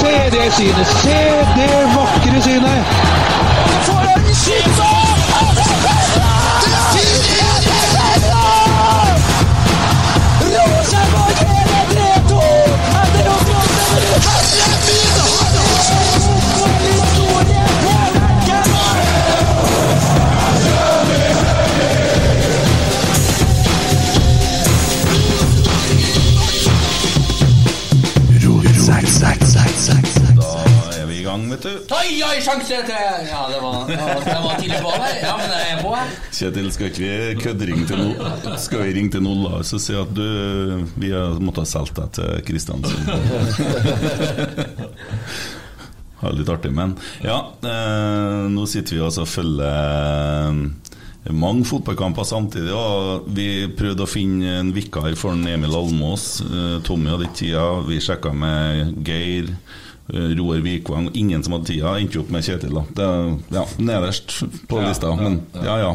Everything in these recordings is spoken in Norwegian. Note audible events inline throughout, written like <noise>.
Se det synet! Se det vakre synet! en er du. Oi, oi, sjanse til Ja, det var, det var tidlig på her. Ja, men jeg er på her. Kjetil, skal ikke vi køddringe til noe? Skal vi ringe til Nolla og si at du Vi har måttet ha solgt deg til Kristiansund? <laughs> Har litt artig, men Ja, eh, nå sitter vi altså og følger eh, mange fotballkamper samtidig. Og vi prøvde å finne en vikar for Emil Almås. Eh, Tommy hadde ikke tida. Vi sjekka med Geir. Eh, Roar Vikvang, ingen som hadde tida, endte opp med Kjetil. da Det, ja, Nederst på Ja, lista. Men ja. ja.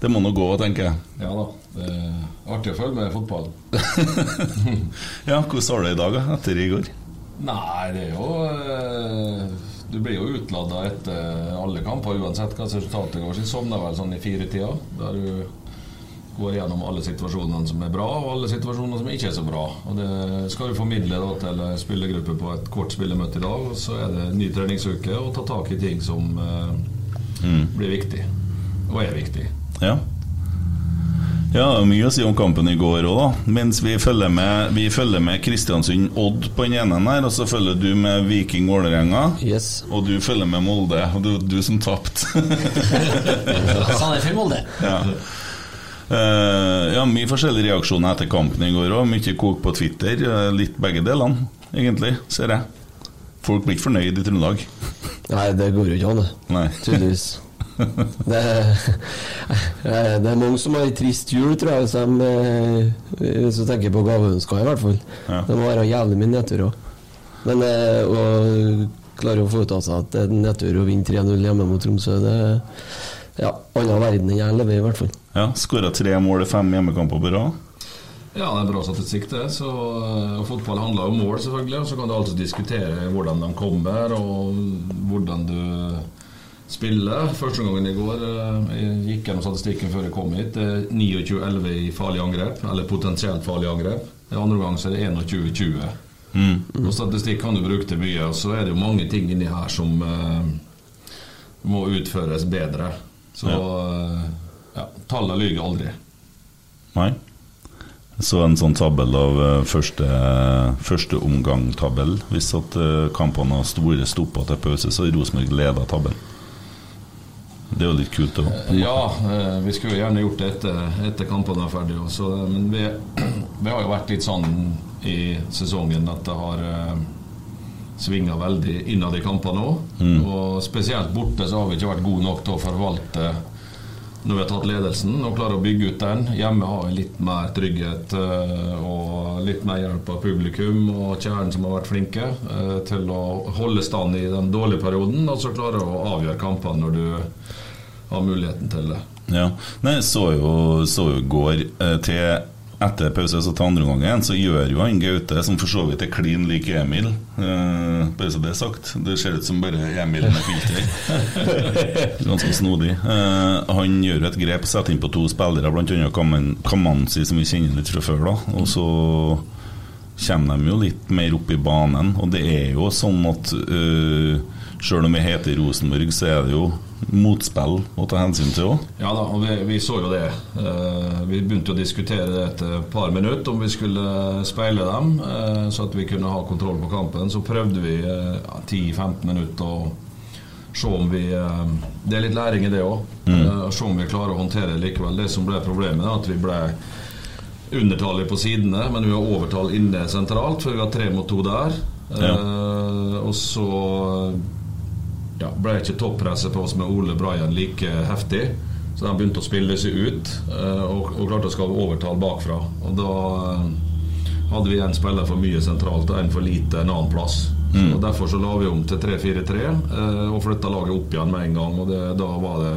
Det må nå gå, tenker jeg. Ja da. Det er artig å følge med fotball. <laughs> Ja, Hvordan har du det i dag, etter i går? Nei, det er jo eh, Du blir jo utlada etter alle kamper, uansett hva resultatet går. Så sovner vel sånn i firetida, er du går gjennom alle situasjonene som er bra, og alle situasjonene som ikke er så bra. Og det skal du formidle da til spillergruppe på et kort spillemøte i dag. Og så er det ny treningsuke og ta tak i ting som eh, blir viktig, og er viktig. Ja. Ja, det er mye å si om kampen i går òg, da. Mens vi følger med Vi følger med Kristiansund-Odd på den ene her, og så følger du med Viking Vålerenga. Og du følger med Molde, og det var du som tapte. Sandefjord-Molde. <laughs> ja. Eh, ja, mye forskjellige reaksjoner etter kampen i går òg. Mye kok på Twitter. eh, Litt begge delene, egentlig, ser jeg. Folk blir ikke fornøyd i Trøndelag. <laughs> Nei, det går jo ikke an, det. Tydeligvis. <laughs> Det er, <laughs> det er mange som har ei trist jul, tror jeg, hvis eh, hvis du tenker på gaveønsker, i hvert fall. Det må være jævlig mye nedturer. Men eh, å klare å få ut av seg at det er nedtur å vinne 3-0 hjemme mot Tromsø, det er ja, annen verden enn jeg lever i, i hvert fall. Ja, Skåra tre mål i fem hjemmekamper på rad. Ja, det er bra statistikk, det. Så, og fotball handler om mål, selvfølgelig. Og så kan du alltid diskutere hvordan de kommer, og hvordan du spiller. Første gangen i går eh, jeg gikk gjennom statistikken før jeg kom hit. Det er 29-11 i farlige angrep, eller potensielt farlige angrep. I andre gang så er det 21-20. Mm. Og statistikk kan du bruke til mye, og så er det jo mange ting inni her som eh, må utføres bedre. Så eh, ja, tallene lyver aldri. Nei. Så en sånn tabell av eh, første, første omgang-tabell. Hvis at eh, kampene har store stopper til pause, så Rosenborg leda tabellen. Det er jo litt kult òg. Ja, eh, vi skulle jo gjerne gjort det etter, etter kampene er ferdige. også, men vi, <clears throat> vi har jo vært litt sånn i sesongen at det har svinga veldig innad i kampene òg. Mm. Og spesielt borte så har vi ikke vært gode nok til å forvalte når vi har tatt ledelsen og klarer å bygge ut den. Hjemme har vi litt mer trygghet eh, og litt mer hjelp av publikum og kjernen som har vært flinke eh, til å holde stand i den dårlige perioden, og så klare å avgjøre kampene når du har muligheten til det. Ja. Nei, så jo, så jo går eh, til etter pause, så til andre gangen, så gjør jo han Gaute, som for så vidt er klin lik Emil uh, Bare så det er sagt. Det ser ut som bare Emil med filter. <laughs> Ganske snodig. Uh, han gjør et grep, setter inn på to spillere, bl.a. Kamanzi, som vi kjenner litt fra før. da Og så kommer de jo litt mer opp i banen. Og det er jo sånn at uh, sjøl om vi heter Rosenborg, så er det jo motspill å ta hensyn til òg. Ja da, og vi, vi, så jo det. Uh, vi begynte å diskutere det etter et par minutter, om vi skulle speile dem, uh, så at vi kunne ha kontroll på kampen. Så prøvde vi uh, 10-15 minutter å se om vi Det er litt læring i det òg. Mm. se om vi klarer å håndtere det likevel. Det som ble problemet, er at vi ble undertallet på sidene, men vi har overtall inne sentralt, for vi har tre mot to der. Ja. og så ja, ble ikke toppresset på oss med Ole Brian like heftig. Så de begynte å spille seg ut og, og klarte å skape overtall bakfra. Og da hadde vi en spiller for mye sentralt og en for lite en annen plass. Mm. Og Derfor så la vi om til 3-4-3 og flytta laget opp igjen med en gang. Og det, da var det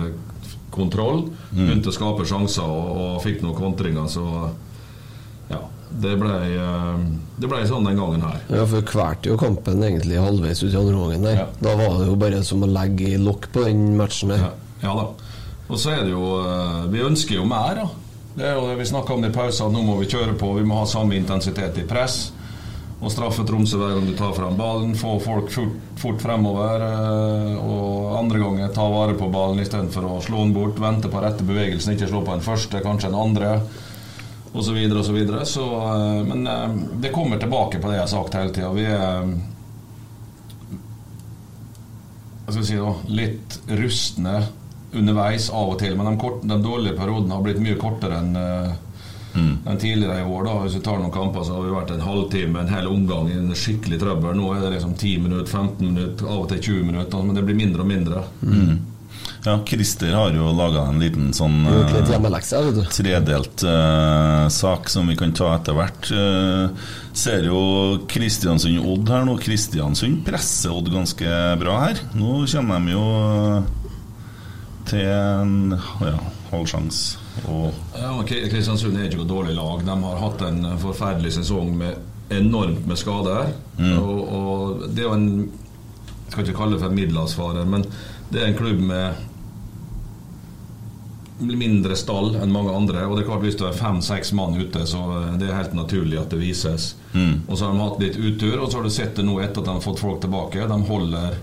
kontroll. Mm. Begynte å skape sjanser og, og fikk noen kontringer. Så ja, det ble, det ble sånn den gangen her. Ja, for kvalte jo kampen egentlig halvveis ut i andre gangen der. Ja. Da var det jo bare som å legge i lokk på den matchen der. Ja, ja, da. Og så er det jo Vi ønsker jo mer, da. Det er jo det vi snakka om i pausen. Nå må vi kjøre på. Vi må ha samme intensitet i press. Og straffe Tromsø hver gang du tar frem ballen. Få folk fort, fort fremover. Og andre ganger ta vare på ballen istedenfor å slå den bort. Vente på rette bevegelsen, ikke slå på den første, kanskje den andre og så videre og så videre. Så, men det kommer tilbake på det jeg har sagt hele tida. Vi er jeg skal si da, litt rustne underveis av og til. Men de, kort, de dårlige periodene har blitt mye kortere enn mm. enn tidligere i år. da Hvis vi tar noen kamper, så har vi vært en halvtime, en hel omgang i en skikkelig trøbbel. Nå er det liksom 10 minutter, 15 minutter, av og til 20 minutter. Men det blir mindre og mindre. Mm. Ja, Christer har jo laga en liten sånn uh, tredelt uh, sak som vi kan ta etter hvert. Uh, ser jo Kristiansund-Odd her nå. Kristiansund presser Odd ganske bra her. Nå kommer de jo til en ja, halvsjanse. Ja, Kristiansund er ikke noe dårlig lag. De har hatt en forferdelig sesong med enormt med skader. Mm. Og, og, det er jo en Jeg skal ikke kalle det for middelavsfarer, men det er en klubb med mindre stall enn mange andre. Og det er klart Hvis du er fem-seks mann ute, så det er helt naturlig at det vises. Mm. Og så har de hatt litt utur, og så har du sett det nå etter at de har fått folk tilbake. De holder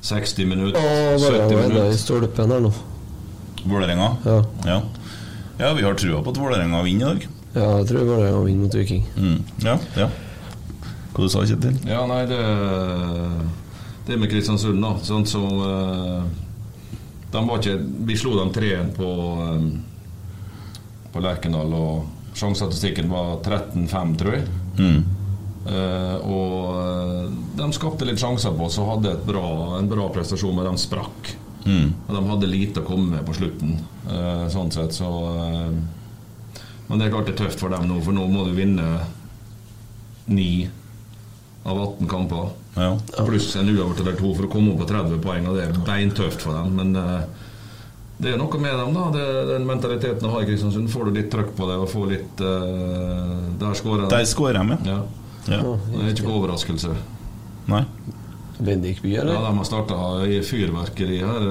60 minutter, Åh, 70 minutter. i stolpen her nå. Vålerenga? Ja. ja. Ja, vi har trua på at Vålerenga vinner i dag. Ja, jeg tror Vålerenga vinner mot Viking. Mm. Ja, ja. Hva du sa du, Kjetil? Ja, nei, det Det med Kristiansund, da. Sånn som uh, de var ikke, Vi slo dem 3-1 på, um, på Lerkendal, og sjansestatistikken var 13-5, tror jeg. Mm. Uh, og uh, de skapte litt sjanser på oss og hadde bra, en bra prestasjon, men de sprakk. Mm. Og de hadde lite å komme med på slutten, uh, sånn sett, så Men det er klart det er tøft for dem nå, for nå må du vinne ni av 18 kamper. Ja. Pluss en uavgjort eller to for å komme opp på 30 poeng, og det er beintøft for dem. Men det er noe med dem, da. Det, den mentaliteten de har i Kristiansund. Får du litt trøkk på det og får litt Der skårer de. Der skårer de, ja. ja. Det er ikke noe overraskelse. Nei. Bendik-by, eller? Ja, de har starta i fyrverkeri her.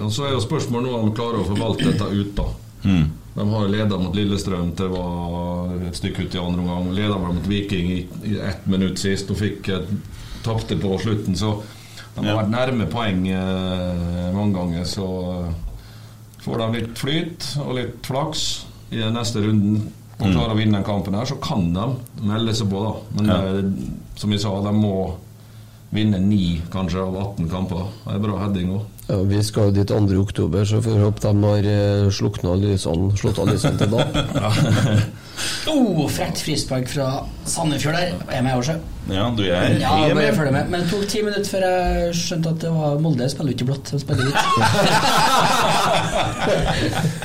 Og Så er jo spørsmålet nå om de klarer å forvalte dette ut, da. Mm. De har leda mot Lillestrøm til det var et stykke ut i andre omgang. Leda mot Viking i, i ett minutt sist og fikk eh, tapte på slutten. Så de har Ja. vært nærme poeng eh, mange ganger. Så får de litt flyt og litt flaks i den neste runden og Mm. klarer å vinne den kampen her, så kan de melde seg på, da. Men Ja. det, som vi sa, de må vinne ni kanskje av 18 kamper. Det er bra heading òg. Ja, vi skal jo dit 2. oktober, så får vi håpe de har eh, slukna lysene, slått av lysene til da. <laughs> <laughs> Oh, frekt frispark fra Sandefjord der. Jeg er med, Årsø. Ja, du er Ja, er bare med. følg med. Men det tok ti minutter før jeg skjønte at det var Molde spiller jo ikke blått. De spiller hvitt. <laughs>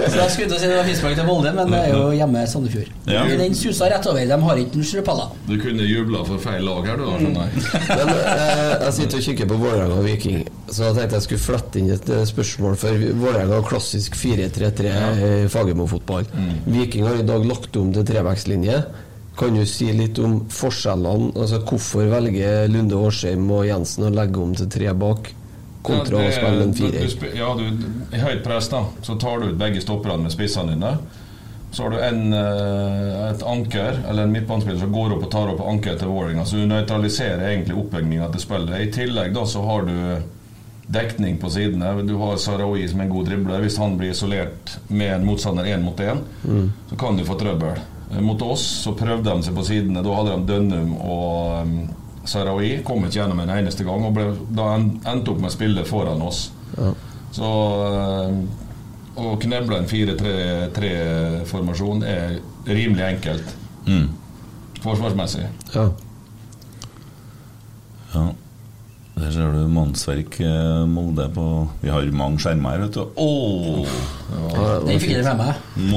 Så jeg skulle til å si det var frispark til Molde, men det er jo hjemme Sandefjord. Ja. Den susa rett over. De har ikke noen strøpaller. Du kunne jubla for feil lag her, du, skjønner jeg. Men eh, jeg sitter og kikker på Vålerenga og Viking, så jeg tenkte jeg skulle flette inn et eh, spørsmål. For Vålerenga har klassisk 4-3-3 i Fagermo-fotball. Viking har i dag lagt om til trevekstlinje. Kan du si litt om forskjellene? Altså Hvorfor velger Lunde Årsheim og Jensen å legge om til tre bak, kontra Ja, å spille en firer? Ja, du, I høyt press da så tar du ut begge stopperne med spissene dine. Så har du en, eh, et anker, eller en midtbanespiller som går opp og tar opp anker til Vålerenga. Så du nøytraliserer egentlig oppbygninga til spillet. I tillegg da så har du dekning på sidene. Du har Sarawi som en god dribler. Hvis han blir isolert med en motstander én mot én, Mm. så kan du få trøbbel. Eh, Mot oss så prøvde de seg på sidene. Da hadde de Dønnum og um, Sarawi. Kom ikke gjennom en eneste gang. Og ble, da en- endte opp med å spille foran oss. Ja. Så eh, å kneble en 4-3-formasjon er rimelig enkelt. Mm. Forsvarsmessig. Ja. Ja. Der ser du mannsverk eh, Molde på Vi har mange skjermer her, vet du. Åh! Den fikk jeg med meg. <laughs>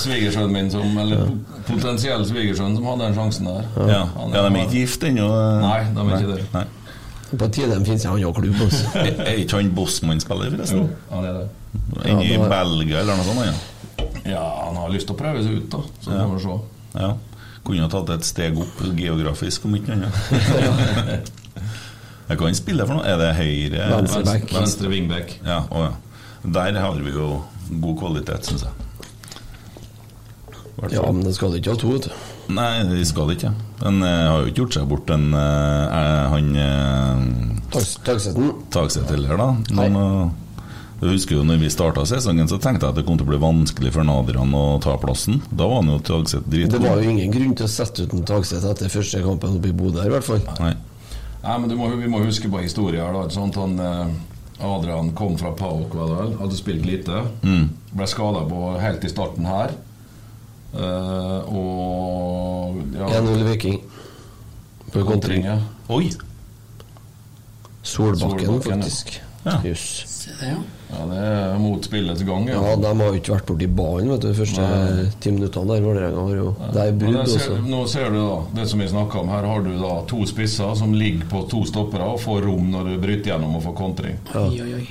Svigersønnen min som Eller po- potensiell svigersønn som hadde den sjansen der. Ja, er ja de er ikke gift ennå? eh. Nei, de er ikke det. Nei. På tide de finnes en annen klubb. <laughs> Er ikke han Bossmann-spiller, forresten? Jo, han er det. Inne i Ja, Belgia eller noe sånt? Ja. Ja, han har lyst til å prøve seg ut, da. Så Ja. får vi se. Ja. Kunne ha tatt et steg opp geografisk, om ikke annet. Jeg kan spille for noe. Er det høyre Venstreback. Venstre wingback. Ja, å ja. Der har vi jo god kvalitet, syns jeg. Ja, men det skal ikke ha to, vet du. Nei, de skal det ikke. Men jeg har jo ikke gjort seg bort en uh, Han uh, Tagsetten? Tagset heller, da. Noen, eh, jeg husker jo når vi starta sesongen, så tenkte jeg at det kom til å bli vanskelig for Nadrian å ta plassen. Da var han jo Tagset dritgod. Det var jo ingen grunn til å sette ut en Tagset etter første kampen oppe i Bodø, her, i hvert fall. Nei. Nei, men du må, Vi må huske på historien her. da ikke sant? Han, eh, Adrian kom fra PAOK, var det vel. Hadde spilt lite. Mm. Ble skada helt i starten her. Uh, og ja, 1-0 Viking. På kontring. ja. Oi! Solbakken, Solbakken, faktisk. Ja. Jøss. Se det, ja. ja, det er mot spillets gang. Ja, de har jo ikke vært borti ballen vet du, de første Nei. ti minuttene der. Vålerenga har jo Det er brudd ser, også. nå ser du da det som vi snakka om. Her har du da to spisser som ligger på to stoppere og får rom når du bryter gjennom og får kontring. Oi, oi, oi.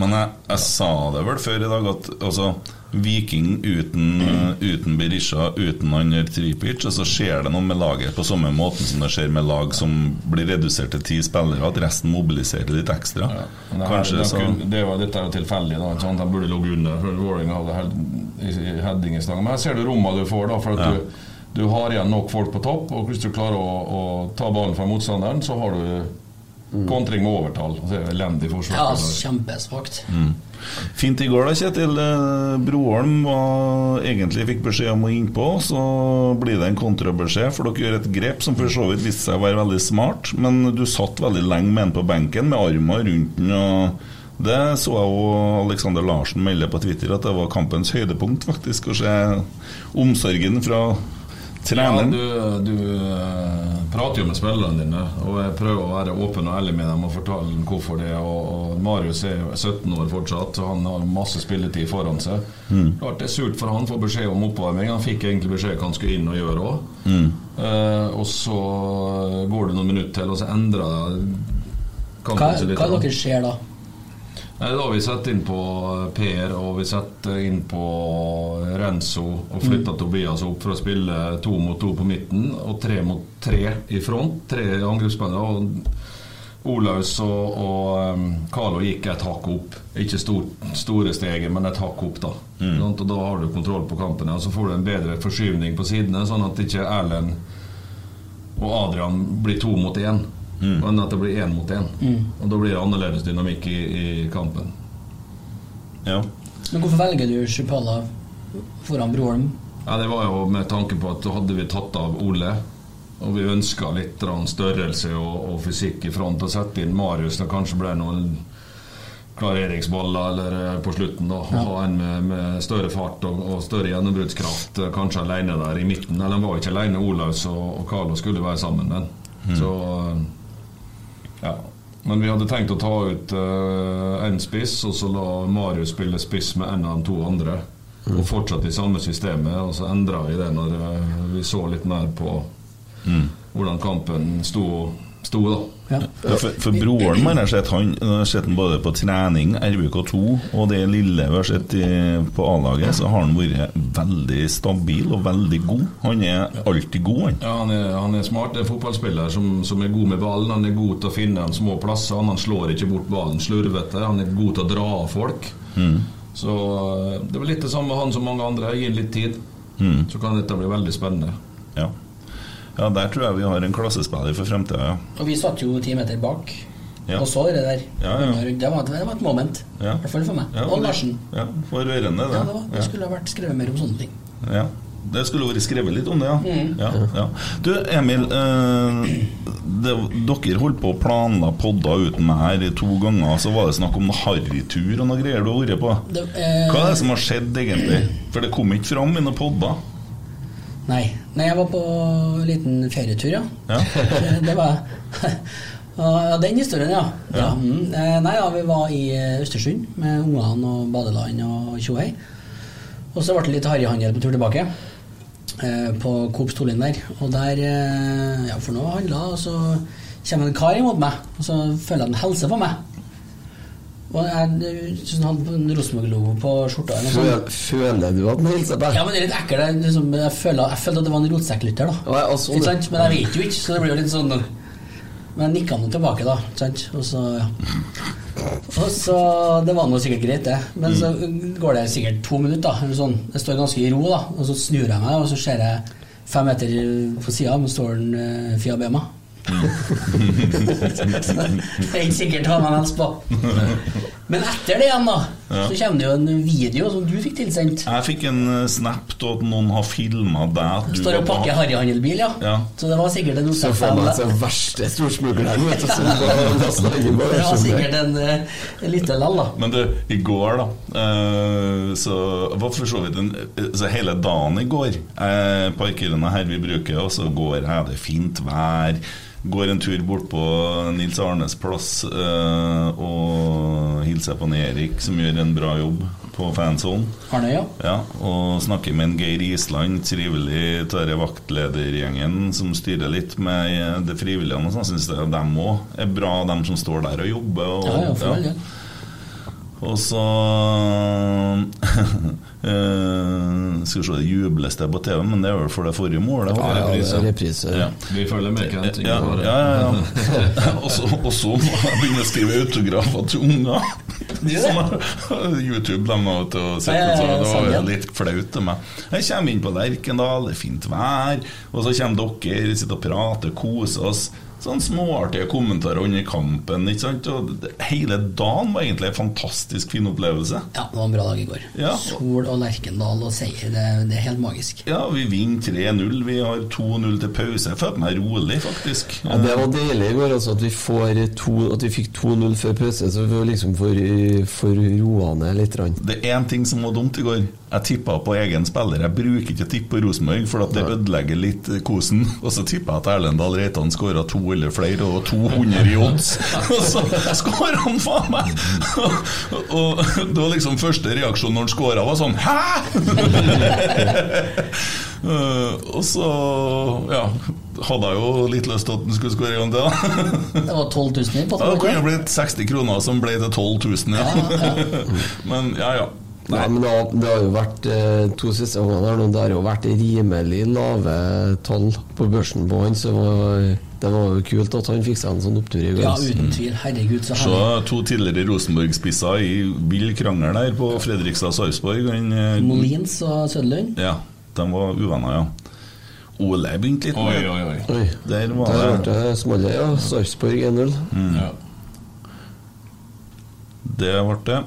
Men jeg, jeg sa det vel før i dag at altså, Viking uten, uten Berisha, uten han Tripic, og så skjer det noe med laget på samme måten som det skjer med lag som blir redusert til ti spillere, at resten mobiliserer litt ekstra. Ja. det, her, Kanskje det, så det var, dette er jo tilfeldig. da, ikke sant? De burde ligget under. før Vålerenga hadde heading i stangen. Men her ser du rommene du får. da, for at Ja. du, du har igjen nok folk på topp. Og hvis du klarer å, å ta ballen fra motstanderen, så har du kontring med overtall. Altså, elendig forsvar. Ja, kjempesvakt. Mm. Fint i går da, Kjetil. Eh, Broholm var, egentlig fikk beskjed om å innpå, så blir det en kontrabeskjed, for dere gjør et grep som for så vidt viste seg å være veldig smart, men du satt veldig lenge med en på benken, med armen rundt den. og Det så jeg jo Alexander Larsen melde på Twitter, at det var kampens høydepunkt, faktisk, å se omsorgen fra Ja, du, du eh, prater jo med spillerne dine, og jeg prøver å være åpen og ærlig med dem og fortelle dem hvorfor det. Og, og Marius er 17 år fortsatt, og han har masse spilletid foran seg. Mm. Klart Det er surt for han å få beskjed om oppvarming. Han fikk egentlig beskjed hva han skulle inn og gjøre òg. Mm. og så går det noen minutter til, og så endrer det Hva, er det hva dere ser da? Da har vi sett inn på Per og vi setter inn på Renzo og flytta Tobias opp for å spille to mot to på midten og tre mot tre i front. Tre angrepsspillere. Og Olaus og, og um, Carlo gikk et hakk opp. Ikke stort, store steget, men et hakk opp. da Sant? Og Da har du kontroll på kampen. Og så får du en bedre forskyvning på sidene, sånn at ikke Erlend og Adrian blir to mot én. Men at det blir én mot én. Mm. Og da blir det annerledes dynamikk i, i kampen. Ja. Men hvorfor velger du Sjupala foran Broholm? Ja, Det var jo med tanke på at da hadde vi tatt av Ole Og vi ønska litt størrelse og, og fysikk i front. Og sette inn Marius. Det kanskje ble noen klareringsballer eller eh, på slutten. da Ha en med, med større fart og, og større gjennombruddskraft. eh, Kanskje alene der i midten. Eller han var ikke alene. Olaus og, og Carlo skulle være sammen med han. Så eh, ja. Men vi hadde tenkt å ta ut uh, en spiss, og så la Marius spille spiss med en av de to andre. Og fortsette i samme systemet. Og så endra vi det når eh, vi så litt mer på hvordan kampen sto, sto da. Ja, for, for broren min har sett han sett han både på trening, RBK2 og det lille vi har sett på A-laget, så har han vært veldig stabil og veldig god. Han er alltid god, han. Ja, han er, han er smart. Det er en fotballspiller som, som er god med ballen. Han er god til å finne de små plassene. Han slår ikke bort ballen slurvete. Han er god til å dra av folk. Så eh, det var litt det samme med han som mange andre. Gi ham litt tid, så kan dette bli veldig spennende. Ja. Ja, der tror jeg vi har en klassespiller for fremtida, ja. Og vi satt jo ti meter bak Ja. og så det der. Ja, ja. Det, var, det var et moment. Ja. I hvert fall for meg. Og Larsen. Ja, for rørende, det. Ja, det, var, det skulle ha vært skrevet mer om sånne ting. Ja. Det skulle vært skrevet litt om det, ja. Mm. ja, ja. Du, Emil. Eh, det, dere holdt på å planla podder uten meg her to ganger. Så var det snakk om noe harrytur og noe greier du har vært på. Det, eh, Hva er det som har skjedd, egentlig? For det kom ikke fram i noen podder. Nei. Nei, jeg var på en liten ferietur, ja. Ja. <laughs> det var Ja, den historien, ja. ja. mm. Eh, Nei, ja, vi var i eh, Østersund med ungene og badeland og tjohei. Og så ble det litt harryhandel på tur tilbake. eh, På Coop Storlien der. Og der eh, Ja, for nå handla, og så kommer en kar imot meg, og så føler jeg en hilser på meg. Jeg han hadde en Rosenborg-logo på skjorta. sånt. Føler du at han hilser på deg? Ja, men det er litt ekkelt. jeg Liksom, jeg, føler, jeg følte at det var en rotsekklytter, da. Ja, sånn, sant? Men jeg vet jo ikke, så det blir jo litt sånn Men jeg nikka nå tilbake, da. Sant? Og så ja. Og så Det var nå sikkert greit, det. Men så går det sikkert to minutter. Eller sånn. Jeg står ganske i ro, da. Og så snur jeg meg, og så ser jeg fem meter på sida, men står den uh, Fia Bema. Det er ikke sikkert hva man helst på. Men etter det igjen, da, Ja. så kommer det jo en video som du fikk tilsendt. Jeg fikk en eh, snap av at noen har filma deg. du Står og pakker harryhandelbil, ja. Ja. Så det var sikkert en Så får man Rosef-fan. verste storsmugleren, vet du. Det var sikkert en, eh, en liten lall, da. Men du, i går da eh, Så var for så vidt en, Så hele dagen i går Jeg parkerer her vi bruker Og så går jeg, det er fint vær Går en tur bort på Nils Arnes plass eh, Og hilser på en Erik Som gjør en bra jobb på fanzone Arne, ja. ja, og snakker med en Geir Island, trivelig tørre vaktledergjengen som styrer litt med det frivillige. Og sånn, syns jeg dem òg er bra, dem som står der og jobber. Og, Ja, ja, for ja. Og så <laughs> eh, Skal vi se, det jubles det på TV, men det er vel for det forrige målet? Ja, ja, det er reprise. Ja. Vi følger med, Kent. Ja, ja, ja, ja. <laughs> Og så og så må jeg begynne å skrive autografer til unger. Som har- YouTube dem har til å og sett Ja, ja, så det var sånn, jo litt flaut til meg. Jeg kommer inn på Lerkendal, det er fint vær, og så kommer dere, sitter og prater, koser oss. Sånn småartige kommentarer under kampen. Ikke sant? Og hele dagen var egentlig en fantastisk fin opplevelse. Ja, det var en bra dag i går. Ja. Sol og Lerkendal og seier, det, det er helt magisk. Ja, vi vinner 3-0. Vi har 2-0 til pause. Jeg følte meg rolig, faktisk. Ja, det var deilig i går altså, at vi, får to, at vi fikk 2-0 før pause, så vi liksom får, får roa ned litt. Det er én ting som var dumt i går. Jeg tippa på egen spiller. Jeg bruker ikke å tippe på Rosenborg, for at det ødelegger litt kosen. <laughs> Og så tippa jeg at Erlendal Reitan skåra to eller flere, og 200 i odds. <laughs> Og så skårer han faen meg! Og det var liksom første reaksjon når han skåra, var sånn Hæ?! <laughs> Eh, og så ja, hadde jeg jo litt lyst til at han skulle skåre en gang til. da. <laughs> Det var 12 000 i Ja, det kunne jo blitt 60 kroner, som ble til 12 000. Ja. Men ja, ja. Nei, men det har, det har jo vært eh, to siste årene her nå, det har jo vært rimelig lave tall på børsen på han, så det var, jo kult at han fikk seg en sånn opptur i går. Ja, uten tvil. Herregud, så Så to tidligere Rosenborg-spisser i vill krangel der på Fredrikstad-Sarpsborg. Eh, Molins og Søderlund. Ja, de var uvenner, ja. Ole begynte litt Oi, med oi, oi. Oi, Der der var der det smalt, ja. Sarpsborg 1-0. Ja. Det ble det.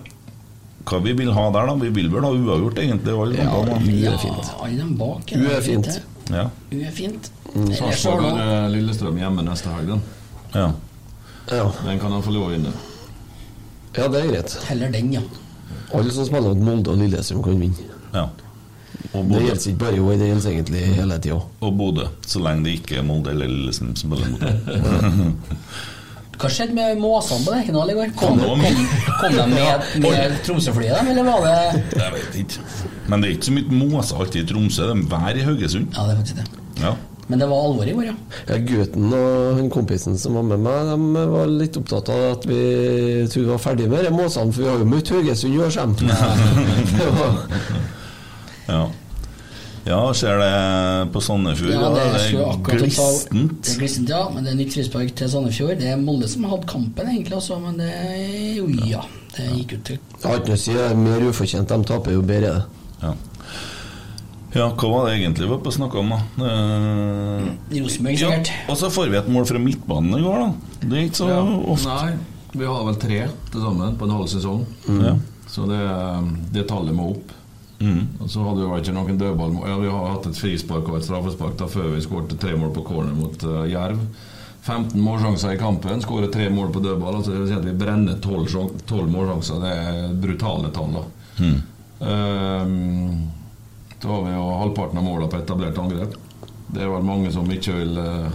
Hva vi vil ha der, da? Vi vil vel ha uavgjort, egentlig. Alle Ja, kampene. Ja, alle de bak. U er fint. Ja. U er fint. Sarpsborg har Lillestrøm hjemme neste helg, den. Ja. Den kan han få lov å vinne. Ja, det er greit. Heller den, ja. Alle som spiller mot Molde og Lillestrøm, kan vinne. Ja. Og Det gjelder ikke bare i år, det gjelder egentlig hele tida. Og Bodø, så lenge det ikke er Molde eller Lillestrøm som spiller mot dem. <laughs> Hva skjedde med måsene på Lerkendal i går? Kom, Kom kom, de? kom de med, med Tromsø-flyet, eller var det Jeg vet ikke. Men det er ikke så mye måser alltid i Tromsø. Det er vær i Haugesund. Ja, det er faktisk det. Ja. Men det var alvor i går, ja. Ja, Gutten og han kompisen som var med meg, de var litt opptatt av at vi trodde vi var ferdig med de måsene, for vi har jo møtt Haugesund i år, Skjem. <laughs> Ja. ja, ser det på Sandefjord. Ja, det er det er glistent. Det er glistent, ja. Men det er nytt frispark til Sandefjord. Det er Molde som har hatt kampen, egentlig, også, men det er jo ja. Det gikk ut til Jeg har ikke noe å si, det er mer ufortjent. De taper, jo bedre. Ja. Ja, hva var det egentlig vi var snakke om, da? Eh, Rosenborg, ja, sikkert. og så får vi et mål fra midtbanen i går, da. Det er ikke så Ja. ofte. Nei, vi har vel tre til sammen på en halv sesong. Ja. Så det, det tallet må opp. Mm. Og så hadde vi ikke noen dødball ja, Vi har hatt et frispark og et straffespark da før vi skåret tre mål på corner mot uh, Jerv. 15 målsjanser i kampen, skårer tre mål på dødball. Altså det vil si at vi brenner 12, sjan- 12 målsjanser. Det er brutale tall. da Mm. Ehm, Da har vi jo halvparten av målene på etablert angrep. Det er vel mange som ikke vil eh,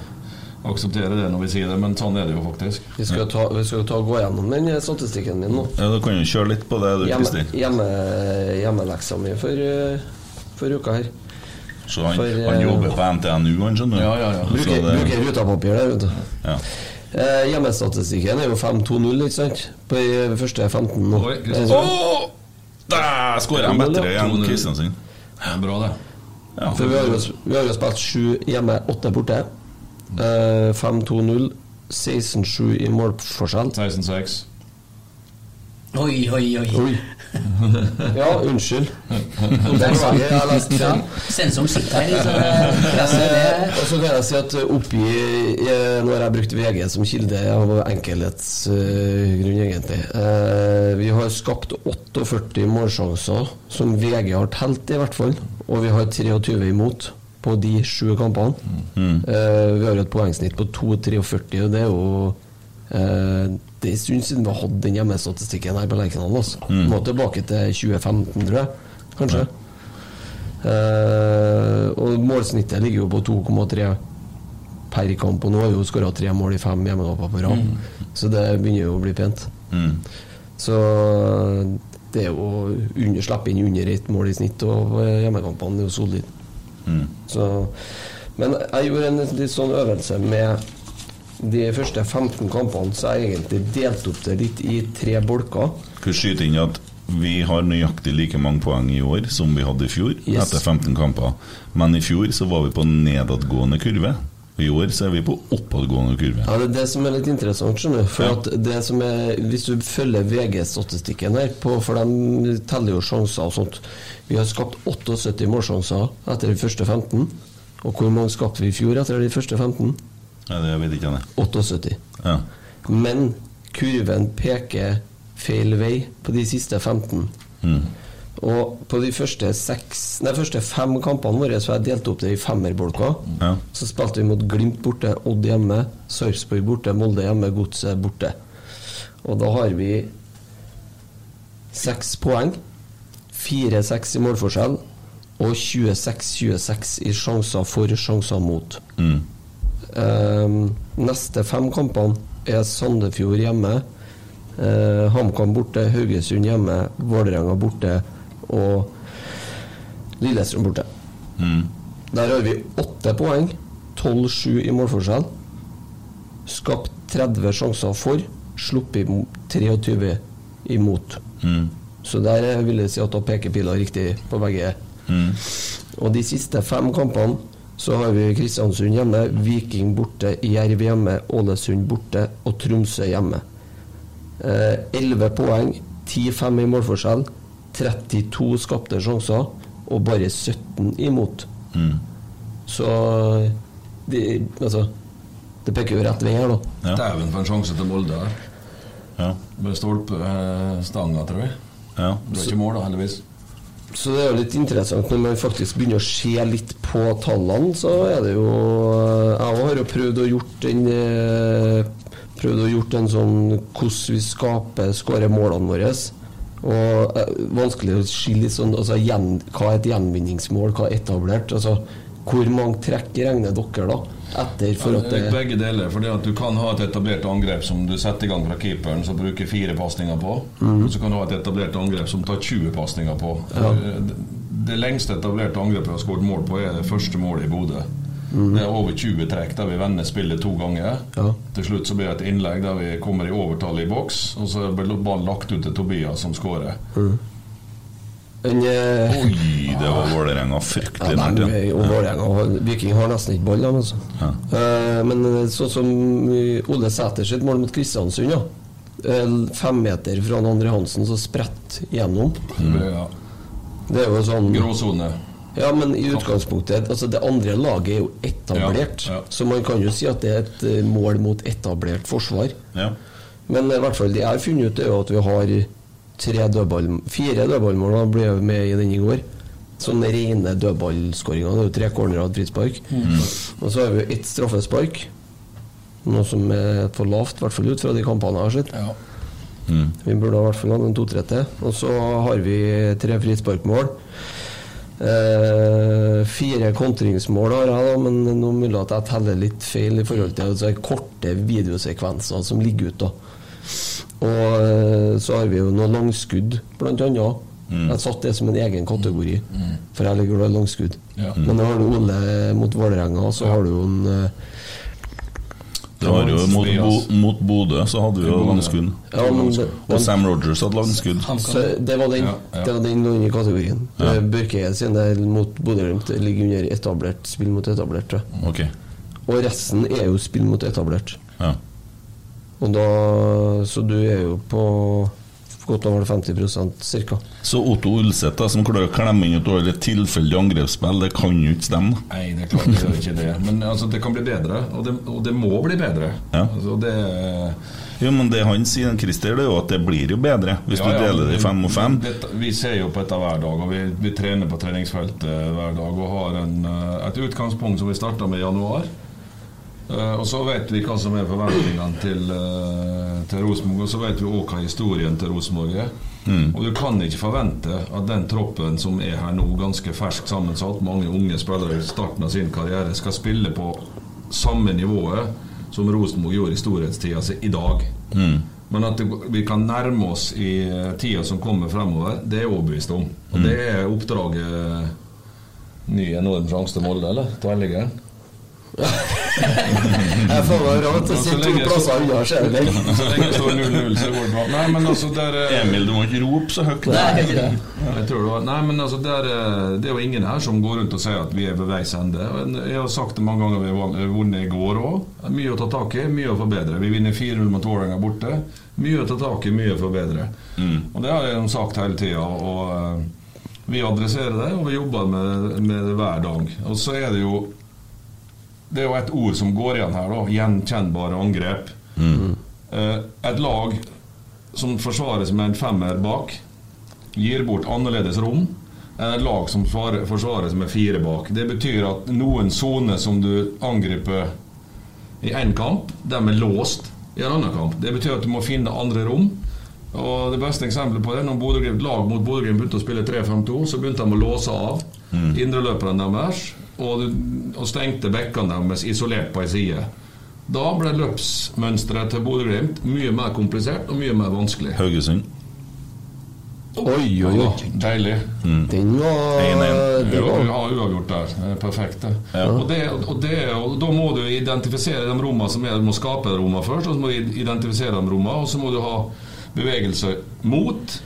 akseptere det når vi sier det, men sånn er det jo faktisk. Vi skal, ta, vi skal ta gå gjennom den statistikken min nå. Ja, Du kan jo kjøre litt på det, du, Hjemme, Kristin. hjemme, hjemmeleksa mi for, eh, for uka her. Så han, For, han eh, jobber på NTNU, han skjønner du. Ja, ja, ja. Så Bruker, det- bruker rutapapir der, vet du. ja. Eh, hjemmestatistikken er jo 5-2-0, ikke sant? På de første 15 nå. Oi, Eh, Kristiansand. Der skårer han bedre enn Kristiansand. Det er bra, det. Ja. For vi har, jo, vi har jo spilt 7 hjemme, 8 borte. Eh, 5-2-0. 16-7 i målforskjell. 16-6. Oi, oi, oi. Oi. Ja, unnskyld. Sensoren sitter her, så det presset det Og så kan jeg si at oppgi Når jeg brukte VG som kilde av enkelhetsgrunn, egentlig. Eh, vi har skapt 48 målsjanser, som VG har telt, i hvert fall. Og vi har 23 imot på de sju kampene. Eh, vi har jo et poengsnitt på 2,43, og det er jo eh, Det er en stund siden vi har hatt den hjemmestatistikken her på Lerkendal. Altså. Må tilbake til 2015, tror jeg. Kanskje. Uh, og målsnittet ligger jo på 2,3 per kamp, og nå har vi jo skåra tre mål i fem hjemmekamper på rad. Så det begynner jo å bli pent. Mm. Så det er jo å slippe inn under ett mål i snitt, og hjemmekampene hjemmekampene er jo solide. Mm. Så, men jeg gjorde en litt sånn øvelse med de første 15 kampene, så har jeg egentlig delt opp det litt i tre bolker. Vi skyte inn at vi har nøyaktig like mange poeng i år som vi hadde i fjor, Yes. etter 15 kamper. Men i fjor så var vi på nedadgående kurve. I år så er vi på oppadgående kurve. Ja, Det er det som er litt interessant. skjønner For Ja. at det som er Hvis du følger VG-statistikken her, på, for de teller jo sjanser og sånt Vi har skapt 78 målsjanser etter de første 15. Og hvor mange skapte vi i fjor etter de første 15? Ja, det vet ikke jeg. 78. Ja. Men kurven peker feil vei på de siste 15. Mm. Og på de første, seks, nei, første fem kampene våre så har jeg delt opp det i femmerbolker. Ja. Så spilte vi mot Glimt borte, Odd hjemme, Sarpsborg borte, Molde hjemme, Godset borte. Og da har vi seks poeng, fire-seks i målforskjell og 26-26 i sjanser for, sjanser mot. Mm. Ehm, neste fem kampene er Sandefjord hjemme, eh, HamKam borte, Haugesund hjemme, Vålerenga borte og Lillestrøm borte. Mm. Der har vi åtte poeng, 12-7 i målforskjell. Skapt 30 sjanser for, sluppet im- 23 imot. Mm. Så der vil jeg si at da peker pila riktig på begge. Mm. Og de siste fem kampene så har vi Kristiansund hjemme, Viking borte, Jerv hjemme, Ålesund borte og Tromsø hjemme. Eh, 11 poeng, 10-5 i målforskjell, 32 skapte sjanser og bare 17 imot. Mm. Så de, altså, det peker jo rett vei her, da. Ja. Dæven for en sjanse til Molde her. Ja. Med stolpestanga, tror jeg. Ja. Det ble ikke mål, da, heldigvis. Så det er jo litt interessant når man faktisk begynner å se litt på tallene, så er det jo Jeg også har jo prøvd å gjort den eh, Prøvd å gjort en sånn hvordan vi skaper, skårer målene våre. Og eh, vanskelig å skille litt sånn altså, gjen, Hva er et gjenvinningsmål, hva er etablert? Altså, hvor mange trekk regner dere da? Etter for at det Begge deler. at Du kan ha et etablert angrep som du setter i gang fra keeperen, som bruker fire pasninger på. Mhm. Og så kan du ha et etablert angrep som tar 20 pasninger på. Ja. Det, det lengste etablerte angrepet vi har skåret mål på, er det første målet i Bodø. Mm. Det er over 20 trekk der vi vender spillet to ganger. Ja. Til slutt så blir det et innlegg der vi kommer i overtall i boks, og så blir ballen lagt ut til Tobias som skårer. Den, eh, Oi, det var Vålerenga fryktelig Ja, nært. Ja. har- Viking har nesten ikke ball, de, altså. Eh, men eh, sånn som Ole Sæter sitt mål mot Kristiansund, ja. Eh, Fem meter fra Andre Hansen, så spredt gjennom. Ja. Det er jo sånn Gråsone. Ja, men i utgangspunktet Altså, det andre laget er jo etablert. Ja, ja. Så man kan jo si at det er et mål mot etablert forsvar. Ja. Men i hvert fall det jeg har funnet ut, er jo at vi har tre dødball, fire dødballmål da ble jeg med i den i går. Sånne rene dødballskåringer. Det er jo tre cornerer og et frispark. Og så har vi ett straffespark. Noe som er for lavt, i hvert fall ut fra de kampene jeg har sett. Ja. Mm. Vi burde i hvert fall hatt en to-tre til. Og så har vi tre frisparkmål. Eh, fire kontringsmål har jeg, da, men nå mulig at jeg teller litt feil i forhold til altså, korte videosekvenser som ligger ute. da. Og eh, så har vi jo noe langskudd, blant annet. Jeg har satt det som en egen kategori, for jeg ligger glad i langskudd. Ja. Men da har du Ole mot Vålerenga, så har du jo en eh, Det var jo mot, Bo, mot Bodø, så hadde vi jo langskudd. Ja, Og Sam Rogers hadde langskudd. Det var den, Ja, ja. Det var den kategorien. Ja. Børkeid sin del mot Bodø-Glimt ligger under etablert spill mot etablert. Okay. Og resten er jo spill mot etablert. Ja. Og da, så du er jo på godt over 50 ca. Så Otto Ulseth, som klarer å klemme inn et dårlig tilfeldig angrepsspill, det kan jo ikke stemme. Nei, det klarer klart ikke det. Men altså, det kan bli bedre, og det, og det må bli bedre. Ja. Altså, det, Jo, men det han sier, Christer, det er jo at det blir jo bedre hvis Ja, du ja, deler det i fem og fem. Vi ser jo på dette hver dag, og vi, vi trener på treningsfeltet hver dag og har en, eh, et utgangspunkt som vi starta med i januar. Eh, og så vet vi hva som er forventningene til, uh, til Rosenborg, og så vet vi òg hva historien til Rosenborg er. Og du kan ikke forvente at den troppen som er her nå, ganske fersk sammensatt, mange unge spillere i starten av sin karriere, skal spille på samme nivået som Rosenborg gjorde i storhetstida si i dag. Men at det, vi kan nærme oss i eh, tida som kommer fremover, det er jeg overbevist om. Og det er oppdraget Ny enorm sjanse til Molde, eller? Tverrliggeren? <laughs> Jeg får meg rart å sitte to plasser unna, ser? <laughs> Så lenge det står 0-0, så går det bra. Nei, men altså der eh, Emil, du må ikke rope så høyt. Nei. Jeg tror det var Nei, men altså der, eh, Det er jo ingen her som går rundt og sier at vi er ved veis ende. Jeg har sagt det mange ganger vi har vunnet i går òg. Mye å ta tak i, mye å forbedre. Vi vinner 4-0 mot Vålerenga borte. Mye å ta tak i, mye å forbedre. Og det har jeg jo sagt hele tida. Eh, vi adresserer det, og vi jobber med, med det hver dag. Og så er det jo Det er jo et ord som går igjen her, da. Gjenkjennbare angrep. Mm. et lag som forsvares med en femmer bak, gir bort annerledes rom enn et lag som forsvares med fire bak. Det betyr at noen soner som du angriper i én kamp, de er låst i en annen kamp. Det betyr at du må finne andre rom. Og Det beste eksempelet på det når Bodø-Glimt- lag mot Bodø-Glimt begynte å spille 3-5-2, så begynte de å låse av indreløperne deres og, og stengte bekkene deres isolert på ei side. Da ble løpsmønsteret til Bodø-Glimt mye mer komplisert og mye mer vanskelig. Haugesund. Oi, oi, oi. Deilig. Den var, 1-1. det Ja, uavgjort der. Det er Perfekt. det. Og, det, og, det, og Da må du identifisere de rommene som er Du må skape de rommene først, og så må du identifisere de rommene, og så må du ha bevegelse mot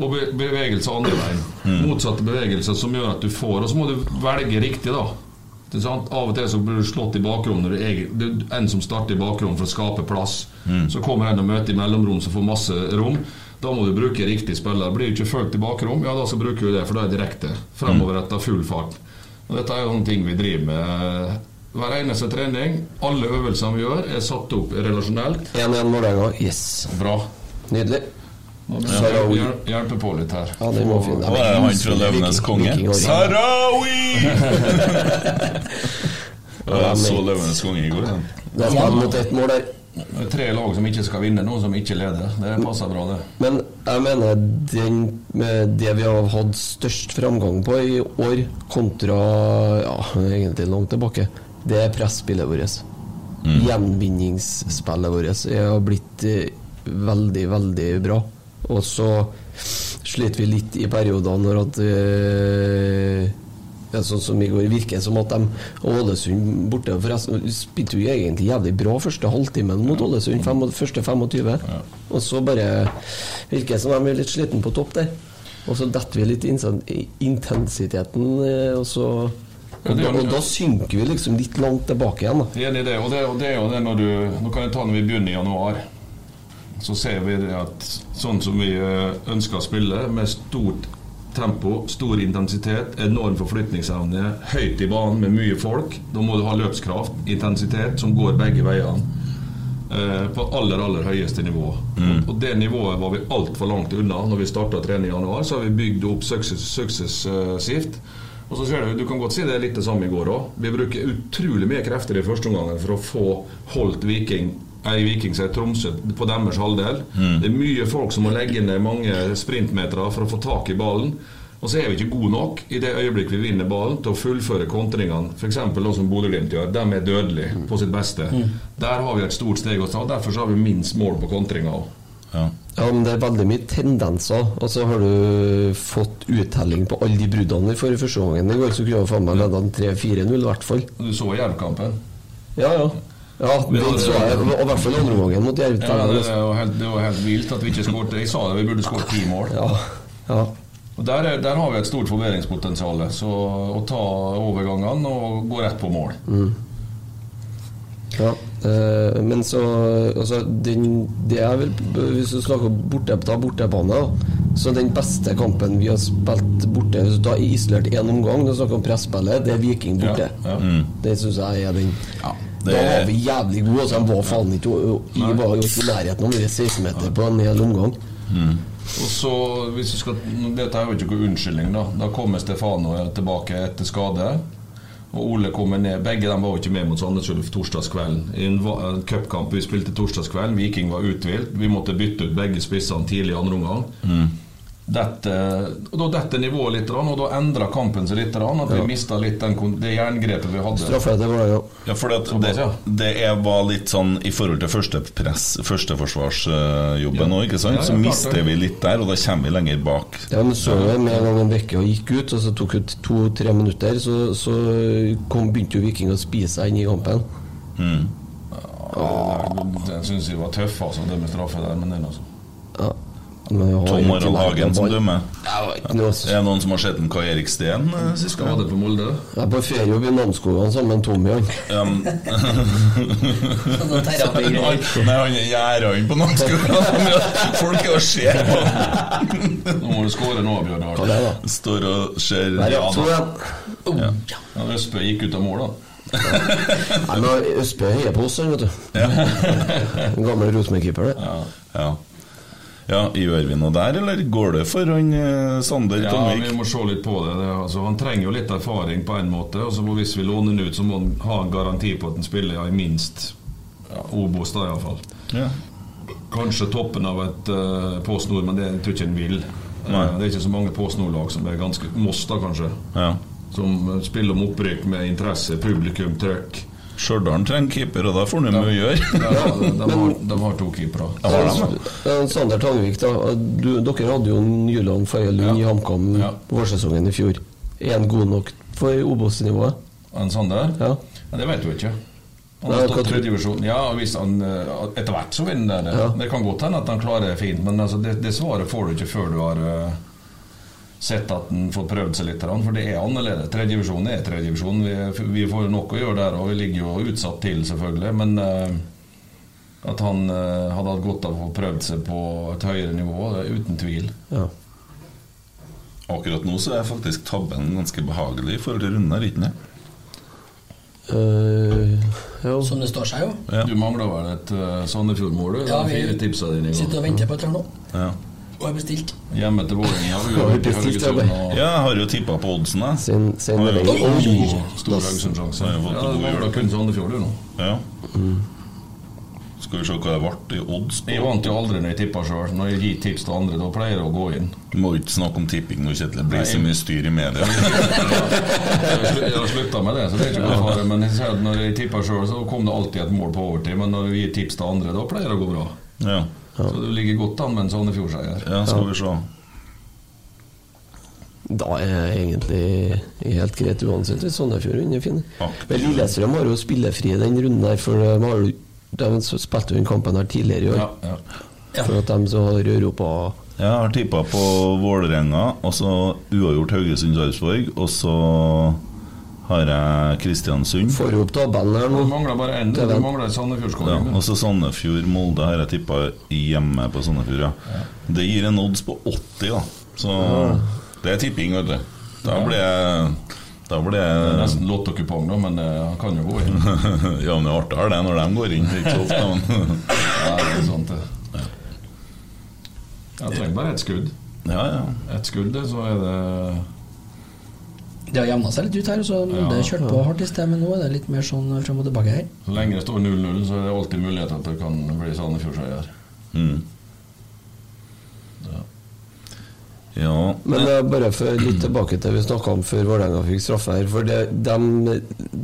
og bevegelser bevegelse andre veien. Motsatte bevegelser som gjør at du får Og så må du velge riktig, da. Det er sant? Av og til så blir du slått i bakgrunnen når er, det er en som starter i bakgrunnen for å skape plass. Så kommer en og møter i mellomrom som får masse rom. Da må du bruke riktig spiller. Blir du ikke fulgt i bakrom, ja da så bruker du det, for da er det direkte. Fremoverretta, full fart. Og Dette er jo en ting vi driver med hver eneste trening. Alle øvelsene vi gjør, er satt opp relasjonelt. 1-1 Vålerenga. Yes. Bra. Nydelig. Sarawi. jeg hjel- hjelpe på litt her. Ja, det var fint Hva er han fra Løvenes konge? Sarawi! <laughs> Jeg så Løvenes konge i går. Det er fem mot ett mål der. Det er Tre lag som ikke skal vinne, noen som ikke leder. Det passer bra, det. Men jeg mener den, med det vi har hatt størst framgang på i år, kontra ja, egentlig langt tilbake, det er presspillet vårt. Gjenvinningsspillet vårt har blitt eh, veldig, veldig bra. Og så sliter vi litt i perioder når at øh, ja, sånn som i går virker som at de Ålesund borte Forresten spilte jo egentlig jævlig bra første halvtimen mot Ålesund, fem, første 25. Og så bare virker det som de er litt sliten på topp der. Og så detter vi litt i intensiteten, eh, og så og, da, og da synker vi liksom litt langt tilbake igjen. da Enig i det. Og det, og det jo det når du Nå kan jeg ta når vi begynner i januar. Så ser vi det at sånn som vi eh, ønsker å spille, med stort tempo, stor intensitet, enorm forflytningsevne, høyt i banen med mye folk, da må du ha løpskraft, intensitet, som går begge veiene. eh, På aller, aller høyeste nivå. Og, og det nivået var vi altfor langt unna når vi starta trening i januar. Så har vi bygd opp suksessivt. Og så ser Du du kan godt si det er litt det samme i går òg. Vi bruker utrolig mye krefter i første omgang for å få holdt Viking Ei Viking sier Tromsø på deres halvdel. Det er mye folk som må legge ned mange sprintmeter for å få tak i ballen. Og så er vi ikke gode nok i det øyeblikk vi vinner ballen til å fullføre kontringene. F.eks. noe som Bodø-Glimt gjør. De er dødelige på sitt beste. Der har vi et stort steg å ta. Derfor så har vi minst mål på kontringa òg. Ja. Ja, men det er veldig mye tendenser. Og så har du fått uttelling på alle de bruddene vi får i første gangen. I går så kunne vi faen meg leda 3-4-0 i hvert fall. Du så Jerv-kampen? Ja, ja. Ja, det så jeg, og i hvert fall andre gangen mot Jerv. Ja, det, er jo helt, det var helt vilt at vi ikke skåret. Jeg sa det, vi burde skåret ti mål. Ja, ja. Og der, er, der har vi et stort forbedringspotensial. Så å ta overgangene og gå rett på mål. Ja, eh, men så altså, den, Det er vel Hvis du snakker borte, ta bortebane, så den beste kampen vi har spilt borte Hvis du tar isolert én omgang, du snakker om presspillet, det er Viking borte. Ja, ja. Det syns jeg er den det Da var vi jævlig gode. Altså, de var faen ikke Vi var jo ikke i nærheten av våre 16-meter på en hel omgang. Og så, hvis vi skal, Dette er jo ikke noen unnskyldning. Da Da kommer Stefano tilbake etter skade. Og Ole kommer ned. Begge de var jo ikke med mot Sandnes Ulf torsdagskvelden. I en cupkamp vi spilte torsdagskvelden. Viking var uthvilt. Vi måtte bytte ut begge spissene tidlig i andre omgang. Dette, Da detter nivået litt, og da endrer kampen seg litt. At vi mista litt den, det jerngrepet vi hadde. Straffe etter jo. Ja, for det, det, ja. det er, var litt sånn i forhold til første press Førsteforsvarsjobben Ja. ikke sant? Ja, ja, Så mister vi litt der, og da kommer vi lenger bak. Ja, men så vi med en gang en vekke og gikk ut, og så tok det to-tre minutter, så, så kom, begynte jo Viking å spise seg inn i kampen. Den syns jeg var tøff, altså, det med straffe der. Men den, altså. Ja. Tom Harald Hagen som dømmer. Var Er det noen som har sett en Kai Erik Steen eh, sist gang? Skade på Molde. Jeg er på feriejobb i Namsskogan sammen med Tommy. Sånne. <laughs> Nei, han er gjerdene på Namsskogan. Folk er og ser på. Nå må du skåre nå, Bjørn. Står og ser ja. Da. Ja, Østbø gikk ut av mål, da. Nei, men Østbø heier på oss, han, vet du. <laughs> En gammel Rosenborg-keeper, det. Ja. ja, gjør vi noe der, eller går det for han eh, Sander Ja, Tomvik? vi må se litt på det. altså, han trenger jo litt erfaring på en måte. Og så hvis vi låner han ut, så må han ha en garanti på at han spiller i minst ja, Obos, da iallfall. Ja. Kanskje toppen av et uh, Post Nord, men det tror jeg ikke han vil. Uh, det er ikke så mange Post Nord-lag som er ganske Moss, da kanskje. ja. Som eh, spiller om opprykk med interesse, publikum, trøkk. Stjørdal trenger keeper, og da får han mye å gjøre. Ja, de, de, har, de har to keepere. Ja, Sander Tangvik, da. Du, dere hadde jo Nyland Faye Lund i Ja. HamKam Ja. vårsesongen i fjor. Er han god nok for Obos-nivået? Sander? Ja. Ja, det vet du ikke. Han har stått tredje divisjon. Ja, hvis han eh, etter hvert så vinner det. Ja. Det kan godt hende at han klarer det fint, men altså, det, det svaret får du ikke før du har eh, sett at han får prøvd seg litt. For det er annerledes. Tredjedivisjon er tredjedivisjon. Vi, vi får nok å gjøre der, og vi ligger jo utsatt til, selvfølgelig. Men eh, at han eh, hadde hatt godt av å få prøvd seg på et høyere nivå, det er uten tvil. Ja. Akkurat nå så er faktisk tabben ganske behagelig i forhold til runder, ikke sant? Uh, ja. Som det står seg, jo. Ja. Du mangler vel et uh, Sandefjord-mål. Ja, vi fire dine sitter og venter på et eller nå. Ja. Og er bestilt. Hjemme til Vålerenga. Ja, jeg har jo tippa på oddsen, jeg. Sin, sin Har jo- oh, Oi, Stor Haugesund-sjanse. Jeg Ja, det jul? kun Sandefjord, du nå. Ja. Skal vi se hva det ble i odds Jeg vant jo aldri når jeg tippa sjøl. Når jeg gir tips til andre, da pleier jeg å gå inn. Du Må ikke snakke om tipping nå, Kjetil. Det blir så mye styr i media. <laughs> Jeg har slu- slutta med det, så det er ikke noe fare. Men jeg ser at når jeg tippa sjøl, så kom det alltid et mål på overtid. Men når jeg gir tips til andre, da pleier det å gå bra. Ja, Så du ligger godt an med en Sandefjord-seier. ja skal vi se. Da er jeg egentlig helt greit uansett hvis Sandefjord vinner fin. Ja. Men Lillestrøm har jo spillefri den runden der, for de, har, jo- de spilte jo den kampen her tidligere i år. Ja, ja. For at de som har Europa Jeg har tippa på Vålerenga, og så uavgjort Haugesund-Sarpsborg, og så har jeg Kristiansund. får opp tabellen her Du nå. mangler bare én. Du mangler Ja, og så Sandefjord-Molde har jeg tippa hjemme på Sandefjord. Ja. Det gir en odds på 80, da. Så det er tipping, vet du. Da blir jeg Da blir Det er nesten lottokupong, da, men eh, han kan jo gå inn. <laughs> Ja, men det er artigere det når de går inn. Ikke så ofte, men <laughs> Ja, det er sant, det. Jeg trenger bare ett skudd. Ja, ja. Ett skudd, så er det Det har jevna seg litt ut her. og Så Ja. det kjørte på hardt i sted, men nå er det litt mer sånn frem og tilbake her. Så lenge det står 0-0, så er det alltid mulighet at det kan bli Sandefjordseier. Mm. Ja, Men eh, bare for litt tilbake til vi snakka om før Vålerenga fikk straffe her. For det, de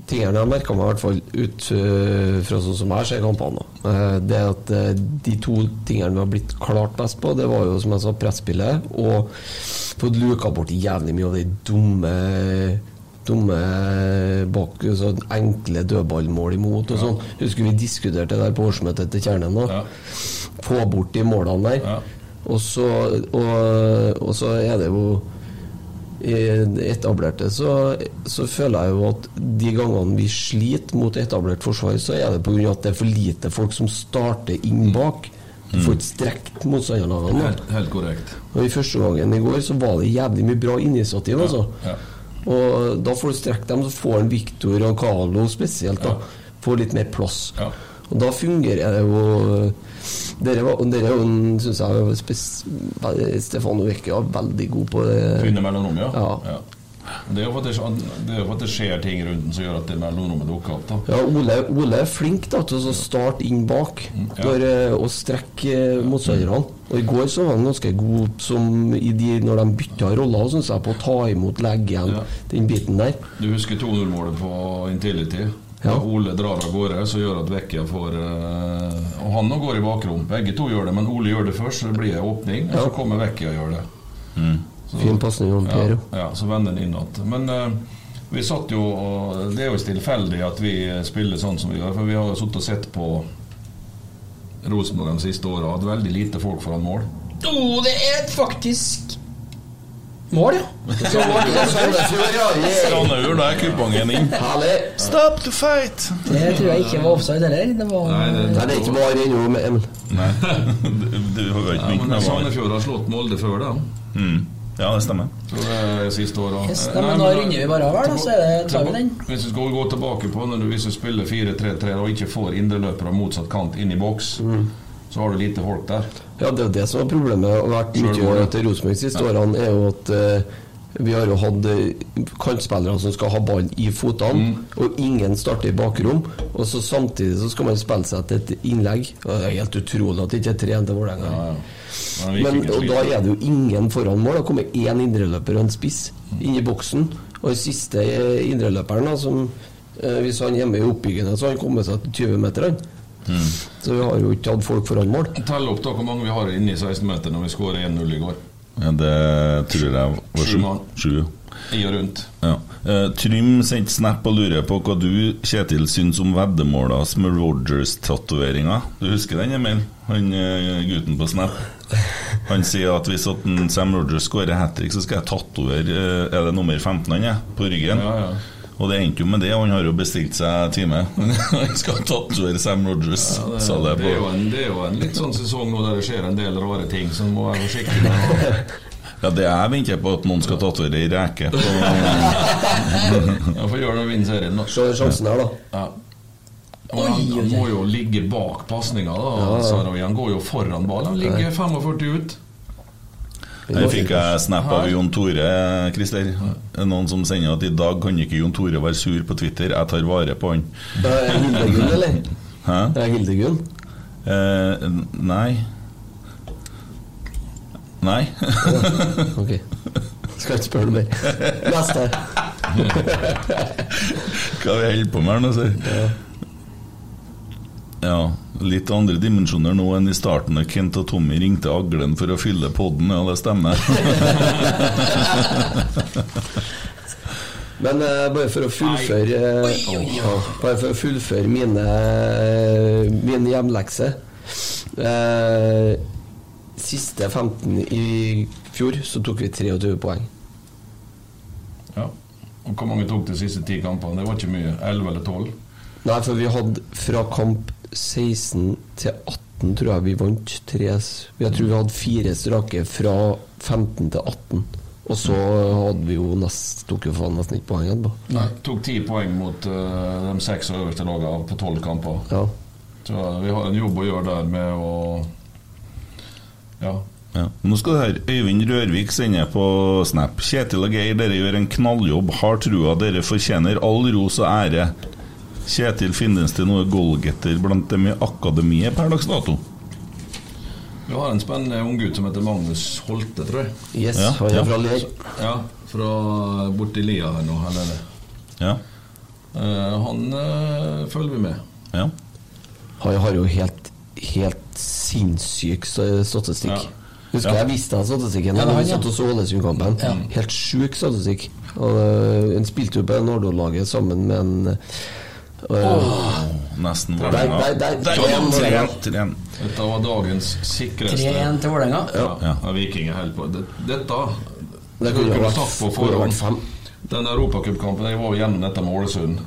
tingene jeg merka meg, i hvert fall ut øh, fra sånn som jeg ser kampene, eh, det at eh, de to tingene vi har blitt klart best på, det var jo som jeg sa, presspillet og fått luka bort jævlig mye av de dumme Dumme bak, sånn enkle dødballmål imot og sånn. Husker vi diskuterte det der på årsmøtet til Kjernen. da Ja. Få bort de målene der. Ja. Og, så, og, og så er det jo etablerte så, så føler jeg jo at de gangene vi sliter mot etablert forsvar, så er det pga. at det er for lite folk som starter inn bak. Du får ikke strekt motstanderlagene. Helt, helt korrekt. Og I første gangen i går så var det jævlig mye bra initiativ. altså. Ja. Og da får du strekt dem, så får en Victor og Carlo spesielt da, får litt mer plass. Ja. Og da fungerer det jo Dere var, dere er syns jeg, spes, Stefano Vecchia er veldig god på det. Finne mellomrom, ja. Ja. Det er jo for at det, det, er jo for at det skjer ting rundt den som gjør at det mellomrommet dukker opp. da Ja, Ole, Ole er flink da til å starte inn bak Mm, ja. når, eh, og strekke eh, motstanderne. Og I går så var han ganske god som i de, når de bytta roller, synes jeg, på å ta imot legge igjen den biten der. Du husker 2-0-målet på Intility? Ja. Da Ole drar av gårde, så gjør at Vecchia får eh, Og han nå går i bakrom. Begge to gjør det, men Ole gjør det først, så det blir en åpning. Og så kommer Vecchia og gjør det. Så- Fin pasning av Piero. Ja, ja, så vender den igjen. Men uh, vi satt jo og Det er jo stillfeldig at vi spiller sånn som vi gjør, for vi har jo sittet og sett på Rosenborg de siste åra. Hatt veldig lite folk foran mål. Oh, det er faktisk mål, ja. Så mål. Sandefjord, da er kupongen inn. Stop to fight! Det tror jeg ikke var offside heller. Det var Nei, det- det er ikke bare ennå med Emil. Nei, <laughs> du, du har jo ikke Ja, begynt men med var. Sandefjord har slått Molde før, da. Mm. Ja, det stemmer. Så det er siste åra. Yes, nei, men da runder vi bare av her, da, så er det, tar vi den. Hvis vi skal gå tilbake på når du, hvis du spiller 4-3-3 og ikke får indreløpere av motsatt kant inn i boks, så har du lite folk der. Ja, det er det som er problemet og vært mye til Rosenborg siste årene, er jo at eh, vi har jo hatt eh, kantspillere som skal ha ball i fotene, og ingen starter i bakrom. Og så samtidig så skal man spille seg til et innlegg. Det er helt utrolig at det ikke er tre til Vålerenga. Ja, ja. Men Men, og da er det jo ingen foran mål. Det kommer én indreløper og en spiss inn i boksen. Og den siste eh, indreløperen, da, som eh, hvis han er hjemme i oppbyggende, så har han kommet seg til 20 meter. han. Så vi har jo ikke hatt folk foran mål. Tell opp da hvor mange vi har inne i 16-meter når vi skårer 1-0 i går. Ja, det tror jeg var Sju sju. I og rundt. Ja. Eh, Trym sendte snap og lurer på hva du, Kjetil, syns om veddemåla med Rogers-tatoveringa. Du husker den, Emil? Han eh, gutten på snap. Han sier at hvis at Sam Rogers skårer hat trick, så skal jeg tatovere eh, Er det nummer 15 han er? På ryggen. Ja, ja. Og det endte jo med det, og han har jo bestilt seg time. <laughs> han skal tatovere Sam Rogers, Det, sa det det, er jo en, det er jo en litt sånn sesong nå der det skjer en del rare ting, så må være forsiktig med <laughs> Ja, det jeg venter på, at noen skal tatovere ei reke Vi <laughs> Ja, for gjøre det og vinne serien, da. Se sjansen her, da. Ja. Han, han må jo ligge bak pasninga. da Sarawi. Han går jo foran ballen. Han ligger 45 ut. Her fikk jeg snap av Jon Tore, Christer. Er Noen som sender at i dag kan ikke Jon Tore være sur på Twitter. Jeg tar vare på han. Det er Hildegunn, eller? Hæ? Det er Hildegunn? Eh, nei. Nei. ok. Skal ikke spørre mer. Neste. Hva vi holder på med her nå, sier Ja, litt andre dimensjoner nå enn i starten da Kent og Tommy ringte Aglen for å fylle podden. Ja, det stemmer. <laughs> Men uh, bare for å fullføre eh, ja, Bare for å fullføre mine, mine hjemlekser eh, Siste 15 i fjor så tok vi 23 poeng. Ja. Og hvor mange tok de siste ti kampene? Det var ikke mye. 11 eller 12? Nei, for vi hadde fra kamp 16 til 18 tror jeg vi vant tre Jeg tror vi hadde fire strake fra 15 til 18. Og så hadde vi jo nest, tok jo faen nesten ikke poeng etterpå. Nei. Tok ti poeng mot uh, de seks øverste lagene på tolv kamper. Ja. Så vi har en jobb å gjøre der med å Ja. Ja. Nå skal du høre Øyvind Rørvik sender på Snap. Kjetil og Geir, dere gjør en knalljobb. Har trua dere fortjener all ros og ære. Kjetil, finnes det noe goalgetter blant dem i akademiet per dags dato? Vi har en spennende unggutt som heter Magnus Holte, tror jeg. Yes, Ja, han er ja. fra Lier. Ja, fra borti Lia her nå. Eller. Ja. Uh, han uh, følger vi med. Ja. Han har jo helt, helt sinnssyk statistikk. Ja. Husker ja. jeg visste han statistikken da ja, vi satt og så Ålesund-kampen. Ja. Helt sjuk statistikk. Og, uh, en spilte jo på Nordå-laget sammen med en Oh, nesten Vålerenga. Dette var dagens sikreste 3-1 til Vålerenga. Ja. ja. Viking er helt på Dette det kunne vært på forhånd. Den europacupkampen Jeg var jo gjennom dette med Ålesund.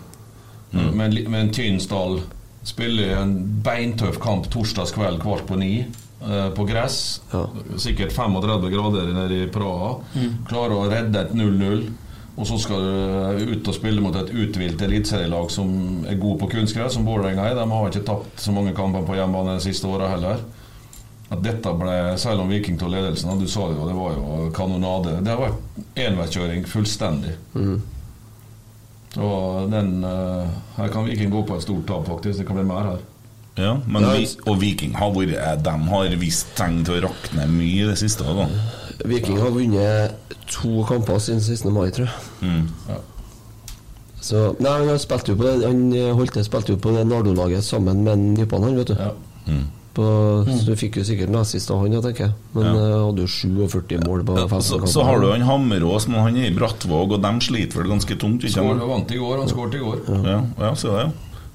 Mm. Med, med, en Tynsdal spiller en beintøff kamp torsdagskveld kvart på ni. Uh, på gress. Ja. Sikkert 35 grader nede i Praha. Mm. Klarer å redde et 0-0. Og så skal du ut og spille mot et uthvilt eliteserielag som er god på kunstgress, som Vålerenga er. De har ikke tapt så mange kamper på hjemmebane de siste åra heller. At dette ble, Selv om Viking tok ledelsen, du sa det jo, det var jo kanonade. Det har vært enveiskjøring fullstendig. Mm. Så den uh, Her kan Viking gå på et stort tap, faktisk. Det kan bli mer her. Ja, men vi, og Viking har vært De har vist tegn til å rakne mye i det siste. Da. Viking har vunnet to kamper siden 16. mai, tror jeg. Mm. Ja. Så, nei, han spilte jo på det Han Holte spilte jo på det Nardo-laget sammen med Nypan, han, vet du. Ja. Mm. På, mm. Så du fikk jo sikkert nazist av han, tenker jeg. Men ja. uh, hadde jo 47 mål på 15 så. Så har du han Hammerås, men han er i Brattvåg, og de sliter vel ganske tungt? Ikke? Skår, vant i går, han skåret i går. Ja, ja, se det.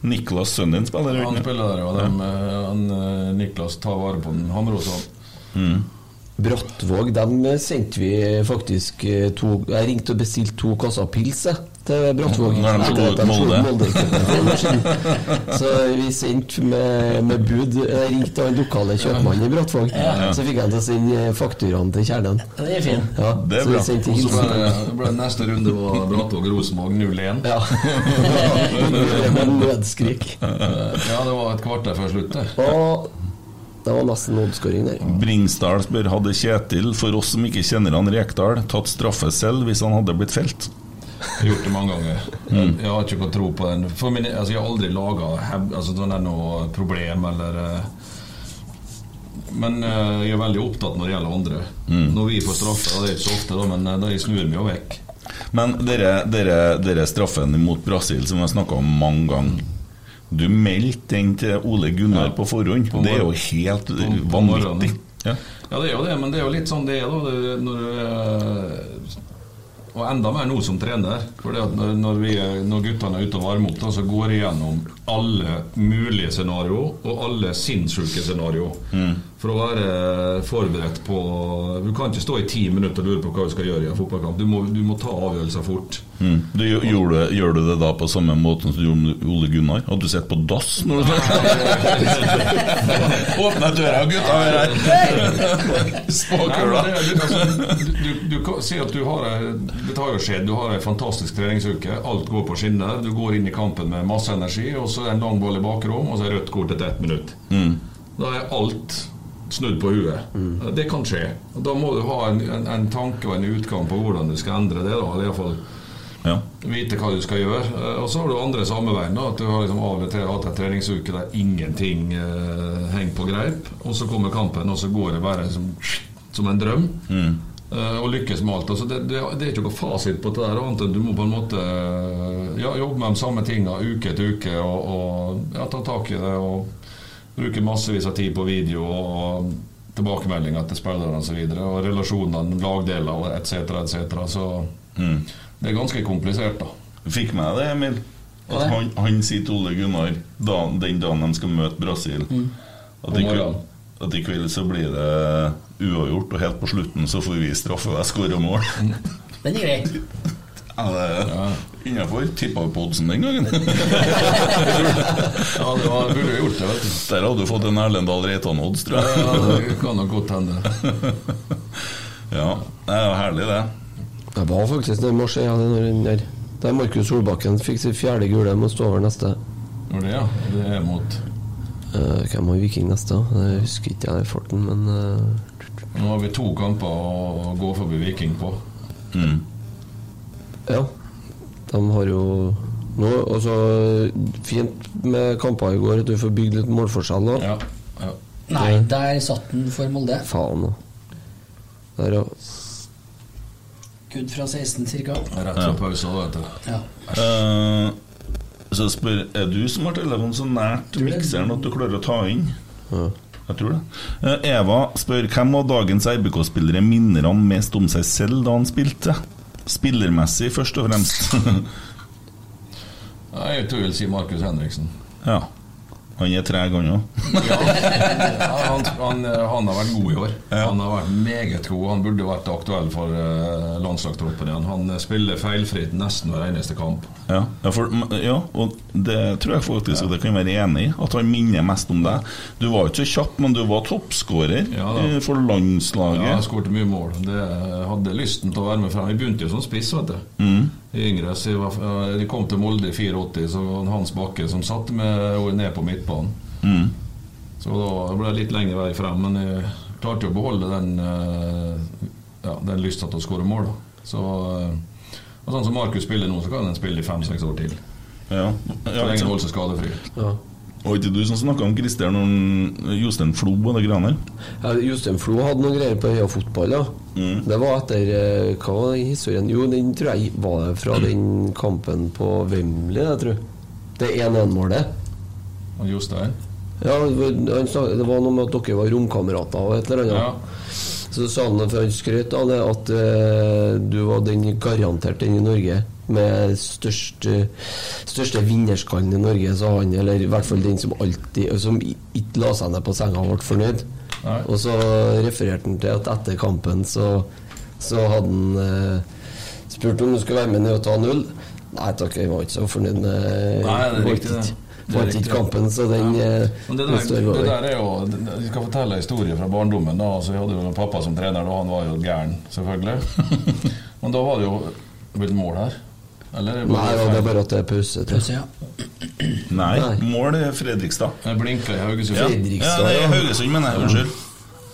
Niklas, sønnen din, spiller? Ja, han spiller der, ja. de, ja. han, eh, Niklas tar vare på den Hammerås. Mm. Brattvåg, dem sendte vi faktisk eh, to Jeg ringte og bestilte to kasser pils til Brattvåg. Når de slo Molde. <laughs> så vi sendte med, med bud. Jeg ringte han lokale kjøpmannen i Brattvåg. Ja. Så fikk han til å sende fakturaen til kjernen. Det er fint. Ja, det er bra. Så ble, ble neste runde var Brattvåg-Rosenborg 0-1. Ja. <laughs> <laughs> med nødskrik. Ja, det var et kvarter før slutt, det. Og det var nesten oddskåring der. Bringsdal spør hadde Kjetil, for oss som ikke kjenner han Rekdal, tatt straffe selv hvis han hadde blitt felt? Jeg har gjort det mange ganger. Jeg, Jeg har ikke fått tro på den. Min, altså, jeg har aldri laga altså, noe problem eller uh, Men uh, jeg er veldig opptatt når det gjelder andre. Mm. Når vi får straffe, det er ikke så ofte, da, men uh, da jeg snur meg jo vekk. Men dere, dere, dere straffen mot Brasil, som vi har snakka om mange ganger du meldte den til Ole Gunnar ja. på forhånd. På det er jo helt vanvittig. Ja. ja. det er jo det, men det er jo litt sånn det er, da. Når, og enda mer nå som trener. For når, når, når guttene er ute og varmer opp, så går jeg gjennom alle mulige scenarioer og alle sinnssyke scenarioer. Mm. For å være forberedt på Du kan ikke stå i ti minutter og lure på hva du skal gjøre i en fotballkamp. Du må, du må ta avgjørelser fort. Mm. Du, gjør, du, gjør, du, det da på samme måte som du gjorde med Ole Gunnar? Hadde du sett på dass når du <laughs> Åpna døra, gutta er her! Småkula. Du, du, si at du har Det har jo skjedd. Du har ei fantastisk treningsuke. Alt går på skinner. Du går inn i kampen med masse energi, og så er det en lang ball i bakrom, og så er rødt kort etter ett minutt. Mm. Da er alt snudd på huet. Det kan skje. Og Da må du ha en, en, en tanke og en utgang på hvordan du skal endre det. da, eller i hvert fall Ja. vite hva du skal gjøre. Eh, Og så har du andre samme veien. At du har liksom av og til hatt en treningsuke der ingenting eh, henger på greip. Og så kommer kampen, og så går det bare som, som en drøm. Eh, og lykkes med alt. Altså det, det, det er ikke noe fasit på det der, annet enn du må på en måte eh, ja, jobbe med de samme tinga uke etter uke og, og ja, ta tak i det. og Bruke massevis av tid på video og tilbakemeldinger til spillerne osv. Og, så og relasjonene, lagdeler etc. etc. Så det er ganske komplisert, da. Fikk med det, Emil? At han, han sier til Ole Gunnar da, den dagen de skal møte Brasil at, På kveld, morgenen. At i kveld så blir det uavgjort, og helt på slutten så får vi straffe og jeg skårer mål. <laughs> Den er grei. Ja, det er innafor. Tippa på oddsen den gangen. <laughs> Ja, det var, burde jo gjort det, vet du. Der hadde du fått en Erlendal Reitan-odds, tror jeg. Ja, det kan nok godt hende. <laughs> Ja, det er jo herlig, det. Det var faktisk der i morse, ja, det er når den der. Der Markus Solbakken fikk sitt fjerde gule, må stå over neste. Når det, ja. Det er mot hvem har Viking neste? Jeg Det husker ikke jeg i farten, men eh, Nå har vi to kamper å gå forbi Viking på. ja. De har jo nå også fint med kamper i går at du får bygd litt målforskjell da. Ja, ja. Nei, der satt den for Molde. Faen, da. Der, ja. Good fra 16 ca. Rett fra pause, da, vet du. Ja. Eh, så spør Er du som har telefonen så nært mikseren at du klarer å ta inn? Ja. Jeg tror det. Eh, Eva spør hvem av dagens RBK-spillere minner han mest om seg selv da han spilte? Spillermessig, først og fremst. <laughs> Jeg tror jeg vil si Markus Henriksen. ja. Han er treg, han òg. Ja, <laughs> han, han, han har vært god i år. Han har vært meget god. Han burde vært aktuell for eh, landslagstroppen igjen. Han spiller feilfritt nesten hver eneste kamp. Ja, ja, for, ja, og det tror jeg faktisk at jeg kan være enig i. At han minner mest om deg. Du var ikke så kjapp, men du var toppskårer eh, for landslaget. Ja, jeg skåret mye mål. Det hadde lysten til å være med frem. Jeg begynte jo som spiss, vet du. Mm. I yngre, så jeg, var, jeg kom til Molde i 84, så var det Hans Bakke som satte meg ned på midtbanen. Mm. Så da ble det litt lengre vei frem, men jeg klarte å beholde den, eh, ja, den lysta til å skåre mål. Så, eh, og sånn som Markus spiller nå, så kan han spille i fem-seks år til. Ja. Så Ja, lenge han holder seg skadefri. Ja. Og ikke du som snakka om Christer når Jostein Flo og det greiene der? Ja, Jostein Flo hadde noen greier på Heia Fotball. Ja. Mm. Det var etter eh, Hva var den historien? Jo, den tror jeg var det fra den kampen på Wembley, jeg tror. Det 1-1-målet. Og Jostein? Ja, det var noe med at dere var romkamerater og et eller annet. Ja. Så sa han, for han skrøt av det, at uh, du var den garantert den i Norge med størst, eh, største vinnerskallen i Norge, sa han. Eller i hvert fall den som alltid Som ikke la seg ned på senga og ble fornøyd. Nei. Og så refererte han til at etter kampen så, så hadde han eh, spurt om du skulle være med ned og ta null. Nei takk, jeg var ikke så fornøyd med Nei, det er riktig, det. Vant ikke kampen, så den Ja. eh, det der, står det der er jo Jeg skal fortelle en historie fra barndommen. da altså, Vi hadde jo en pappa som trener, og han var jo gæren, selvfølgelig. <laughs> Men da var det jo blitt mål her. Eller? er det Nei, ja, det er bare at det er pause. Pause, ja. Nei, Nei. mål er Fredrikstad. Jeg blinka i Haugesund. Ja, ja, det er. Haugesund, mener jeg. Unnskyld.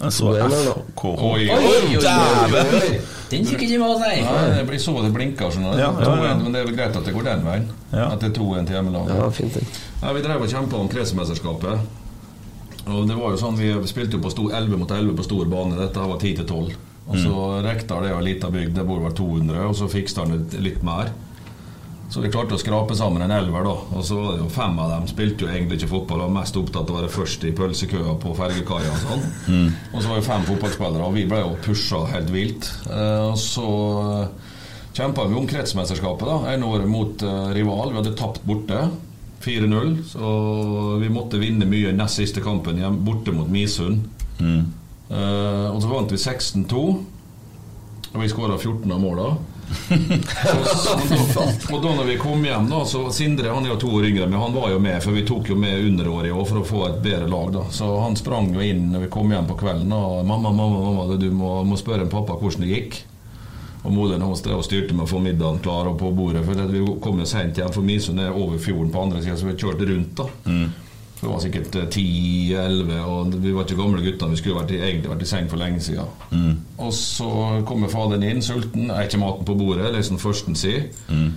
Jeg så Det det. FKH. Oi, Oi, oi! Den fikk ikke med oss, nei. Nei, det så det blinker, sånn. Ja, ja, ja. Men det er vel greit at det går den veien. Ja. At det er 2-1 til hjemmelaget. Ja, fint. Ja, vi drev og kjempa om kretsmesterskapet. Og det var jo sånn, Vi spilte jo på stor, 11 mot 11 på stor bane. Dette var 10 til 12. Og så Rekdal er jo en liten bygd, det bor vel 200, og så Fiksdalen han litt mer. Så vi klarte å skrape sammen en elver, da. Og så var det jo fem av dem spilte jo egentlig ikke fotball, var mest opptatt av å være først i pølsekøa på fergekaia og sånn. Og så var det fem fotballspillere, og vi ble jo pusha helt vilt. Eh, og så kjempa vi om kretsmesterskapet, da. En år mot eh, rival. Vi hadde tapt borte. 4-0, så vi måtte vinne mye i nest siste kampen hjem, borte mot Misund. Mm. og så vant vi 16-2, og vi skåra 14 av måla. Og, <laughs> og da når vi kom hjem, da så Sindre han er jo to år yngre, men han var jo med, for vi tok jo med underårige òg for å få et bedre lag. da Så han sprang jo inn når vi kom hjem på kvelden og 'Mamma, mamma, mamma, du må, må spørre en pappa hvordan det gikk'. Og moderen hans styrte med å få middagen klar og på bordet. For vi kom jo sent hjem, for Misund er over fjorden på andre sida, så vi kjørte rundt. da Vi var sikkert eh, 10-11, og vi var ikke gamle gutter. Vi skulle vært, egentlig vært i seng for lenge siden. Mm. Og så kommer faderen inn, sulten. Er ikke maten på bordet, liksom førsten sier. Mm.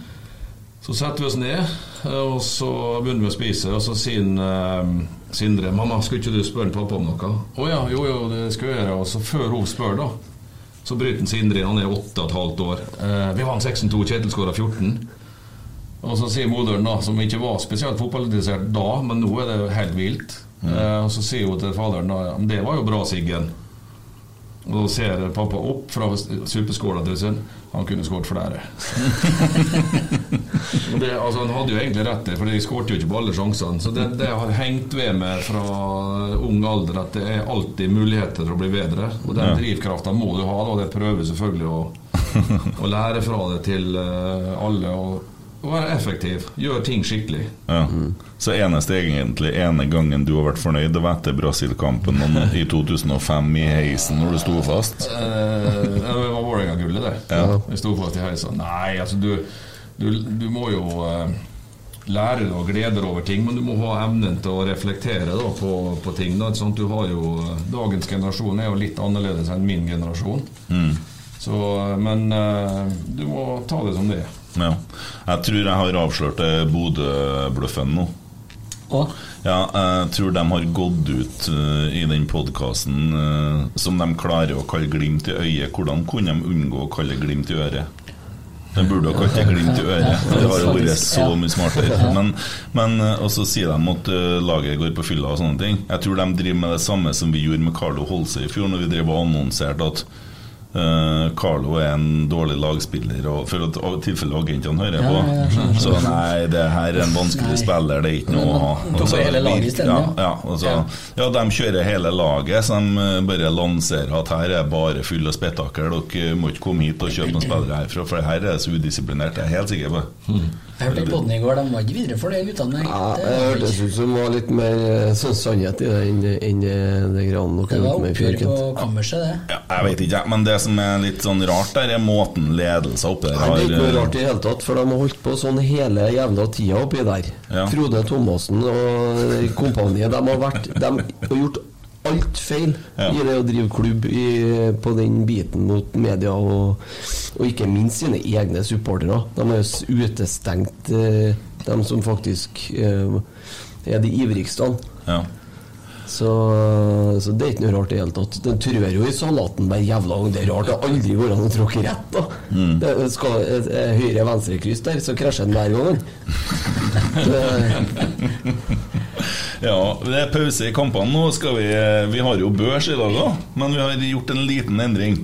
Så setter vi oss ned, eh, og så begynner vi å spise. Og så sier eh, Sindre 'Mamma, skulle ikke du spørre pappa om noe?' 'Å ja, jo jo, det skulle jeg gjøre.' Og så før hun spør, da, så bryter Sindre inn. Han er åtte og et halvt år. Eh, vi vant 6-2, Kjetil skåra 14. Og så sier moderen, da, som ikke var spesielt fotballinteressert da, men nå er det helt vilt eh, Og så sier hun til faderen da «Ja, men det var jo bra, Siggen. Og da ser pappa opp fra suppeskåla til sin. Han kunne skåret flere. <laughs> Det, altså, han hadde jo egentlig rett for de skårte jo ikke på alle sjansene. Så det, det har hengt ved meg fra ung alder at det er alltid muligheter til å bli bedre. Og den Ja. drivkrafta må du ha. Da. Det prøver selvfølgelig å, <laughs> å lære fra det til eh, alle. Og, og være effektiv. Gjør ting skikkelig. Ja. Så eneste egentlig ene gangen du har vært fornøyd, det var etter Brasil-kampen i 2005 i heisen når du sto fast? Eh, det var Vålerenga-gullet, det. Ja. Jeg sto fast i heisen. Nei, altså du, du, du må jo eh, lære deg å glede deg over ting, men du må ha evnen til å reflektere da, på, på ting. Da. Sånn, du har jo, dagens generasjon er jo litt annerledes enn min generasjon. Mm. Så, eh, men eh, du må ta det som det er. Ja. Jeg tror jeg har avslørt Bodø-bløffen nå. Og Ja, jeg tror de har gått ut uh, i den podkasten som de klarer å kalle glimt i øyet. Hvordan kunne de unngå å kalle glimt i øret? De burde ha kalt det glimt i øret. <laughs> Det har jo vært så mye smartere. <laughs> Men, men eh, Og så sier de at eh, laget går på fylla og sånne ting. Jeg tror de driver med det samme som vi gjorde med Carlo Holse i fjor, når vi drev og annonserte at eh, Carlo er en dårlig lagspiller, og for at av tilfelle agentene hører på. ja, ja, ja, Så nei, det her er en vanskelig Nei. spiller, det er ikke noe å ha. Altså, Og isteden, ja. ja. Ja, ja, de kjører hele laget, så de eh, bare lanserer at her er bare full av spetakkel. Dere må ikke komme hit og kjøpe noen spillere herfra, for her er det så udisiplinert. Jeg er helt sikker på det. Jeg hørte på den i går, de var ikke videre for det guttene. Ja, Det det hørtes ut som det var litt mer sånn sannhet i det enn enn det, det greiene Det dere var gjorde med i oppgjør på kammerset, det. Ja, jeg vet ikke, jeg, men det som er litt sånn rart der, er måten ledelsen oppe der Nei, Det er ikke noe rart i det hele tatt, for de har holdt på sånn hele jævla tida oppi der. Ja. Frode Thomassen og kompaniet, de har vært De har gjort alt feil Ja. i det å drive klubb i, på den biten mot media, og, og ikke minst sine egne supportere. De har jo utestengt de dem som faktisk eh, er de ivrigste. ja. Så, så det er ikke noe rart i det hele tatt. Den trør jo i salaten hver jævla gang. Det er rart. Det har aldri vært an tråkk rett, da. Mm. Det skal et, et høyre-venstre-kryss der, så krasjer den hver gang. <laughs> <laughs> Ja, det er pause i kampene nå. Skal vi, vi har jo børs i dag òg, men vi har gjort en liten endring.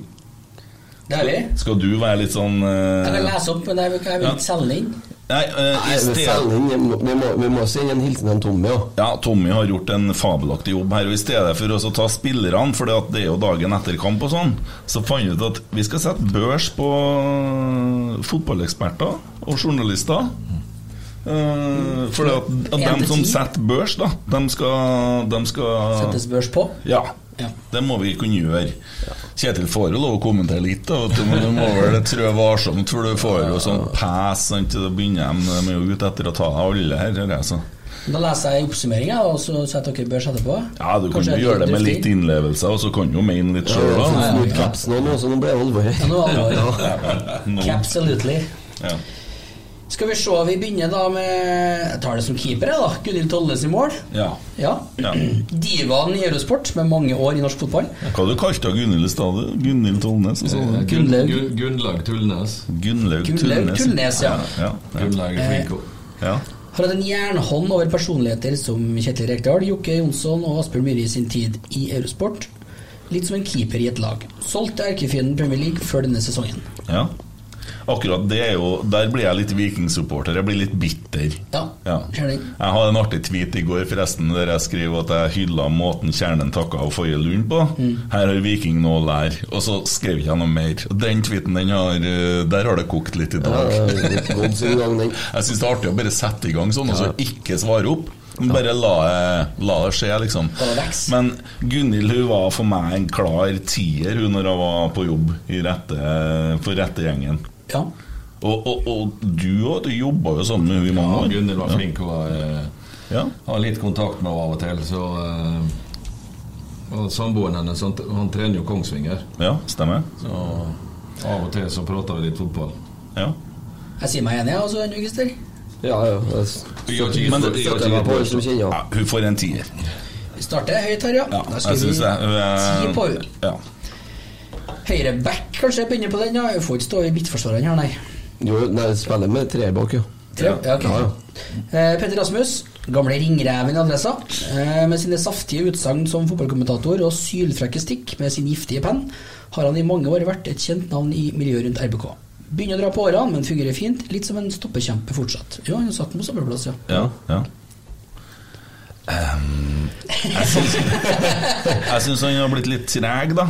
Deilig. Skal du være litt sånn uh... Jeg kan lese opp, men jeg vil jeg vil ikke selge inn. Nei, uh, Nei, sted vi, må, vi, må, vi må sende en hilsen til Tommy òg. Ja, Tommy har gjort en fabelaktig jobb her. Og I stedet for å ta spillerne, for det er jo dagen etter kamp og sånn, så fant vi ut at vi skal sette børs på fotballeksperter og journalister. Uh, for det at, at dem som setter børs, da, de skal, de skal Settes børs på. Ja. Ja. Det må vi kunne gjøre. Kjetil får jo lov å kommentere litt, da, du, men du må vel trø varsomt, for du får jo sånn pes. Sant? Da begynner de, de er jo ute etter å ta alle her. her, Altså. Da leser jeg oppsummeringa, og så setter dere børs etterpå. Ja, du kan jo gjøre det med litt innlevelse, og så kan du jo mene litt sjøl, Ja, da. nå ble det alvor. Ja, nå er det alvor. <laughs> Ja. Skal vi se, vi begynner da med Jeg tar det som keeper, jeg, da. Gunhild Tolles i mål. Ja. Ja. Ja. <clears throat> Divaen i Eurosport med mange år i norsk fotball. Hva du kalte du Gunhild i stad? Gunhild Tollnes? Gun, Gunnlaug. Tullnes. Gunnlaug Tullnes, ja. ja, ja, Gunnlaug er flink. ja. Har hatt en jernhånd over personligheter som Kjetil Rekdal, Jokke Jonsson og Asbjørn Myhre i sin tid i Eurosport. Litt som en keeper i et lag. Solgt til erkefienden Premier League før denne sesongen. ja. Akkurat det er jo Der blir jeg litt vikingsupporter. Jeg blir litt bitter. Ja, Ja. Jeg hadde en artig tweet i går forresten der jeg skriver at jeg hylla måten Kjernen takka forrige Lund på. Mm. Her har Viking noe å lære. Og så skrev jeg noe mer. Og Den tweeten, den har, eh, der har det kokt litt i dag. Ja. <laughs> Jeg syns det er artig å bare sette i gang sånn, og så ikke svare opp. Bare la, la det skje, liksom. Men Gunhild hun var for meg en klar tier hun når hun var på jobb i rette, for rette gjengen. Ja. Og, og, og du òg, du jobba jo sammen med henne i mange år. Ja. Gunhild var flink. Hun var, eh, Ja. har litt kontakt med henne av og til. Så eh, og Samboeren hennes han, han trener jo Kongsvinger. Ja, stemmer. Så av og til så prater vi litt fotball. Ja. Jeg sier meg enig, jeg også, Christer. Ja, ja. Jeg støtter Men- støtter meg på alle som kjenner Ja, hun får en tier. Vi starter høyt her, ja. Ja, da skal vi ti på henne. Ja. Høyre back, kanskje, begynner på den. ja Hun får ikke stå i midtforsvareren her, nei. Jo, nei, spiller med tre bak, jo. Tre? Ja, okay. Ja, ja. Eh, Petter Rasmus, gamle ringreven i Adressa. Eh, med sine saftige utsagn som fotballkommentator og sylfrekke stikk med sin giftige penn, har han i mange år vært et kjent navn i miljøet rundt RBK. Begynner å dra på årene, men fungerer fint. Litt som en stoppekjempe fortsatt. Jo, han satt på samme plass, ja. Ja, ja. Ehm, <laughs> jeg syns han har blitt litt treg, da.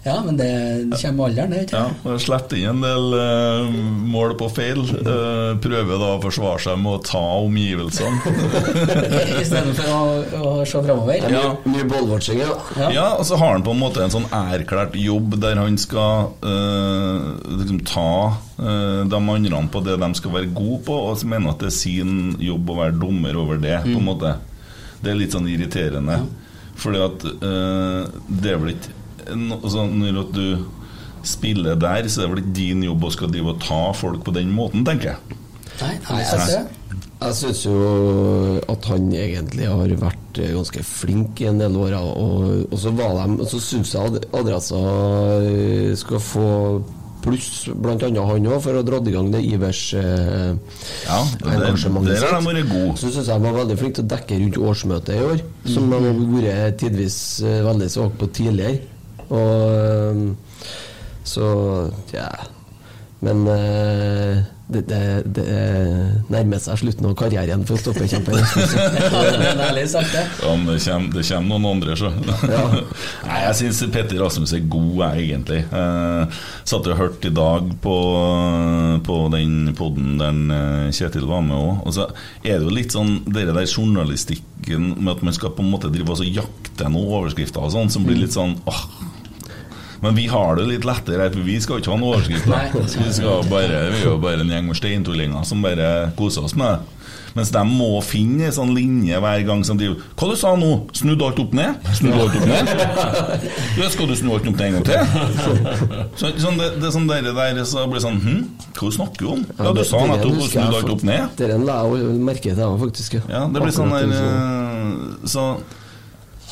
Ja, men det kommer med alderen, det. Ja, og slett inn en del uh, mål på feil. Uh, prøver da å forsvare seg med å ta omgivelsene. <laughs> Istedenfor å, å se framover. Er mye, ballwatching, ja. Ja. og så har han på en måte en sånn erklært jobb der han skal uh, liksom ta eh, de andre på det de skal være gode på, og så mener at det er sin jobb å være dommer over det. på en måte Det er litt sånn irriterende. Fordi at eh, det er vel ikke no, altså, Når at du spiller der, så er det vel ikke din jobb å skal drive og ta folk på den måten, tenker jeg. Nei, nei, jeg ser. Jeg syns jo at han egentlig har vært ganske flink i en del år. Og, og så var de, så syns jeg Ad- Adressa skal få pluss, annet han òg, for å dra i gang det Ivers eh, Ja, engasjementet der har de sitt. vært gode. Så syns jeg de var veldig flinke til å dekke rundt årsmøtet i år, som de har vært tidvis eh, veldig svake på tidligere. Og eh, så ja Men eh, det, det, det nærmer seg slutten av karrieren for stoppekjemper. <laughs> Ja, det det. Men det kommer, det kommer noen andre, så. <laughs> Nei, jeg syns Petter Rasmus er god, jeg, egentlig. Eh, satt og hørte i dag på, på den poden der Kjetil var med òg. Og så er det jo litt sånn dere der journalistikken med at man skal på en måte drive og jakte noen overskrifter og sånn, som blir litt sånn åh. Men vi har det litt lettere, her, for vi skal ikke ha noen overskrifter. Det vi, skal bare, vi er jo bare en gjeng med steintullinger som bare koser oss med det. Mens de må finne en sånn linje hver gang som de Hva du sa nå? Snudd alt opp ned? Snudd alt opp ned? Ja, skal du snu alt opp ned en gang til? Så, sånn, det, det er sånn der, der så blir sånn Hm, hva snakker du om? Ja, du sa nettopp snudd snu alt opp ned. Dere la jeg jo merke til, faktisk. Ja, det blir sånn der det, eh, Så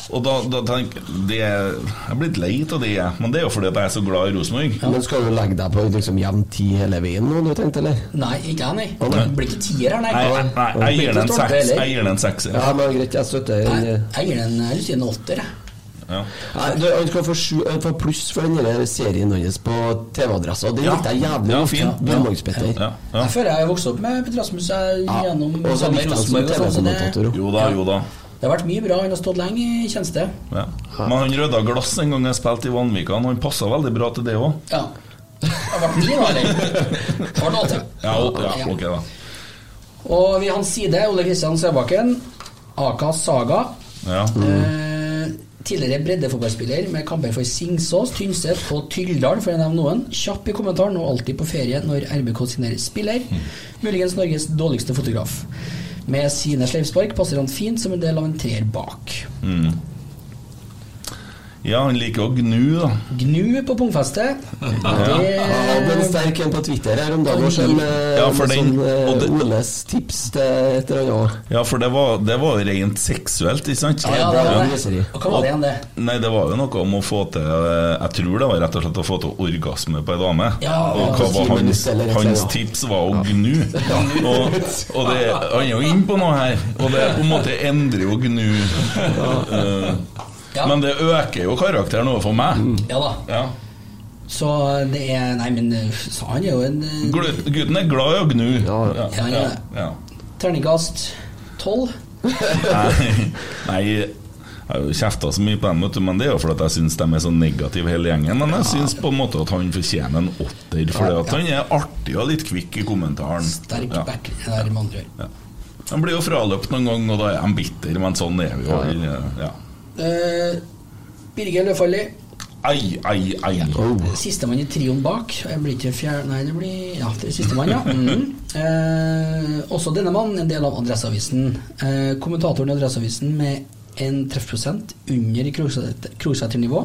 Og da, da tenker jeg det Jeg er blitt lei av det. Men det er jo fordi at jeg er så glad i Rosenborg. Men skal du legge deg på liksom jevn ti hele veien nå, du tenkte, eller? Nei, ikke jeg, nei. Det blir ikke tier her, nei. Nei, nei, nei, jeg gir den seks. Jeg gir den en sekser. Ja, men greit, jeg støtter den. jeg gir den jeg si en åtter. jeg. Ja. Nei, du, Han skal få, sju, han pluss for den serien hans på TV-adressa. Det Ja. likte jeg jævlig Ja, fin. Ja, ja. Jeg føler jeg har vokst opp med Petter Rasmus jeg, Ja. gjennom Og så likte jeg som sånn, TV-kommentator. Jo da, jo da. Det har vært mye bra. Han har stått lenge i tjeneste. Ja. Men han rydda glass en gang jeg spilte i Vanvikan. Han passa veldig bra til det òg. Ja. Det har vært ni, da, eller? Det har vært åtte. Ja, o- ja, ok, da. Og ved hans side, Ole Kristian Søbakken, Aka Saga. Ja. Eh, tidligere breddefotballspiller med kamper for Singsås, Tynset og Tyldal, for å nevne noen. Kjapp i kommentaren og alltid på ferie når RBK signerer spiller. Muligens Norges dårligste fotograf. Med sine sleivspark passer han fint som en del av en treer bak. Mm. Ja, han liker å gnu, da. Gnu på pungfestet. Det ble hadde en sterk en på Twitter her om dagen med, Ja, for med den- sånn eh, det- Oles tips til et eller annet. Ja, for det var, det var jo rent seksuelt, ikke sant? Ja, det var det. Ja. Og hva var det igjen, det? Nei, det var jo noe om å få til eh, Jeg tror det var rett og slett å få til orgasme på ei dame. Ja, og hva var hans, hans tips var å gnu. Og, og det, han er jo inne på noe her. Og det på en måte endrer jo gnu. Eh, Ja. Men det øker jo karakteren overfor meg. Ja da. Ja. Så det er Nei, men eh, så han er jo en eh, Gutten er glad i å gnu. Ja. ja, Ja, er ja. terningkast tolv. Nei, nei jeg har jo kjefta så mye på dem, men det er jo fordi at jeg syns de er så negative hele gjengen. Men jeg syns på en måte at han fortjener en åtter, fordi at han er artig og litt kvikk i kommentaren. Sterk Ja. back der, med andre ord. Ja. Han blir jo fraløpt noen gang, og da er han bitter, men sånn er vi jo. Ja. Eh, Birger Løfaldli. Ai, ai, ai. Sistemann i trioen bak. Jeg blir ikke fjern... Nei, det blir Ja, det er sistemann, ja. <laughs> Mm. Eh, også denne mannen en del av Adresseavisen. Eh, kommentatoren i Adresseavisen med en treffprosent under Krogseter-nivå,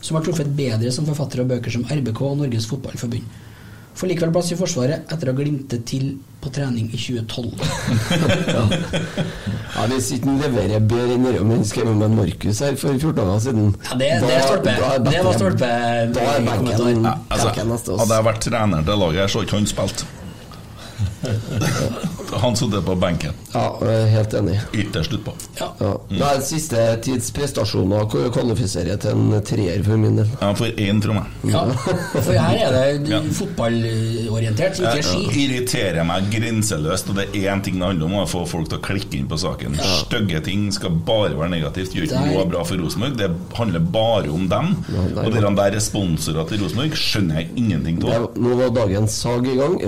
som har truffet bedre som forfatter av bøker som RBK og Norges Fotballforbund. Får likevel plass i Forsvaret etter å ha glimtet til på trening i 2012. <laughs> Ja, Hvis ikke han leverer bedre enn det, men skrev med Markus her for 14 dager siden Ja, det, det, er stolpe. da er det var stolpe. Da er benken, ja, Altså, hadde jeg vært trener til laget, her, så hadde ikke han spilt. <laughs> Han satt på benken. Ja, er helt enig. Ytterst utpå. Ja. Ja. Nei, siste tids prestasjoner kvalifiserer kvalifisere til en treer for min del. Ja, for én fra meg. Ja, for her er det Ja. fotballorientert, ikke Jeg ski. irriterer meg grenseløst, og det er én ting det handler om, å få folk til å klikke inn på saken. Stygge ting skal bare være negativt. Gjør ikke noe bra for Rosenborg. Det handler bare om dem. der Og de der er til Rosenborg, skjønner jeg ingenting av. Nå var dagens sag i gang.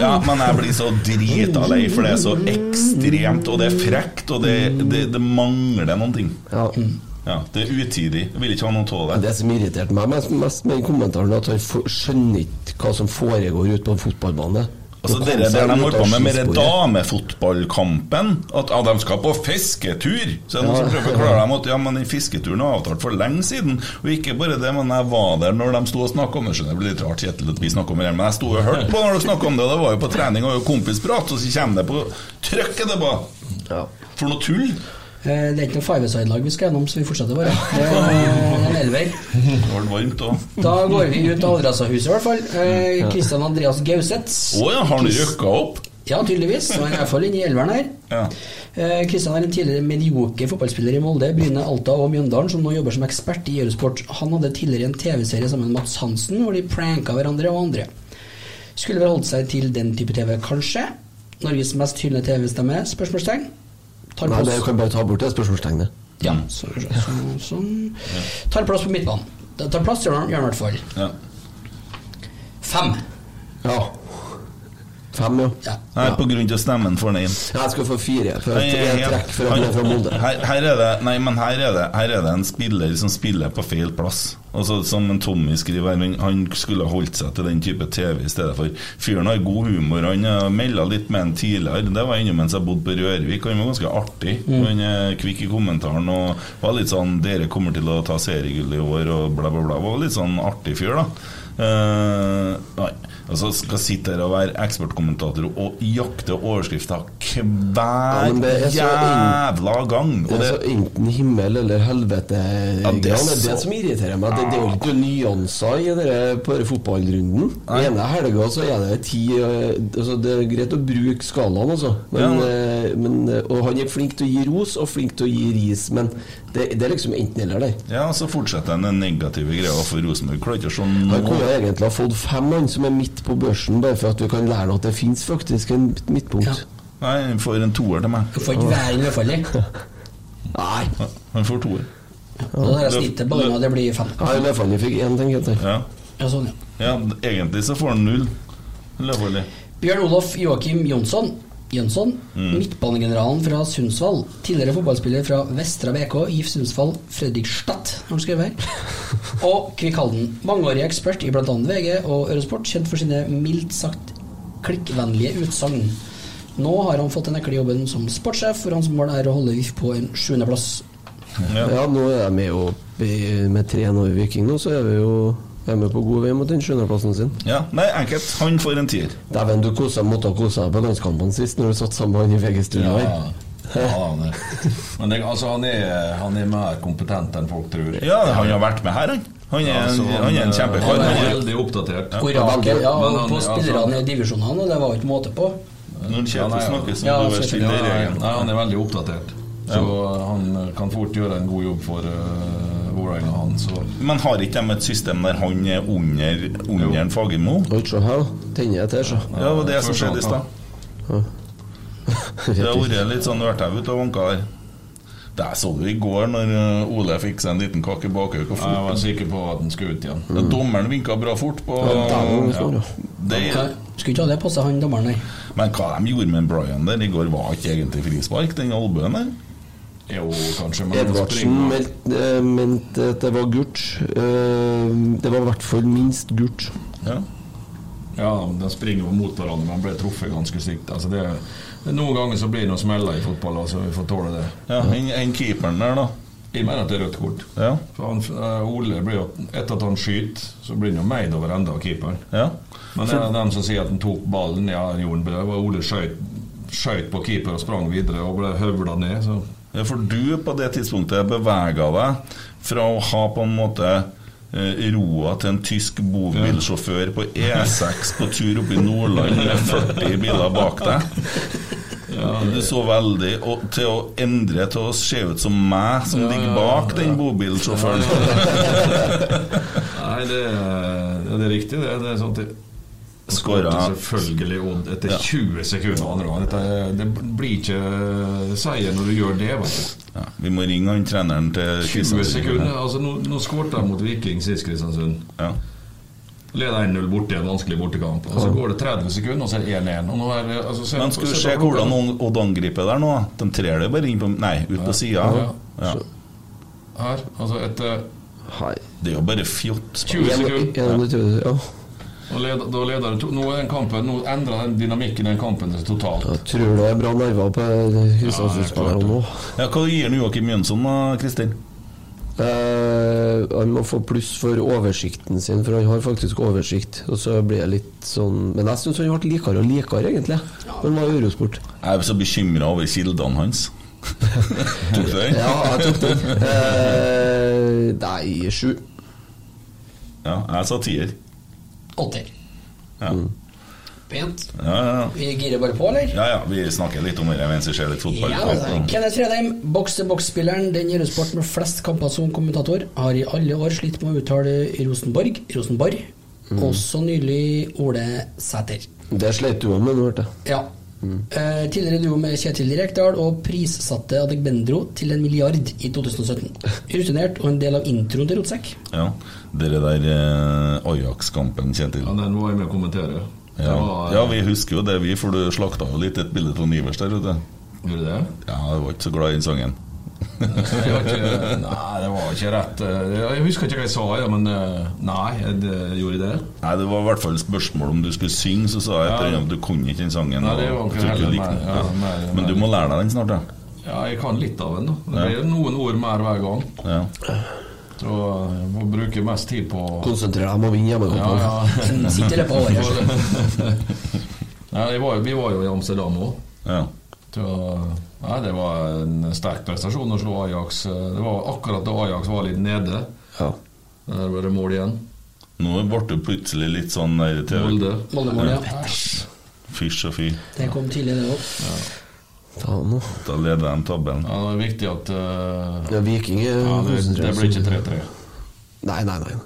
Ja, men jeg blir så drita lei, for det er så ekstremt, og det er frekt, og det, det, det mangler noen ting. Ja. Ja, Det er utidig. Jeg vil ikke ha noe av det. Det som irriterte meg mest, mest med kommentaren, at han skjønner ikke hva som foregår ute på en fotballbane. Altså dere, det der de holder på med med damefotballkampen At ja, de skal på fisketur! Så er det noen som prøver å forklare dem at ja, men den fisketuren er avtalt for lenge siden. Og ikke bare det, men jeg var der når de sto og snakka om det. Skjønner, Det blir litt rart Kjetil, at vi snakker om det, men jeg sto og hørte på når de snakka om det. og Det var jo på trening og jo kompisprat, og så kommer det på trykket det på! Ja. For noe tull! Eh, Det er ikke noe five-side-lag vi skal gjennom, så vi fortsetter bare. Det er en elver. Det var varmt òg. Da går vi ut av Adressahuset, i hvert fall. Kristian Andreas Gauseth. Å ja, har han røkka opp? Ja, tydeligvis. Han er i hvert fall inne i elveren her. Ja. Eh, Kristian er en tidligere medioker fotballspiller i Molde, Bryne, Alta og Mjøndalen, som nå jobber som ekspert i Eurosport. Han hadde tidligere en TV-serie sammen med Mats Hansen, hvor de pranka hverandre og andre. Skulle vel holdt seg til den type TV, kanskje? Norges mest hyllende TV-stemme? Spørsmålstegn. Tar Nei, plass, det kan bare ta bort det spørsmålstegnet. ja, så, så, sånn. Tar plass på midtbanen. Det tar plass, gjør han i hvert fall. ja. Fem. Ja. Fem, ja. Ja. Nei, på grunn av stemmen får han én. Jeg skal få fire. For Nei, jeg, er ja, trekk for at han er fra Molde. Her, her er det Nei, men her er det, her er det en spiller som spiller på feil plass. Altså Som en Tommy skriver, han skulle holdt seg til den type TV i stedet for. Fyren har god humor. Han uh, melda litt med en tidligere. Det var ennå mens jeg bodde på Rørvik. Han var ganske artig. Han er kvikk i kommentaren og var litt sånn 'Dere kommer til å ta seriegull i år', og bla, bla, bla. Var litt sånn artig fyr, da. Uh, nei. Altså Skal sitte her og være ekspertkommentator og jakte overskrifter hver ja, det så jævla gang. Det Og er så enten himmel eller helvete. Ja, det er det, er det som irriterer meg. Det, det er jo ikke nyanser i dere på denne fotballrunden. Den ene helga så er det ti eh, altså Det er greit å bruke skalaen, altså. Men, Ja. eh, men, eh, og han er flink til å gi ros og flink til å gi ris, men det, det er liksom enten-eller der. ja, så fortsetter han den negative greia for Rosenborg. Klarer ikke å se Han kunne egentlig ha fått fem, mann som er midt på børsen, bare for at vi kan lære at det fins faktisk en midtpunkt. Ja. Nei, han får en toer til meg. Du får ikke være i Løfallet. Nei. Ja, Han får toer. Da er snittet på grunn av det blir fem. Ja, I hvert fall jeg fikk én, tenker jeg. Ja. Ja, sånn, ja. ja, egentlig så får han null. Løfaldli. Bjørn Olof Joakim Jonsson. Jønsson, Mm. midtbanegeneralen fra Sundsvall. Tidligere fotballspiller fra Vestra BK, GIF Sundsvall, Fredrikstad, har han skrevet her. <laughs> Og Kvikk Halden. Mangeårig ekspert i bl.a. VG og Eurosport, kjent for sine mildt sagt klikkvennlige utsagn. Nå har han fått den ekle jobben som sportssjef, for hans mål er å holde VIF på en sjuendeplass. Ja. Ja, nå er jeg med opp i, med tre nå i Viking nå, så er vi jo er med på god vei mot den sjuendeplassen sin. ja. Nei, enkelt. Han får en tier. Dæven, du kosa, måtte ha kosa deg på landskampene sist når du satt sammen med han i VG-studio Ja, her. ja han er, men det, altså, han, er, han er mer kompetent enn folk tror. Ja, han har vært med her, han. Han er, Altså, en, han er en kjempekar. Han Han er veldig oppdatert. Orakel, ja, han- på altså- spillerne i divisjonene, og det var ikke måte på. Når Kjetil snakker som Ja, du selvfølgelig. stille i regelen. nei, han er veldig oppdatert. Så han kan fort gjøre en god jobb for uh, Vålerenga, han. Så Men har ikke de et system der han er under, under Fagermo? Oi, se her. Tenner jeg til, så. Ja, det var det som skjedde i stad. Det har vært litt sånn ørtau ute og vanka der. Det så du i går når uh, Ole fikk seg en liten kake bakhøy. fort. jeg var sikker på at han skulle ut igjen. Mm. Dommeren vinka bra fort på Ja, det ja. ja. det, Skulle ikke ha det på seg, han dommeren nei. Men hva de gjorde med Brian der i går, var ikke egentlig frispark, den albuen der? Jo, kanskje, men Edvardsen eh, mente at det var gult. Eh, Det var i hvert fall minst gult. Ja. Ja, de springer jo mot hverandre, men ble truffet ganske stygt. Altså det, noen ganger så blir det noen smeller i fotball, altså vi får tåle det. Ja, en, en keeperen der, da. Jeg mener at det er rødt kort. Ja. For han, eh, Ole blir jo, Etter at han skyter, så blir han jo meid over enda av keeperen. Ja. Men det er dem som sier at han tok ballen Ja, han gjorde det. var Ole skjøt på keeper og sprang videre og ble høvla ned. Så for du på det tidspunktet bevega deg fra å ha på en måte eh, roa til en tysk bobilsjåfør på E6 på tur opp i Nordland med 40 biler bak deg. Du så veldig og, til å endre til å se ut som meg, som ligger bak den bobilsjåføren. Nei, det, er- det er riktig. Det, det er sånn at Skåra. Selvfølgelig Odd etter Ja. 20 sekunder andre gang. Dette, er- det blir ikke seier når du gjør det. Vet du. Ja, vi må ringe han treneren til 20 Kristiansund. sekunder. Altså, nå, nå skåret de mot Viking sist, Kristiansund. Ja. Leder 1-0 borte i en vanskelig bortekamp. Og så går det 30 sekunder, og så er det 1-1. Og nå er det- altså, Men skal vi se hvordan. Odd angriper der nå? De trer det bare inn på Nei, ut på sida. Ja. Ja. Her, altså etter Hei. Det er jo bare fjott. 20 sekunder. ja. Da leder to, Nå er kampen Nå endrer den dynamikken i den kampen totalt. Jeg tror det er bra nerver på Kristiansund-spillerne nå. Ja, hva gir du Joakim Jønsson da, Kristin? Eh, han må få pluss for oversikten sin, for han har faktisk oversikt. Og så blir det litt sånn Men jeg syns han ble likere og likere, egentlig. Han var Eurosport. Jeg er så bekymra over kildene hans. <laughs> Tok du den? Ja, jeg tok den. <laughs> Eh, nei, sju. Ja, jeg sa tier. Åtter. Ja. Pent. Ja, ja, Vi girer bare på, eller? ja, ja, vi snakker litt om det mens vi ser litt fotball. Ja, altså, Kenneth Fredheim, boks-til-boks-spilleren, den Eurosport med flest kamper som kommentator, har i alle år slitt med å uttale Rosenborg, Rosenborg, også nylig Ole Sæter. Det sleit du òg med, nå, hørte jeg. Ja. Eh, tidligere duo med Kjetil Rekdal og prissatte Adegbendro til en milliard i 2017. <laughs> Rutinert og en del av introen til Rotsekk. Ja, Dere der eh, Ajax-kampen, Kjetil. Ja, den var jeg med å kommentere. Ja. var- ja, vi husker jo det, vi, for du slakta jo litt et bilde av Nivers der, vet du. Gjorde du det? Ja, jeg var ikke så glad i den sangen. Nei, det var ikke rett. eh, Jeg husker ikke hva jeg sa, men eh, nei, jeg det- gjorde det? Nei, Det var i hvert fall spørsmål om du skulle synge, så sa jeg etter at du kunne ikke den sangen. Nei, det var ikke heller nei. Ja, meg- Men du må lære deg den snart, ja. Ja, jeg kan litt av den. da Det Ja. blir noen ord mer hver gang. ja. Så jeg må bruke mest tid på Konsentrere deg om å vinne ja, hjemmekampen. ja. <laughs> På året. <laughs> Nei, vi var jo i Amsterdam òg. ja. Nei, det var en sterk prestasjon å slå Ajax. Det var akkurat da Ajax var litt nede. Ja. Der ble det mål igjen. Nå ble du plutselig litt sånn der til Molde. Moldemål, ja. Fysj og fy. Det kom tidlig, det òg. Ja. Da leder de tabellen. Ja, det er viktig at uh, Ja, Viking er ja, det, det blir ikke 3-3. Nei, nei, nei.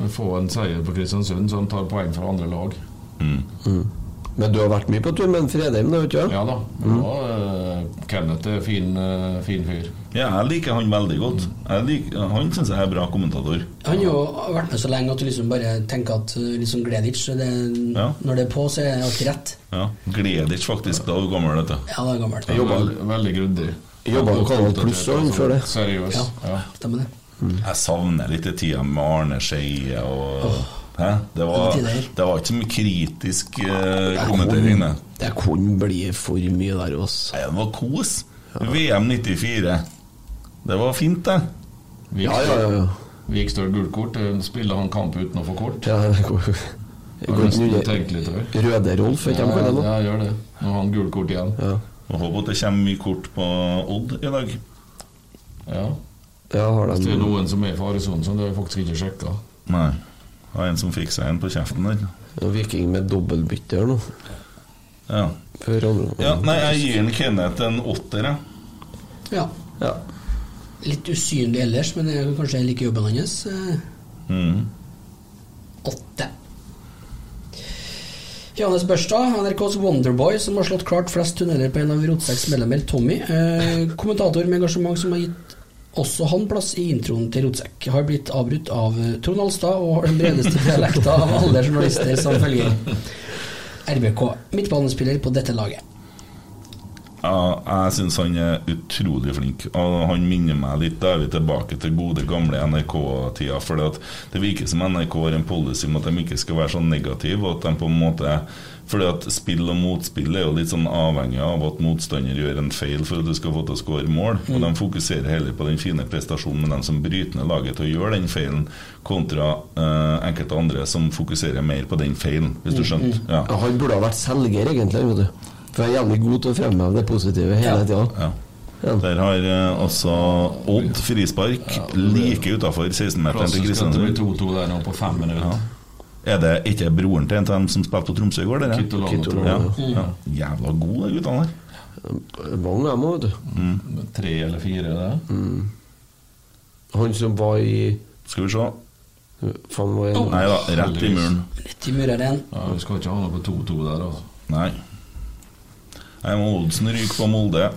Vi får en seier på Kristiansund, så han tar poeng fra andre lag. Men du har vært mye på tur med Fredheim, da, vet du? Ja da. Og, eh, Kenneth er fin, eh, fin fyr. Ja, jeg liker han veldig godt. Jeg liker, han syns jeg er bra kommentator. Han har jo vært med så lenge at du liksom bare tenker at liksom Gledic det, Ja. Når det er på, så er det alltid rett. Ja, Gledic faktisk, da er du gammel, vet du. Ja, det er gammelt. Jeg jobber Veldig, veldig grundig. Jobba jo Kanal Pluss og han før det. Seriøs. Ja, Ja. stemmer det. Jeg savner litt tida med Arne Skeie og Hæ? Det var, Det var ikke så mye kritisk eh, kommentering. det. Det kunne bli for mye der også. Nei, Det var kos. VM 94. Det var fint, det. Vik Ja, ja, ja. ja. Vik står gult kort. eh, Spiller han kamp uten å få kort? ja det går jeg. Røde-Rolf, vet du hva det? Ja, gjør det. Nå har han gult kort igjen. Ja. Jeg Håper at det kommer mye kort på Odd i dag. Ja. ja, har Hvis det er noen som er i faresonen, så det har jeg faktisk ikke sjekka. Det var en som fikk seg en på kjeften der. ja, Viking med dobbeltbytte her nå? Ja. Ja nei, jeg gir en Kenneth en åtter, jeg. Ja. Ja. Litt usynlig ellers, men jeg kanskje jeg liker jobben hans. Eh, Mm. Åtte. Johannes Børstad, NRKs Wonderboy, som har slått klart flest tunneler på en av Rotsekks medlemmer, Tommy. Eh, kommentator med engasjement som har gitt også han plass i introen til Rotsekk. Har blitt avbrutt av eh, Trond Alstad og har den bredeste <laughs> dialekta av alle journalister som følger. RBK, midtbanespiller på dette laget. Ja, jeg syns han er utrolig flink. Og han minner meg litt Da er vi tilbake til gode, gamle NRK-tida. For det, det virker som NRK har en policy om at de ikke skal være så negative. Og at de på en måte fordi at Spill og motspill er jo litt sånn avhengig av at motstander gjør en feil for at du skal få til å skåre mål. Og De fokuserer heller på den fine prestasjonen med dem som bryter ned laget til å gjøre den feilen, kontra eh, enkelte andre som fokuserer mer på den feilen, hvis du skjønte. Ja. Ja, han burde ha vært selger, egentlig. Vet du. For jeg er jævlig god til å fremheve det positive hele tida. Ja. Der har eh, altså Odd frispark like utafor 16-meteren til Kristiansund. 2-2 der nå på fem minutter. Er det ikke broren til en av dem som spilte på Tromsø i går? jeg. Ja. Ja. Jævla gode, de guttene der. Mange av dem òg, vet du. Tre eller fire, det. Han som var i Skal vi se. Faen, var en Nei da, rett i muren. Litt i mureren. Ja, Vi skal ikke ha noe på 2-2 der, altså. Nei. Nei, må Oddsen ryker på Molde.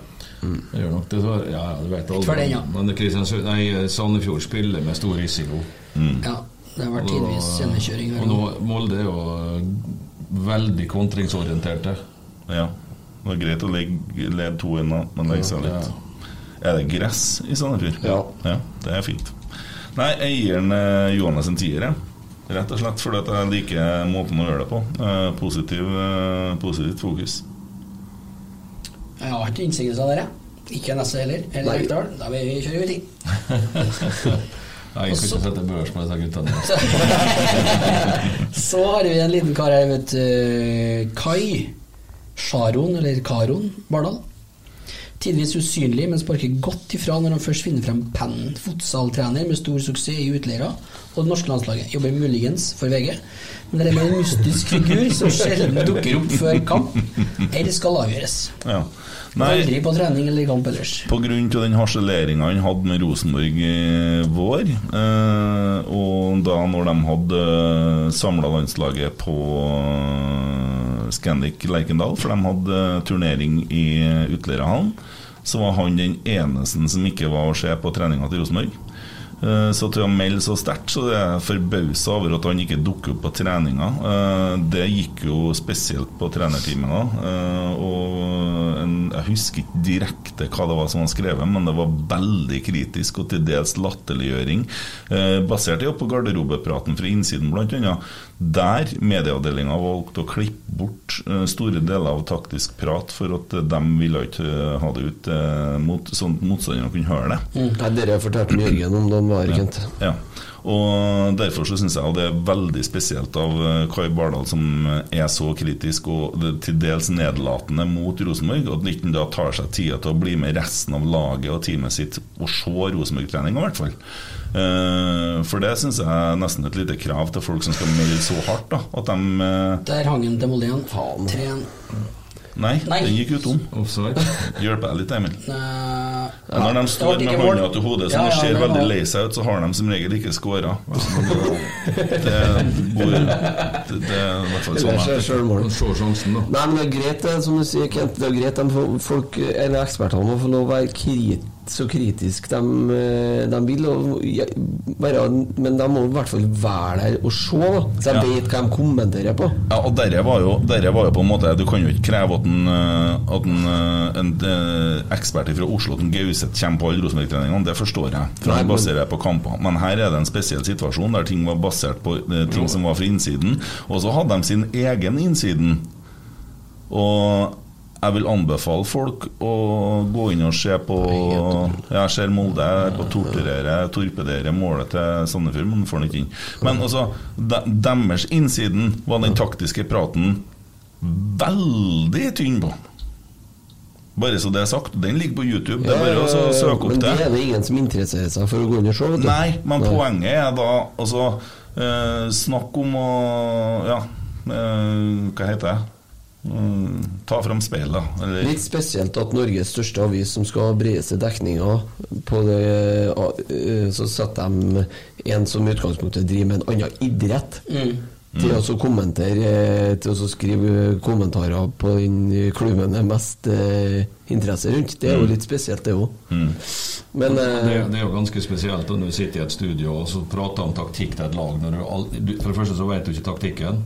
Det gjør nok det. Så, ja, ja, du vet aldri. den, ja. Men Kristiansund, nei, Sandefjord spiller med stor risiko. Ja, det har vært tidvis sendekjøring. Og nå, Molde er jo veldig kontringsorienterte. Ja. Det er greit å legge to 2-1, men legge seg litt. Er det gress i Sandefjord? Ja. Det er fint. Nei, eieren eh, Johannes en tier. Rett og slett fordi at jeg liker måten å gjøre det på. Eh, positiv, eh, positivt fokus. Jeg har ikke innsigelser av dere. Ikke neste heller. Eller. Rekdal. Da vil vi kjøre vi <laughs> Jeg skal ikke sette børs på disse guttene. <laughs> Så har vi en liten kar her, vet du. Kai Sharon, eller Karon Bardal. Tidvis usynlig, men sparker godt ifra når han først finner frem pennen. Fotsaltrener med stor suksess i utleira og det norske landslaget. Jobber muligens for VG. Men det er med en mystisk figur som sjelden dukker opp før kamp, eller skal avgjøres. Ja. Nei, Aldri på trening eller kamp ellers. Av den harseleringa han hadde med Rosenborg i vår, eh, og da når de hadde samla landslaget på eh, Scandic Lerkendal, for de hadde turnering i Utleirahallen, så var han den eneste som ikke var å se på treninga til Rosenborg. Eh, Så til å melde så sterkt, så det er jeg forbausa over at han ikke dukker opp på treninga. Eh, Det gikk jo spesielt på trenerteamet da. eh, Og jeg husker ikke direkte hva det var som var skrevet, men det var veldig kritisk og til dels latterliggjøring. eh, Basert på garderobepraten fra innsiden, annet. Der medieavdelinga valgte å klippe bort eh, store deler av taktisk prat for at eh, de ville ikke eh, ha det ut mot, sånn at motstanderne kunne høre det. Nei, Dere fortalte Jørgen om den var, kjent. Ja. Og Derfor så syns jeg det er veldig spesielt av Kai Bardal, som er så kritisk og til dels nedlatende mot Rosenborg, at nytten da tar seg tida til å bli med resten av laget og teamet sitt og se Rosenborg-treninga, i hvert fall. Eh, For det syns jeg er nesten et lite krav til folk som skal melde så hardt. da At de eh, Der hang en igjen. 3-1. Nei, Nei. den gikk utom. Offside. Hjelper jeg litt, Emil? Eh, Når de står med hånda til hodet Ja, sånn ja, ser veldig lei seg ut, så har de som regel ikke scora. <laughs> Det går Det, er i hvert fall sånn. Sjansen, da. Nei, men det er greit, som du sier, Kent. Det er greit at får, folk, eller ekspertene må få lov å være krit, så kritiske de, eh, de vil. Og, ja, bare, men de må i hvert fall være der og se, da. Så de Ja. vet hva de kommenterer på. Ja, og dere var, jo, derre var jo på en måte Du kan jo ikke kreve at en, eh, at en, en, en eh, ekspert fra Oslo At en Gauseth kommer på alle Rosenborg-treningene. Det forstår jeg. For han baserer baserer på kamper. Men her er det en spesiell situasjon der ting var basert på eh, ting som var fra innsiden. Og så hadde de sin egen innsiden. Og jeg vil anbefale folk å gå inn og se på Jeg ser Molde er på å torturere, torpedere målet til Sandefjord, men får den ikke inn. Men altså, de, deres innsiden var den taktiske praten veldig tynn på. Bare så det er sagt. Den ligger på YouTube. Det er bare å søke opp det Men det. er det ingen som interesserer seg for å gå inn og se. Nei, men poenget er da altså eh, Snakk om å Ja, eh, hva heter det? Mm, ta fram speilet, da. Litt spesielt at Norges største avis, som skal ha bredeste dekninga på det, eh, så setter de en som i utgangspunktet driver med en annen idrett, til å så kommentere eh, Til å skrive kommentarer på den klubben det er mest eh, interesse rundt. Det er jo litt spesielt, det òg. Men Det, det er jo ganske spesielt når du sitter i et studio og så prater om taktikk til et lag. Når du, for det første så vet du ikke taktikken.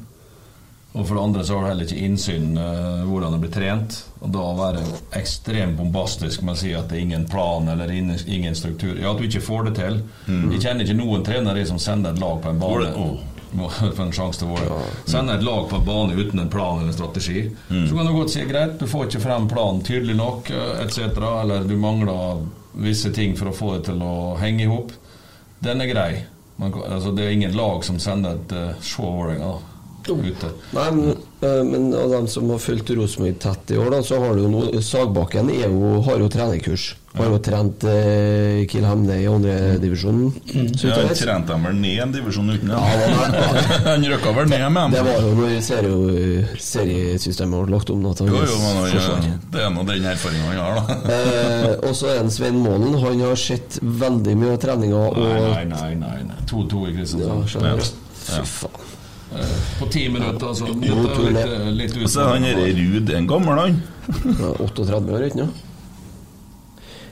Og for det andre så har du heller ikke innsyn uh, hvordan det blir trent. Og da være ekstremt bombastisk med å si at det er ingen plan eller ingen, ingen struktur Ja, at du ikke får det til. Mm. Jeg kjenner ikke noen trenere som sender et lag på en bane <laughs> For. En sjanse til å være Sender et lag på en bane uten en plan eller strategi. Mm. Så kan du godt si greit, du får ikke frem planen tydelig nok, eh, etc., eller du mangler visse ting for å få det til å henge i hop. Den er grei. Man, altså, det er ingen lag som sender et uh, show Vålerenga da, ute. Nei, men, eh, men av dem som har fulgt Rosenborg tett i år, da, så har du jo noe Sagbakken er jo, har jo trenerkurs. Har jo trent eh, Kiel Hemne i andredivisjonen. Mm. Ja, han trente dem vel ned en divisjon uten Ja, det Han <laughs> røkka vel ned med dem. Det var jo når serie, seriesystemet ble lagt om. Da, Jo, jo, men han, det er nå den erfaringa han har, da. <laughs> Eh, og så er det Svein Målen. Han har sett veldig mye av treninga. Og, Nei, nei, nei. nei, nei. 2-2 i Ja, Kristiansand. Ja. Fy faen. Eh, På ti minutter, altså. Jo, er litt, litt Og så er han herre Ruud en gammel, han. 38 år, ikke sant?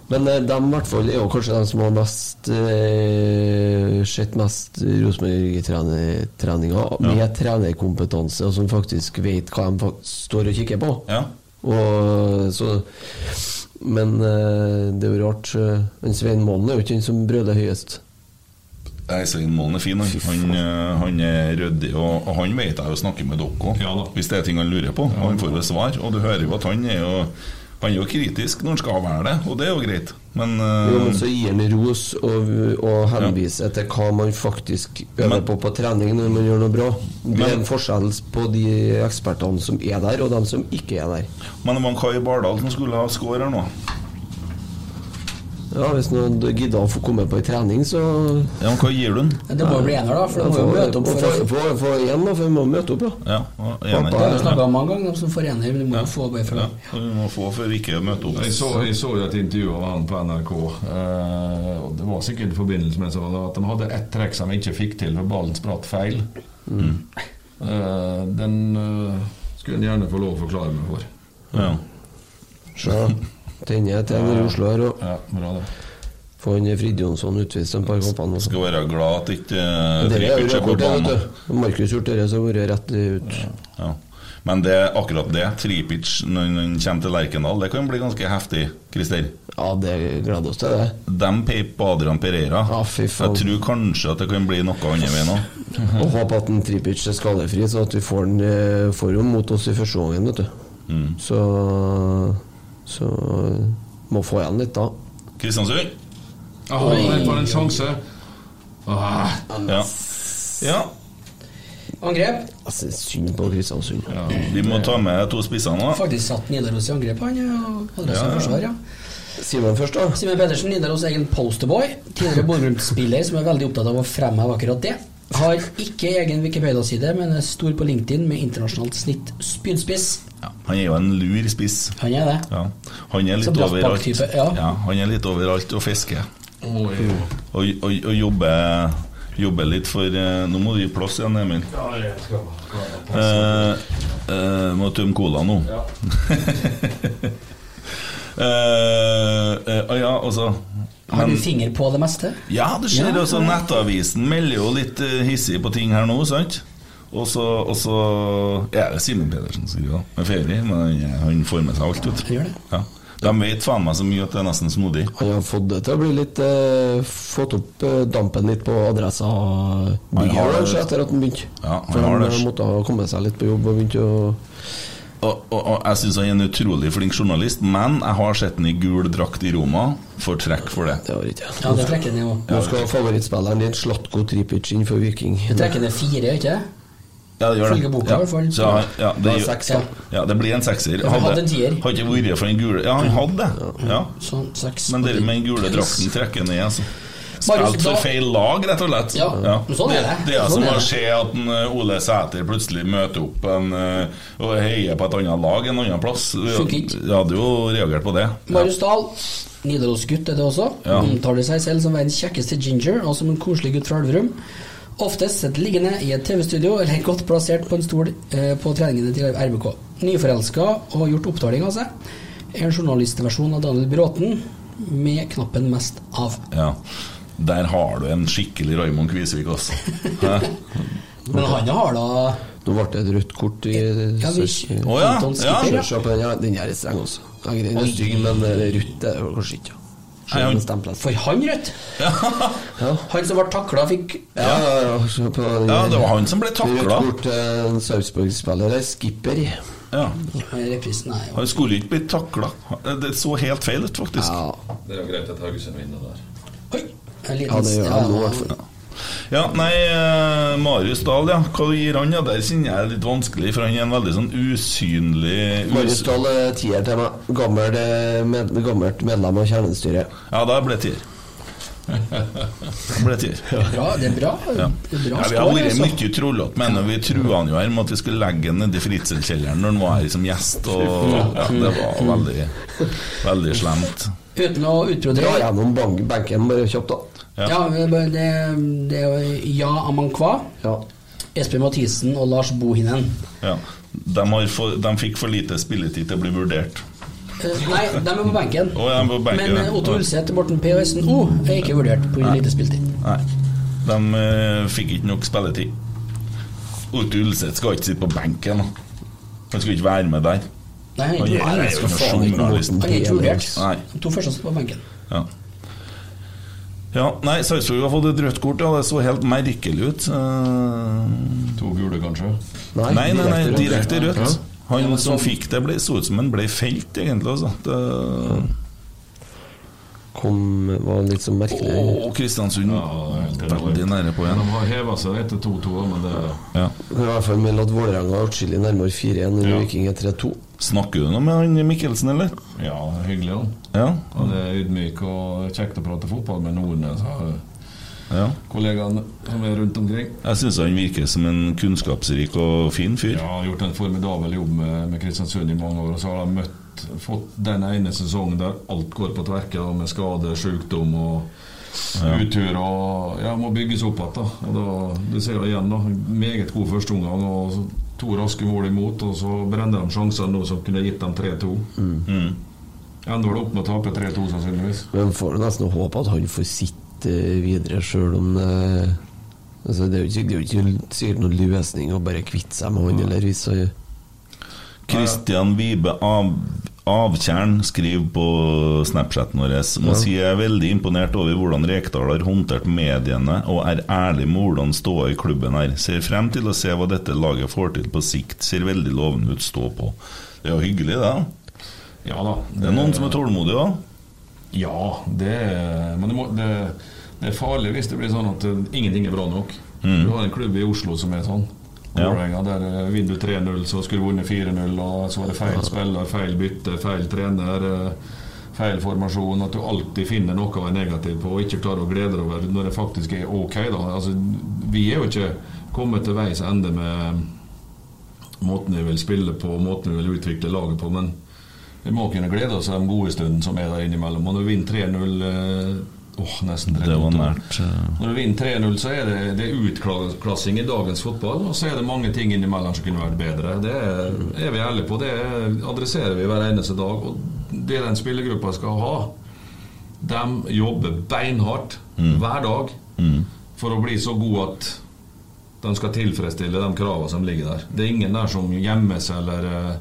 Men eh, de i hvert fall er jo kanskje de som har mest eh, sett mest Rosenborg-treninga med trenerkompetanse, og som faktisk vet hva de står og kikker på. Ja. Og så Men eh, det er jo rart eh, Men Svein Målen er jo ikke den som brøler høyest. Nei, Svein Målen er fin. Han, han, eh, er ryddig, og, og han vet jeg jo snakker med dere òg. Ja. Hvis det er ting han lurer på. Han får jo svar, og du hører jo at han er jo han er jo kritisk når han skal være det, og det er jo greit. Men, uh, Jo, men så gir han ros og, og henviser til hva man faktisk øver Men- på på trening når man gjør noe bra. Det er en forskjell på de ekspertene som er der, og de som ikke er der. men det var Kai Bardal som skulle ha score her nå. Ja, Hvis noen gidder å få komme på ei trening, så Ja, men Hva gir du den? Det må jo bli ener, da, for de må jo møte opp for for, Få for én, da, for vi må møte opp, ja. Ja, og Det har om mange ganger, som får ener. men Du må jo få bare fra Ja, du må få for ikke å møte opp. Jeg så, jeg så jo et intervju av han på NRK. eh, og Det var sikkert i forbindelse med sånn at de hadde ett trekk som de ikke fikk til, for ballen spratt feil. Eh, den eh, skulle en gjerne få lov å forklare meg for. Ja. Se, tenner nede i Oslo her og Ja, bra det. få han Frid Jonsson utvist en par kamper. Skal være glad at ikke uh, Det er er på banen. Markus gjort det, så har vært rett ut. Ja. Men det, akkurat det, Tripic når han kommer til Lerkendal, det kan bli ganske heftig, Christer. Ja, det gleder oss til det. De peip på Adrian Pereira. Ja, fy faen. Jeg tror kanskje at det kan bli noe andre veien òg. <laughs> Og håpe at en Tripic er skadefri, så at vi får den eh, får den mot oss i første gangen, vet du. Mm. Så Så må få igjen litt, da. Kristiansund? Ah, jeg får en sjanse. Ah, Ja. ja. Angrep. Altså, synd på Kristiansund. Vi må ta med to spisser nå. Faktisk satt Nidaros i angrep, han. Hadde Ja, ja. forsvar, ja. Simen først, da. Simen Pedersen, Nidaros egen posterboy. Tidligere Bodø-Glimt-spiller som er veldig opptatt av å fremheve akkurat det. Har ikke egen Wikipedia-side, men er stor på LinkedIn med internasjonalt snitt spydspiss. Ja, han er jo en lur spiss. Han er det. Ja. Han er litt overalt. Brattbakk-type, ja. han er litt overalt og fisker. Og, og, og jobber, jobber litt for eh, Nå må du gi plass igjen, Emil. Eh, eh, må tømme cola nå. Eh, <laughs> eh, uh, ja, altså Har du finger på det meste? Ja, det skjer. Ja, også. Nettavisen melder jo litt uh, hissig på ting her nå, sant? Og så og så er det Simen Pedersen som skriver, med ferie, men han, får med seg alt, vet du. Ja. De vet faen meg så mye at det er nesten snodig. Han har fått det til å bli litt eh, Fått opp eh, dampen litt på adressa bygget kanskje, etter at han begynte. Ja, han For han måtte ha kommet seg litt på jobb og begynte å Og, og, og jeg syns han er en utrolig flink journalist, men jeg har sett han i gul drakt i Roma. Får trekk for det. Det var ikke Ja, det trekker ned òg. Nå skal favorittspilleren din Slatko Tripic inn for Viking. Det trekker ned fire, ikke det? Ja, det gjør det. Boka, ja. fall. Så, ja, det, Det seks, ja. ja, det blir en sekser. Han hadde en tier. Hadde ikke vært for den gule Ja, han hadde det. Ja. Sånn seks Men det med den gule drakten trekker ned, altså. Spilt for feil lag, rett og slett. Ja, men sånn er det. Det er Sånn som å se at en, uh, Ole Sæter plutselig møter opp en, uh, og heier på et annet lag en annen plass. Vi. Jeg hadde jo reagert på det. Marius Dahl, Nidaros-gutt er det også. Ja. Omtaler seg selv som verdens kjekkeste ginger og som en koselig gutt fra Elverum. Oftest sitter liggende i et TV-studio eller godt plassert på en stol eh, på treningene til RBK. Nyforelska og har gjort opptaling av seg. En journalistversjon av Daniel Bråten med knappen 'mest av'. Ja. Der har du en skikkelig Raymond Kvisvik, altså. <laughs> Men han har da Nå ble det et rødt kort i Ja, vi- oh, ja, ja. Ja, den er streng også. Den er stygg, men er rødt er det kanskje ikke. Han-. For han rødt? <laughs> Han som ble takla, fikk Ja, ja, ja, på den Ja, det var han som ble takla. Rødt kort til en Sarpsborg-spiller, er skipper. Ja. Reprisen Han skulle ikke blitt takla. Det så helt feil ut, faktisk. Ja, Det er jo greit at Haugesund vinner der. Oi! Liten ja det gjør han nå, i hvert fall. Ja, nei, eh, Marius Dahl, ja. Hva gir han? Ja, Der kjenner jeg er litt vanskelig, for han er en veldig sånn usynlig Marius Dahl er tier til meg. Gammel, eh, med, gammelt medlem av kjernestyret. Ja, da ble det tier. Det ble tier. Ja, det er bra. Ja. Det er bra Ja, vi har vært altså. mye trollete, men vi trua han jo her med at vi skulle legge han nedi fritzelkjelleren når han var her som gjest, og ja, det var veldig, veldig slemt. Uten å Dra gjennom banken benken bare kjapt, da. Ja. Ja, det, det, er jo Ja Amankwa, Ja. Espen Mathisen og Lars Bohinen. Ja. De, har for, de fikk for lite spilletid til å bli vurdert. Eh, Nei, de er på benken. Å, ja, på benken, Men eh. Otto Ulseth, Morten P og Øystein O er ikke vurdert på lite spilletid. Nei. De uh, fikk ikke nok spilletid. Otto Ulseth skal ikke sitte på benken. da. Han skal ikke være med der. Nei, han er ikke vurdert. De to første sitter på benken. Ja. Ja, nei, Sarpsborg har fått et rødt kort. Ja, Det så helt merkelig ut. Uh... To gule, kanskje? Nei, nei, nei, rødt. direkte rødt. Ja. Han som fikk det, ble, så ut som han ble felt, egentlig. Altså. Det, Kom, var litt så merkelig. og Kristiansund ja, veldig nære på igjen. De har heva seg etter 2-2, men det Ja. I hvert fall melde at Vålerenga er atskillig nærmere 4-1 enn Ja. Viking er 3-2. Snakker du noe med han Mikkelsen, eller? Ja, hyggelig, han. Ja. Han er ydmyk og kjekt å prate fotball med Nordnes. ja. Kollegaene som er rundt omkring. Jeg syns han virker som en kunnskapsrik og fin fyr. Ja, har gjort en formidabel jobb med, med Kristiansund i mange år. Og så har han møtt, fått den ene sesongen der alt går på tverke, da, med skade, sykdom og utur. Og ja, må bygges opp igjen. da. Da, Du ser jo igjen, da. Meget god førsteomgang og to raske mål imot. Og så brenner de sjansene nå som kunne gitt dem 3-2. Mm. Ender vel opp med å tape 3-2, sannsynligvis. Men får nesten håpe at han får sitte videre, sjøl om det altså, Det er jo ikke, det er jo ikke sikkert noen løsning å bare kvitte seg med han, eller hvis han Kristian Vibe Av Avtjern skriver på Snapchaten vår Må Ja. si jeg er veldig imponert over hvordan Rekdal har håndtert mediene og er ærlig med hvordan ståa i klubben er. Ser frem til å se hva dette laget får til på sikt. Ser veldig lovende ut. Stå på. Det er jo hyggelig, det. Ja da. Det er noen som er tålmodige òg. Ja, det er, men det, må, det, det er farlig hvis det blir sånn at eh, ingenting er bra nok. Mm. Du har en klubb i Oslo som er sånn. Ja. Vålerenga, Der eh, vinner du 3-0, så skulle du vunnet 4-0, og så var det feil spiller, feil bytte, feil trener, eh, feil formasjon. At du alltid finner noe å være negativ på, og ikke klarer å glede deg over når det faktisk er ok. da altså, Vi er jo ikke kommet til veis ende med måten vi vil spille på, måten vi vil utvikle laget på, men vi må kunne glede oss av de gode stundene som er der innimellom. Og når vi vinner 3-0 Åh, nesten 3-0. Det var nært. eh. Når du vinner 3-0, så er det, det er utklassing i dagens fotball. Og så er det mange ting innimellom som kunne vært bedre. Det er, er vi ærlige på. Det adresserer vi hver eneste dag. Og det den spillergruppa skal ha, de jobber beinhardt hver dag for å bli så gode at de skal tilfredsstille de kravene som ligger der. Det er ingen der som gjemmer seg eller eh,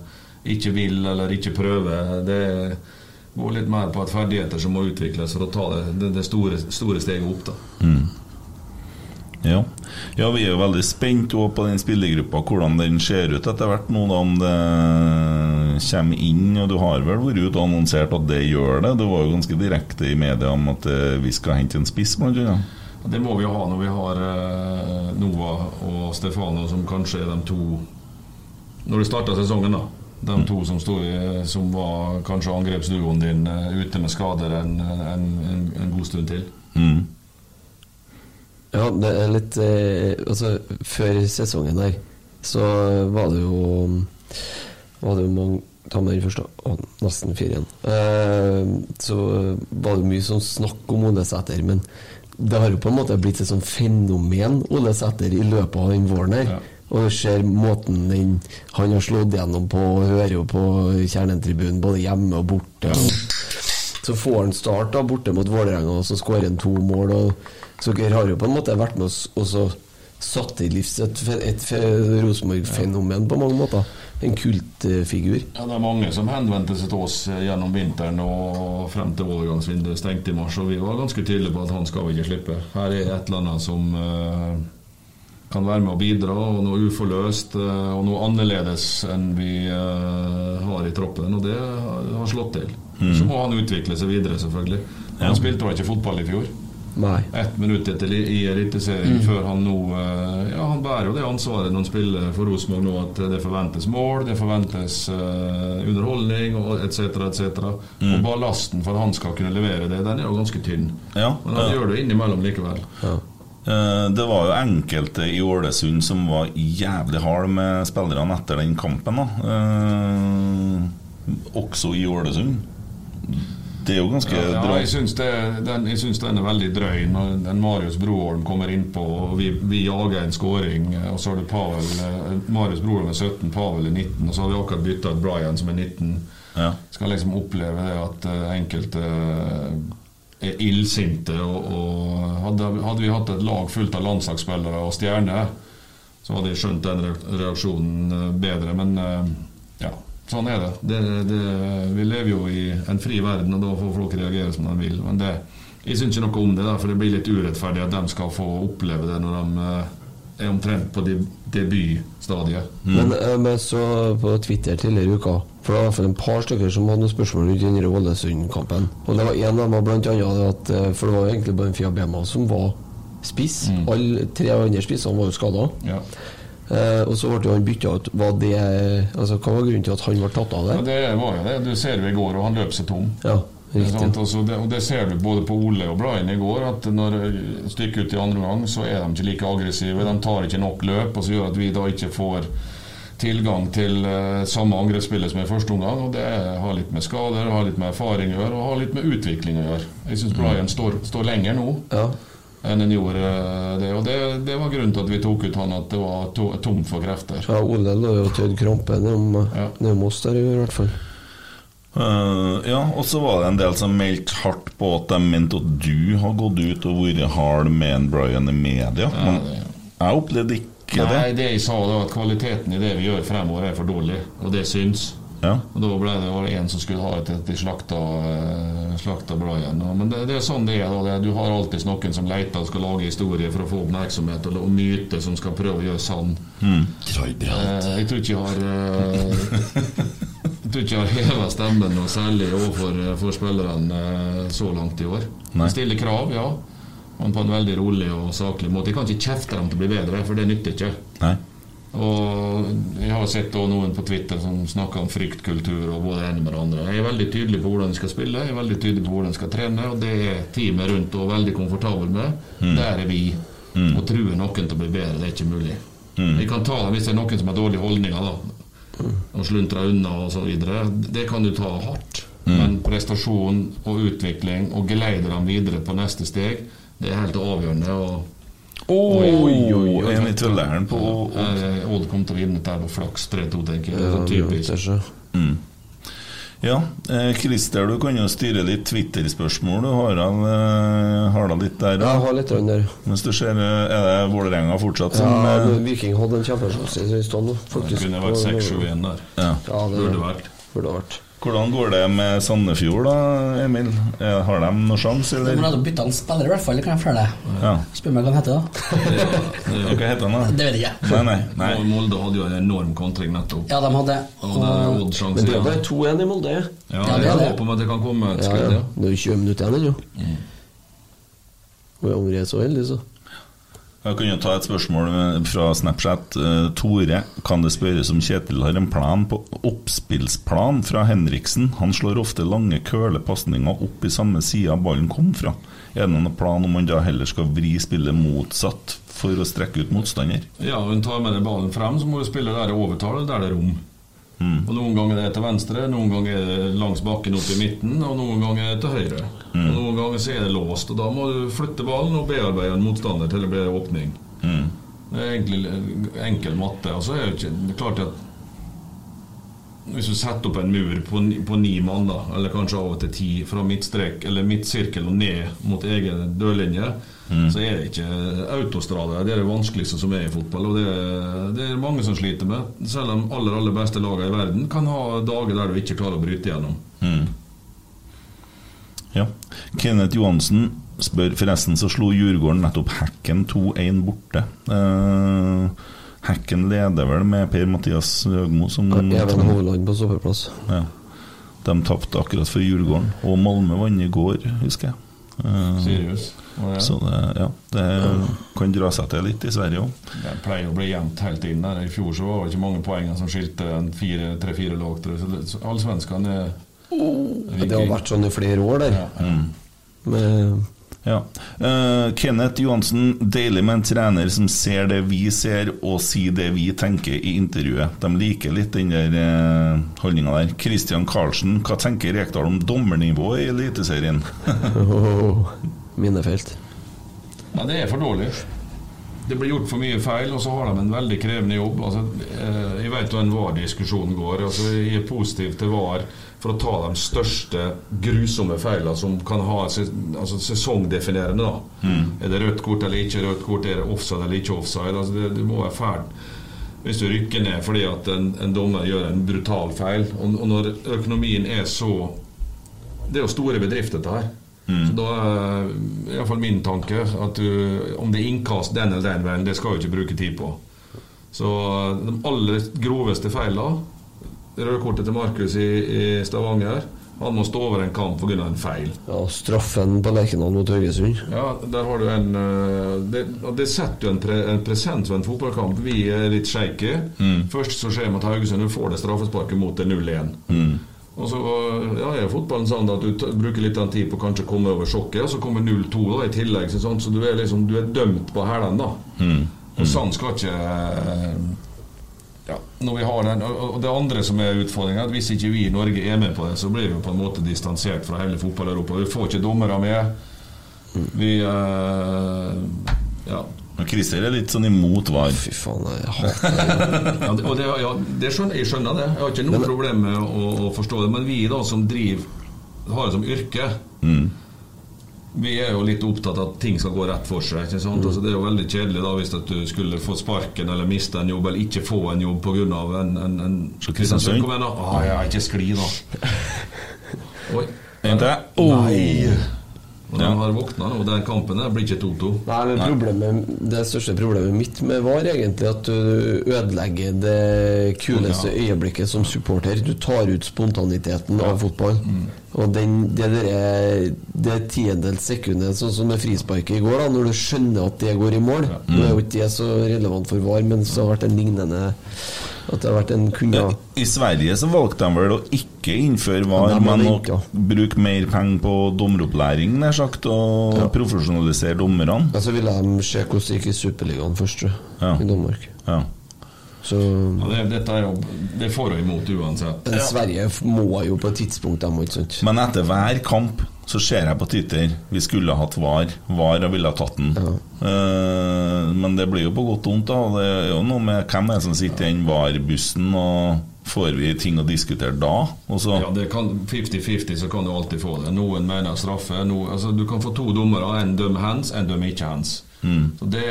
ikke vil eller ikke prøver. Det går litt mer på at ferdigheter som må utvikles for å ta det, det, store, store steget opp. da Ja. ja, vi er jo veldig spent på den spillergruppa, hvordan den ser ut etter hvert nå, da, om det kommer inn. Og du har vel vært ute og annonsert at det gjør det? Det var jo ganske direkte i media om at eh, vi skal hente en spiss, blant annet. Det må vi jo ha når vi har eh, Nova og Stefano, som kanskje er de to Når du starter sesongen, da. De to som, stod i, som var kanskje angrepsduoen din eh, ute med skader en, en, en, en god stund til. Mm. Ja, det er litt eh, Altså, før sesongen der, så var det jo Var det jo mange Ta med den først, da. Å, nesten fire igjen. Eh, så var det mye sånn snakk om Ole Sæter, men det har jo på en måte blitt et sånn fenomen, Ole Sæter, i løpet av den våren her. Ja. Og ser måten den, han har slått gjennom på, og hører jo på kjernetribunen både hjemme og borte. Og så får han start da borte mot Vålerenga, og så skårer han to mål. Og så dere har jo på en måte vært med oss og så satt i livs et, et fe- Rosenborg-fenomen på mange måter. En kultfigur. Ja, Det er mange som henvendte seg til oss eh, gjennom vinteren og frem til overgangsvinduet stengte i mars, og vi var ganske tydelige på at han skal vi ikke slippe. Her er et eller annet som eh, kan være med å bidra, og noe uforløst eh, og noe annerledes enn vi eh, har i troppen, og det har slått til. Mm. Så må han utvikle seg videre, selvfølgelig. Ja. Han spilte jo ikke fotball i fjor. Nei. Ett minutt etter i Eliteserien Mm. før han nå eh, Ja, han bærer jo det ansvaret når han spiller for Rosenborg nå, at det forventes mål, det forventes underholdning og etc., etc. Mm. Og ballasten for at han skal kunne levere det, den er jo ganske tynn. Ja, Men han ja. gjør det innimellom likevel. Eh, Det var jo enkelte i Ålesund som var jævlig hard med spillerne etter den kampen. da Eh, Også i Ålesund. Det er jo ganske Ja, ja, jeg syns det- den, jeg syns den er veldig drøy når den Marius Broholm kommer innpå, og vi, vi jager en skåring, eh, og så har du Pavel eh, Marius Broholm er 17, Pavel er 19, og så har vi akkurat bytta ut Brian som er 19. Ja. Skal liksom oppleve det at eh, enkelte eh, er illsinte, og, og hadde, hadde vi hatt et lag fullt av landslagsspillere og stjerner, så hadde jeg skjønt den reaksjonen eh, bedre, men eh, ja. Sånn er det. Det, det. Vi lever jo i en fri verden, og da får folk reagere som de vil. Men det, jeg syns ikke noe om det, for det blir litt urettferdig at de skal få oppleve det når de eh, er omtrent på de, debutstadiet. Men eh, men så på Twitter tidligere i uka For det var i hvert fall en par stykker som hadde noen spørsmål rundt den Ålesund-kampen. Og det var en av dem blant annet at eh, For det var egentlig bare en Fiabema som var spiss. Alle tre andre spissene var jo skada. Ja. Uh, og så ble jo han bytta ut. Var det Altså Hva var grunnen til at han ble tatt av Ja, det? det var jo det. Du ser jo i går, og han løp seg tom. Ja, Sant? Altså, det, og det ser du både på Ole og Brian i går, at når stykket ut i andre omgang, så er de ikke like aggressive. De tar ikke nok løp, og så gjør at vi da ikke får tilgang til uh, samme angrepsspillet som i første omgang. Og det har litt med skader, har litt med erfaring å gjøre, og har litt med utvikling å gjøre. Jeg syns Brian står, står lenger nå Ja. enn han gjorde eh, det. Og det, det var grunnen til at vi tok ut han, at det var to, tomt for krefter. Ja, Ole lå jo til krampe nedom nedom oss der i hvert fall. Eh, ja, og så var det en del som meldte hardt på at de mente at du har gått ut og vært hard med en Brian i media. Men jeg opplevde ikke det. Nei, det. jeg sa da, at kvaliteten i det vi gjør fremover er for dårlig, og det syns. Ja. Og Da ble det var en som skulle ha et at de slakta, eh, slakta Brian. Men det, det er sånn det er. Da. Det, du har alltid noen som leter og skal lage historier for å få oppmerksomhet, og, og myter som skal prøve å gjøre sann. Mm. Eh, jeg tror ikke jeg har eh, <laughs> tror ikke har heva stemmen noe særlig overfor eh, for spillerne eh, så langt i år. Nei. Stiller krav, ja, men på en veldig rolig og saklig måte. Jeg kan ikke kjefte dem til å bli bedre, for det nytter ikke. Nei. Og jeg har sett noen på Twitter som snakker om fryktkultur og både ene med det andre. Jeg er veldig tydelig på hvordan de skal spille, jeg er veldig tydelig på hvordan de skal trene, og det er teamet rundt og veldig komfortabel med. Mm. Der er vi. Mm. Å true noen til å bli bedre, det er ikke mulig. Mm. Jeg kan ta det hvis det er noen som har dårlige holdninger, da. Og sluntra unna videre. Det kan du ta hardt. Mm. Men prestasjon og utvikling og geleide dem videre på neste steg, det er helt avgjørende. og Oi, oi, oi, en i tvilleren på Odd kom til å vinne der på flaks 3-2, tenker jeg. Det er Ja, så typisk. Mm. Ja, eh, Christer, du kan jo styre litt Twitter-spørsmål. Du har, al- eh, har da litt der. Jeg har litt der. Mens du ser, eh, er det Vålerenga fortsatt som Ja, men Viking hadde en kjempesjanse i stad nå, faktisk. Det kunne vært 6-7-1 der. Ja. Ja, det Burde vært. Burde vært. Hvordan går det med Sandefjord, da, Emil? Eh, Har de noen sjanse, De eller? bytta bytte en spiller, i hvert fall. Det kan jeg føle det? Ja. Spør meg hva han heter, da. Hva heter han, da? <laughs> Det vet jeg ikke. Nei, nei. nei. Molde hadde jo en enorm kontring nettopp. Ja, de hadde Og det er Men det er igjen. bare 2-1 i Molde. Ja, Ja, det jeg er det. håper om at det kan komme et Ja, ja. ja. Det er jo 20 minutter igjen ennå. Og jeg er så heldig, så. Jeg kan jo ta et spørsmål fra Snapchat. Eh, Tore, kan det spørres om Kjetil har en plan på oppspillsplan fra Henriksen? Han slår ofte lange kølepasninger opp i samme side ballen kom fra. Er det noen plan om han da heller skal vri spillet motsatt for å strekke ut motstander? Ja, hun tar med deg ballen frem, så må du spille der og overtale der det er rom. Og Noen ganger er det til venstre, noen ganger er det langs bakken opp i midten, og noen ganger er det til høyre. Og Noen ganger så er det låst, og da må du flytte ballen og bearbeide en motstander til det blir åpning. Mm. Det er egentlig enkel matte. Og så er det ikke det er klart at hvis du setter opp en mur på, på ni mann, da, eller kanskje av og til ti, fra midtstrek eller midtsirkel og ned mot egen dørlinje, så er det ikke autostrade. Det er det vanskeligste som er i fotball. Og det, er- det er mange som sliter med. Selv de aller, aller beste lagene i verden kan ha dager der du ikke klarer å bryte gjennom. Ja. Kenneth Johansen spør forresten så slo Djurgården nettopp Hekken 2-1 borte. Eh, Hekken leder vel med Per-Mathias Høgmo som Even Hovland på stoppeplass. Ja. De tapte akkurat for Djurgården. Og Malmö vant i går, husker jeg. Seriøs? Oh, ja. Så det, ja, det kan dra seg til litt i Sverige òg. Det pleier å bli jevnt helt inn der. I fjor så var det ikke mange poeng som skilte tre-fire lag. Så alle svenskene er Det har vært sånn i flere år der. Med Ja. Uh, Kenneth Johansen, deilig med en trener som ser det vi ser, og sier det vi tenker i intervjuet. De liker litt den der uh, holdninga der. Christian Karlsen, hva tenker Rekdal om dommernivået i Eliteserien? <laughs> oh, <laughs> Minefelt. Ja, det er for dårlig. Det blir gjort for mye feil, og så har de en veldig krevende jobb. Altså, uh, jeg vet hvordan VAR-diskusjonen går. Altså, jeg er positiv til VAR for å ta de største grusomme feilene som kan ha altså, sesongdefinerende. Da. Er det rødt kort eller ikke rødt kort? Er det offside eller ikke offside? Altså, det, det må være fælt hvis du rykker ned fordi at en, en dommer gjør en brutal feil. Og, og når økonomien er så Det er jo store bedrifter, dette her. Så da er iallfall min tanke at du, om det er innkast den eller den veien, det skal du ikke bruke tid på. Så de aller groveste feilene Rødkortet til Markus i, i Stavanger Han må stå over en kamp pga. en feil. Ja, straffen på Lerkendal mot Haugesund. Ja, der har du en eh, Det, det setter jo en, pre, en present ved en fotballkamp. Vi er litt shaky. Først så skjer det at Haugesund får det straffesparket mot 0-1. Og så ja, er fotballen sånn at du t bruker litt av tid på kanskje å komme over sjokket, og så kommer 0-2 da i tillegg. Så, sånn, så du er liksom Du er dømt på hælene, da. Og sånn skal ikke eh, ja, når vi har den og, det andre som er utfordringen, er at hvis ikke vi i Norge er med på det, så blir vi på en måte distansert fra hele fotball-Europa. Vi får ikke dommere med. Vi eh, Ja. Men Christer er litt sånn imot VAR. Fy faen, jeg hater det. <laughs> Ja, det- og det, ja, det skjønner, jeg skjønner det. Jeg har ikke noe problem med å, å forstå det. Men vi da som driver har det som yrke Vi er jo litt opptatt av at ting skal gå rett for seg. Ikke sant? Altså, det er jo veldig kjedelig da hvis du skulle få sparken eller miste en jobb, eller ikke få en jobb pga. en, en, en Kristiansund? Kom igjen, da. Ah, er ikke skli, da. <laughs> Oi. En til. Nei. Og de har våkna og Den kampen der blir ikke 2-2. Nei, men problemet, Det største problemet mitt med VAR er egentlig at du ødelegger det kuleste øyeblikket som supporter. Du tar ut spontaniteten av fotball. Og den, det, der, det tiendels sekundet, sånn som med frisparket i går, da når du skjønner at det går i mål. Nå er jo ikke det så relevant for VAR, men så har det vært en lignende At det har vært en kunne I Sverige så valgte de vel å ikke innføre VAR, Ja, men å ja. bruke mer penger på dommeropplæring, nær sagt, og profesjonalisere dommerne. Ja, så ville de se hvordan det gikk i Superligaen først, tror jeg, Ja. i Danmark. Ja. Så Ja, det, dette er jo Det får hun imot uansett. Men Sverige må jo på et tidspunkt, de må ikke sant? Men etter hver kamp så ser jeg på Twitter Vi skulle ha hatt VAR. VAR og ville ha tatt den. Eh, men det blir jo på godt og vondt. da Det er jo noe med hvem er det som sitter i den VAR-bussen, og får vi ting å diskutere da? Også. Ja, det kan 50-50 så kan du alltid få det. Noen mener straffe. Noen, altså, du kan få to dommere. En dømmer hands, en dømmer ikke hands. Så det,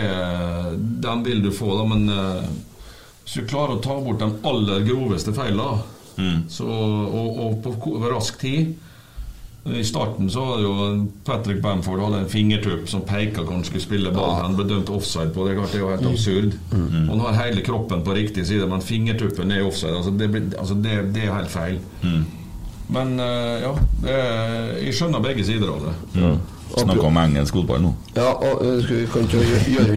Den vil du få, da, men eh, hvis du klarer å ta bort de aller groveste feilene, så, og, og på rask tid I starten så var det jo Patrick Bamford hadde en fingertupp som peka hvor han skulle spille ball. Han ble dømt offside på. Det det er jo helt absurd. Han har hele kroppen på riktig side, men fingertuppen er offside. Altså det, blir, altså det, det er helt feil. Men eh, ja, det er, jeg skjønner begge sider av det. Snakker om engelsk fotball nå. Ja, og skal vi kan ikke gjøre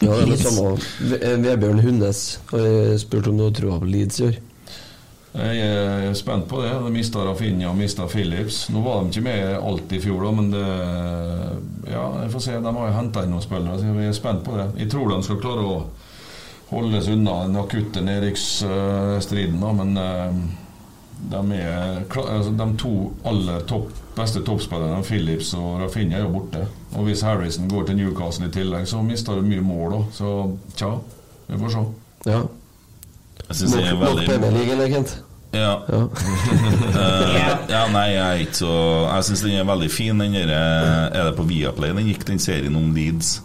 Ja, det er det samme. Vebjørn Hundes har spurt om du har troa på Leeds i år. Jeg er spent på det. De mista Rafinha og mista Phillips. Nå var de ikke med alt i fjor, da, men det Ja, jeg får se. De har jo henta inn noen spillere, så jeg er spent på det. Jeg tror de skal klare å holdes unna den akutte nedrykksstriden, da, men eh, de, er, altså, de to aller topp, beste toppspillerne, Phillips og Rafinha, er jo borte. Og hvis Harrison går til Newcastle i tillegg, så mister du mye mål, da. Så tja, vi får se. Ja. Jeg synes det er veldig nok Premier eller, Kent? Ja. <laughs> Eh, ja, nei, jeg er ikke så Jeg syns den er veldig fin, den der eh, Er det på Viaplay den gikk, den serien om Leeds?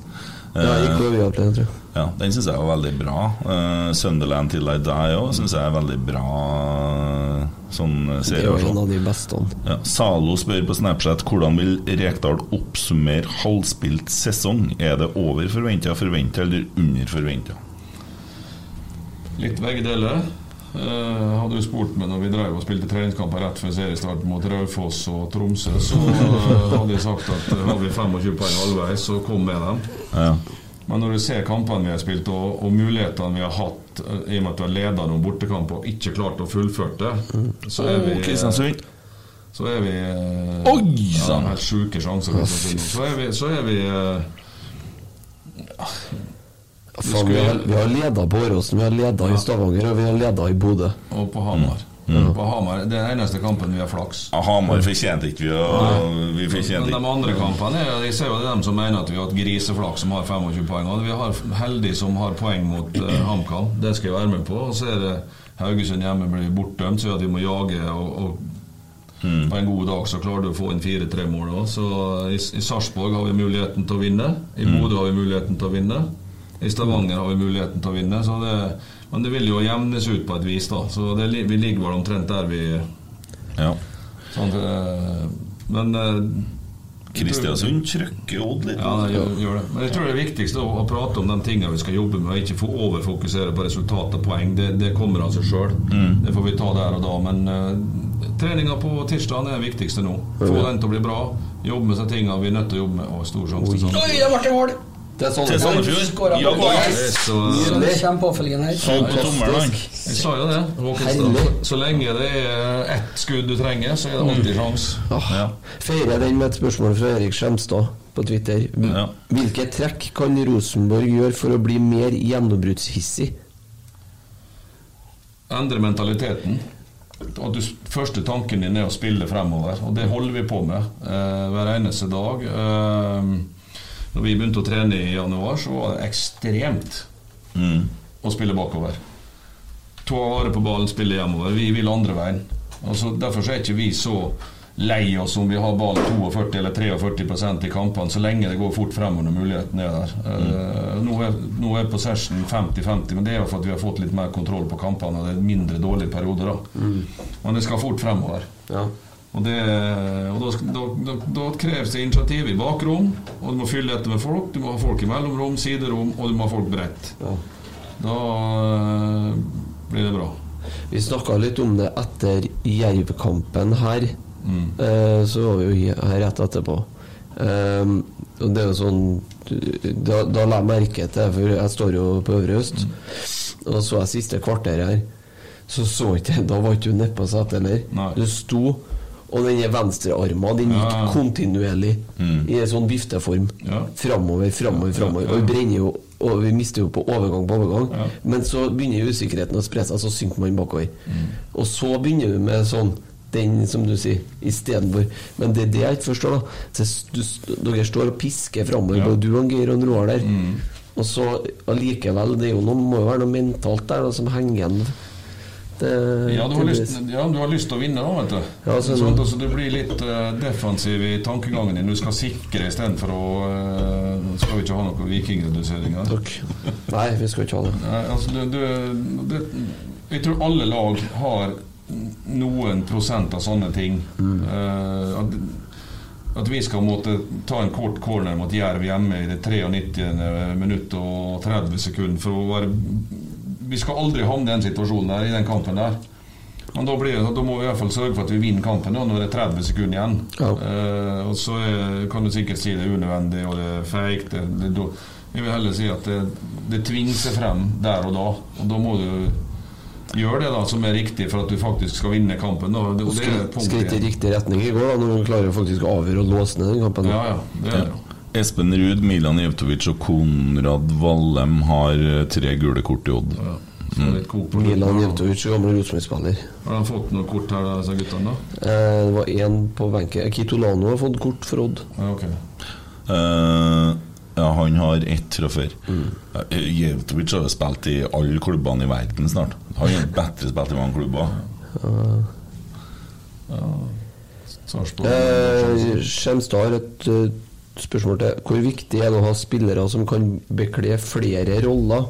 Ja, jeg gikk på Viaplay, tror jeg. Ja, Den syns jeg var veldig bra. Uh, Sunderland til I Die òg syns jeg er veldig bra eh, sånn eh, Det er jo en av de beste. Ja. Zalo spør på Snapchat hvordan vil Rekdal oppsummere halvspilt sesong. Er det over forventa, forventa eller under forventa? Litt begge deler. Eh, hadde du spurt meg når vi drev og spilte treningskamper rett før seriestart mot Raufoss og Tromsø, så eh, hadde jeg sagt at eh, har vi 25 poeng halvveis, så kom med dem. Ja. Men når du ser kampene vi har spilt og, og mulighetene vi har hatt, i og med at vi har ledet noen bortekamper og ikke klart å fullføre det, så er vi. Så er vi ja. Helt sjuke sjanser. Kristiansund. Så er vi, så er vi eh, Faen, vi har, vi har leda på Åråsen, vi har leda i Stavanger, og vi har leda i Bodø. Og på Hamar. Mm. På Hamar. Det er den eneste kampen vi har flaks. Ja, Hamar fortjente ikke vi å Vi fortjente Men de andre kampene er, Jeg ser jo det er dem som mener at vi har hatt griseflaks som har 25 poeng. Og vi har heldig som har poeng mot uh, HamKam. Det skal jeg være med på. Og så er det Haugesund hjemme blir bortdømt, så gjør at vi må jage. Og, og På en god dag så klarer du å få inn fire-tre mål. også. Så I, i Sarpsborg har vi muligheten til å vinne. I Bodø har vi muligheten til å vinne. I Stavanger har vi muligheten til å vinne. Så det, men det vil jo jevnes ut på et vis. da Så det, vi ligger vel omtrent der vi Ja. sånn, eh, Men eh, Kristiansund trykker Odd litt. ja, det gjør, gjør det. Men jeg tror det viktigste er å, å prate om de tingene vi skal jobbe med, og ikke få overfokusere på resultat og poeng. Det, det kommer av seg sjøl. Det får vi ta der og da. Men uh, treninga på tirsdag er det viktigste nå. Få den til å bli bra. Jobbe med seg tingene vi er nødt til å jobbe med. Og stor sjanse til sånn. Oi, det ble mål! Det er sånn Til Sandefjord. Ja, kommer påfølgende her. Så på tommelen, jeg sa jo det. Håkenstad. Så lenge det er ett skudd du trenger, så er det alltid sjans. Ah, Ja. Feirer den med et spørsmål fra Erik Skjemstad på Twitter. Ja. Hvilke trekk kan Rosenborg gjøre for å bli mer gjennombruddshissig? endre mentaliteten. At du, første tanken din er å spille fremover, og det holder vi på med eh, hver eneste dag. Eh, når vi begynte å trene i januar, så var det ekstremt Mm. å spille bakover. Ta vare på ballen, spille hjemover. Vi vil andre veien. Altså, derfor så er ikke vi så lei oss om vi har ball 42 eller 43% i kampene, så lenge det går fort fremover når muligheten er der. Eh, nå, er, nå er possession 50-50, men det er jo for at vi har fått litt mer kontroll på kampene, og det er mindre dårlige perioder. da. Men det skal fort fremover. Ja. Og, det, og da, da, da, da kreves det initiativ i bakrom, og du må fylle dette med folk. Du må ha folk i mellomrom, siderom, og du må ha folk bredt. Da eh, blir det bra. Vi snakka litt om det etter Jerv-kampen her. Mm. Eh, så var vi jo her rett etterpå. Um, og det er jo sånn Da, da la jeg merke til det, for jeg står jo på Øvre Øst. Mm. Og så jeg siste kvarteret her. Så så ikke Da var ikke du nedpå setet heller. Du sto Og den er venstrearma. Den gikk Ja. kontinuerlig Mm. i en sånn vifteform. Ja. Framover, framover, framover. Og vi brenner jo og vi mister jo på overgang på overgang. Ja. Men så begynner usikkerheten å spre seg, så synker man bakover. Mm. Og så begynner vi med sånn den, som du sier, istedenfor Men det er det jeg ikke forstår, da. Så du, dere står og pisker framover, Ja. både du og Geir og Roar der. Mm. Og så allikevel, det er jo noe, må jo være noe mentalt der da, som henger igjen. Det, Ja, du har, lyst, ja, du har lyst til å vinne, da, vet du. Ja, sånn. sånn, altså, du blir litt uh, defensiv i tankegangen din. Du skal sikre istedenfor å uh, Skal vi ikke ha noe vikingreduseringer? Takk. Nei, vi skal ikke ha det. Nei, altså, du, du, det, jeg tror alle lag har noen prosent av sånne ting. Eh, at, at vi skal måtte ta en kort corner mot Jerv hjemme i det 93. minutt og 30 sekunder for å være Vi skal aldri havne i den situasjonen der, i den kampen der. Men da, blir, det- da må vi i hvert fall sørge for at vi vinner kampen nå når det er 30 sekunder igjen. Eh, og så er, kan du sikkert si det er unødvendig og det er feigt. Jeg vil heller si at det, det tvinger seg frem der og da. Og da må du gjøre det da som er riktig for at du faktisk skal vinne kampen. Og det, og det Skritt i riktig retning i går, da, når du klarer faktisk å avgjøre og låse ned den kampen. Ja, ja, det er det. Espen Ruud, Milan Jevtovic og Konrad Vallem har eh, tre gule kort i Odd. Ja. litt Milan. Jevtovic, gamle Rosenborg-spiller. Har de fått noe kort her, disse guttene? da? Eh, det var én på benken. Kitolano har fått kort for Odd. Ja, okay. Eh, ja, han har ett fra før. Mm. Jevtovic har jo spilt i alle klubbene i verden snart. Han har bedre spilt i mange klubber. Sarpsborg Eh, Skjemstad har et eh, spørsmål til. Hvor viktig er det å ha spillere som kan bekle flere roller,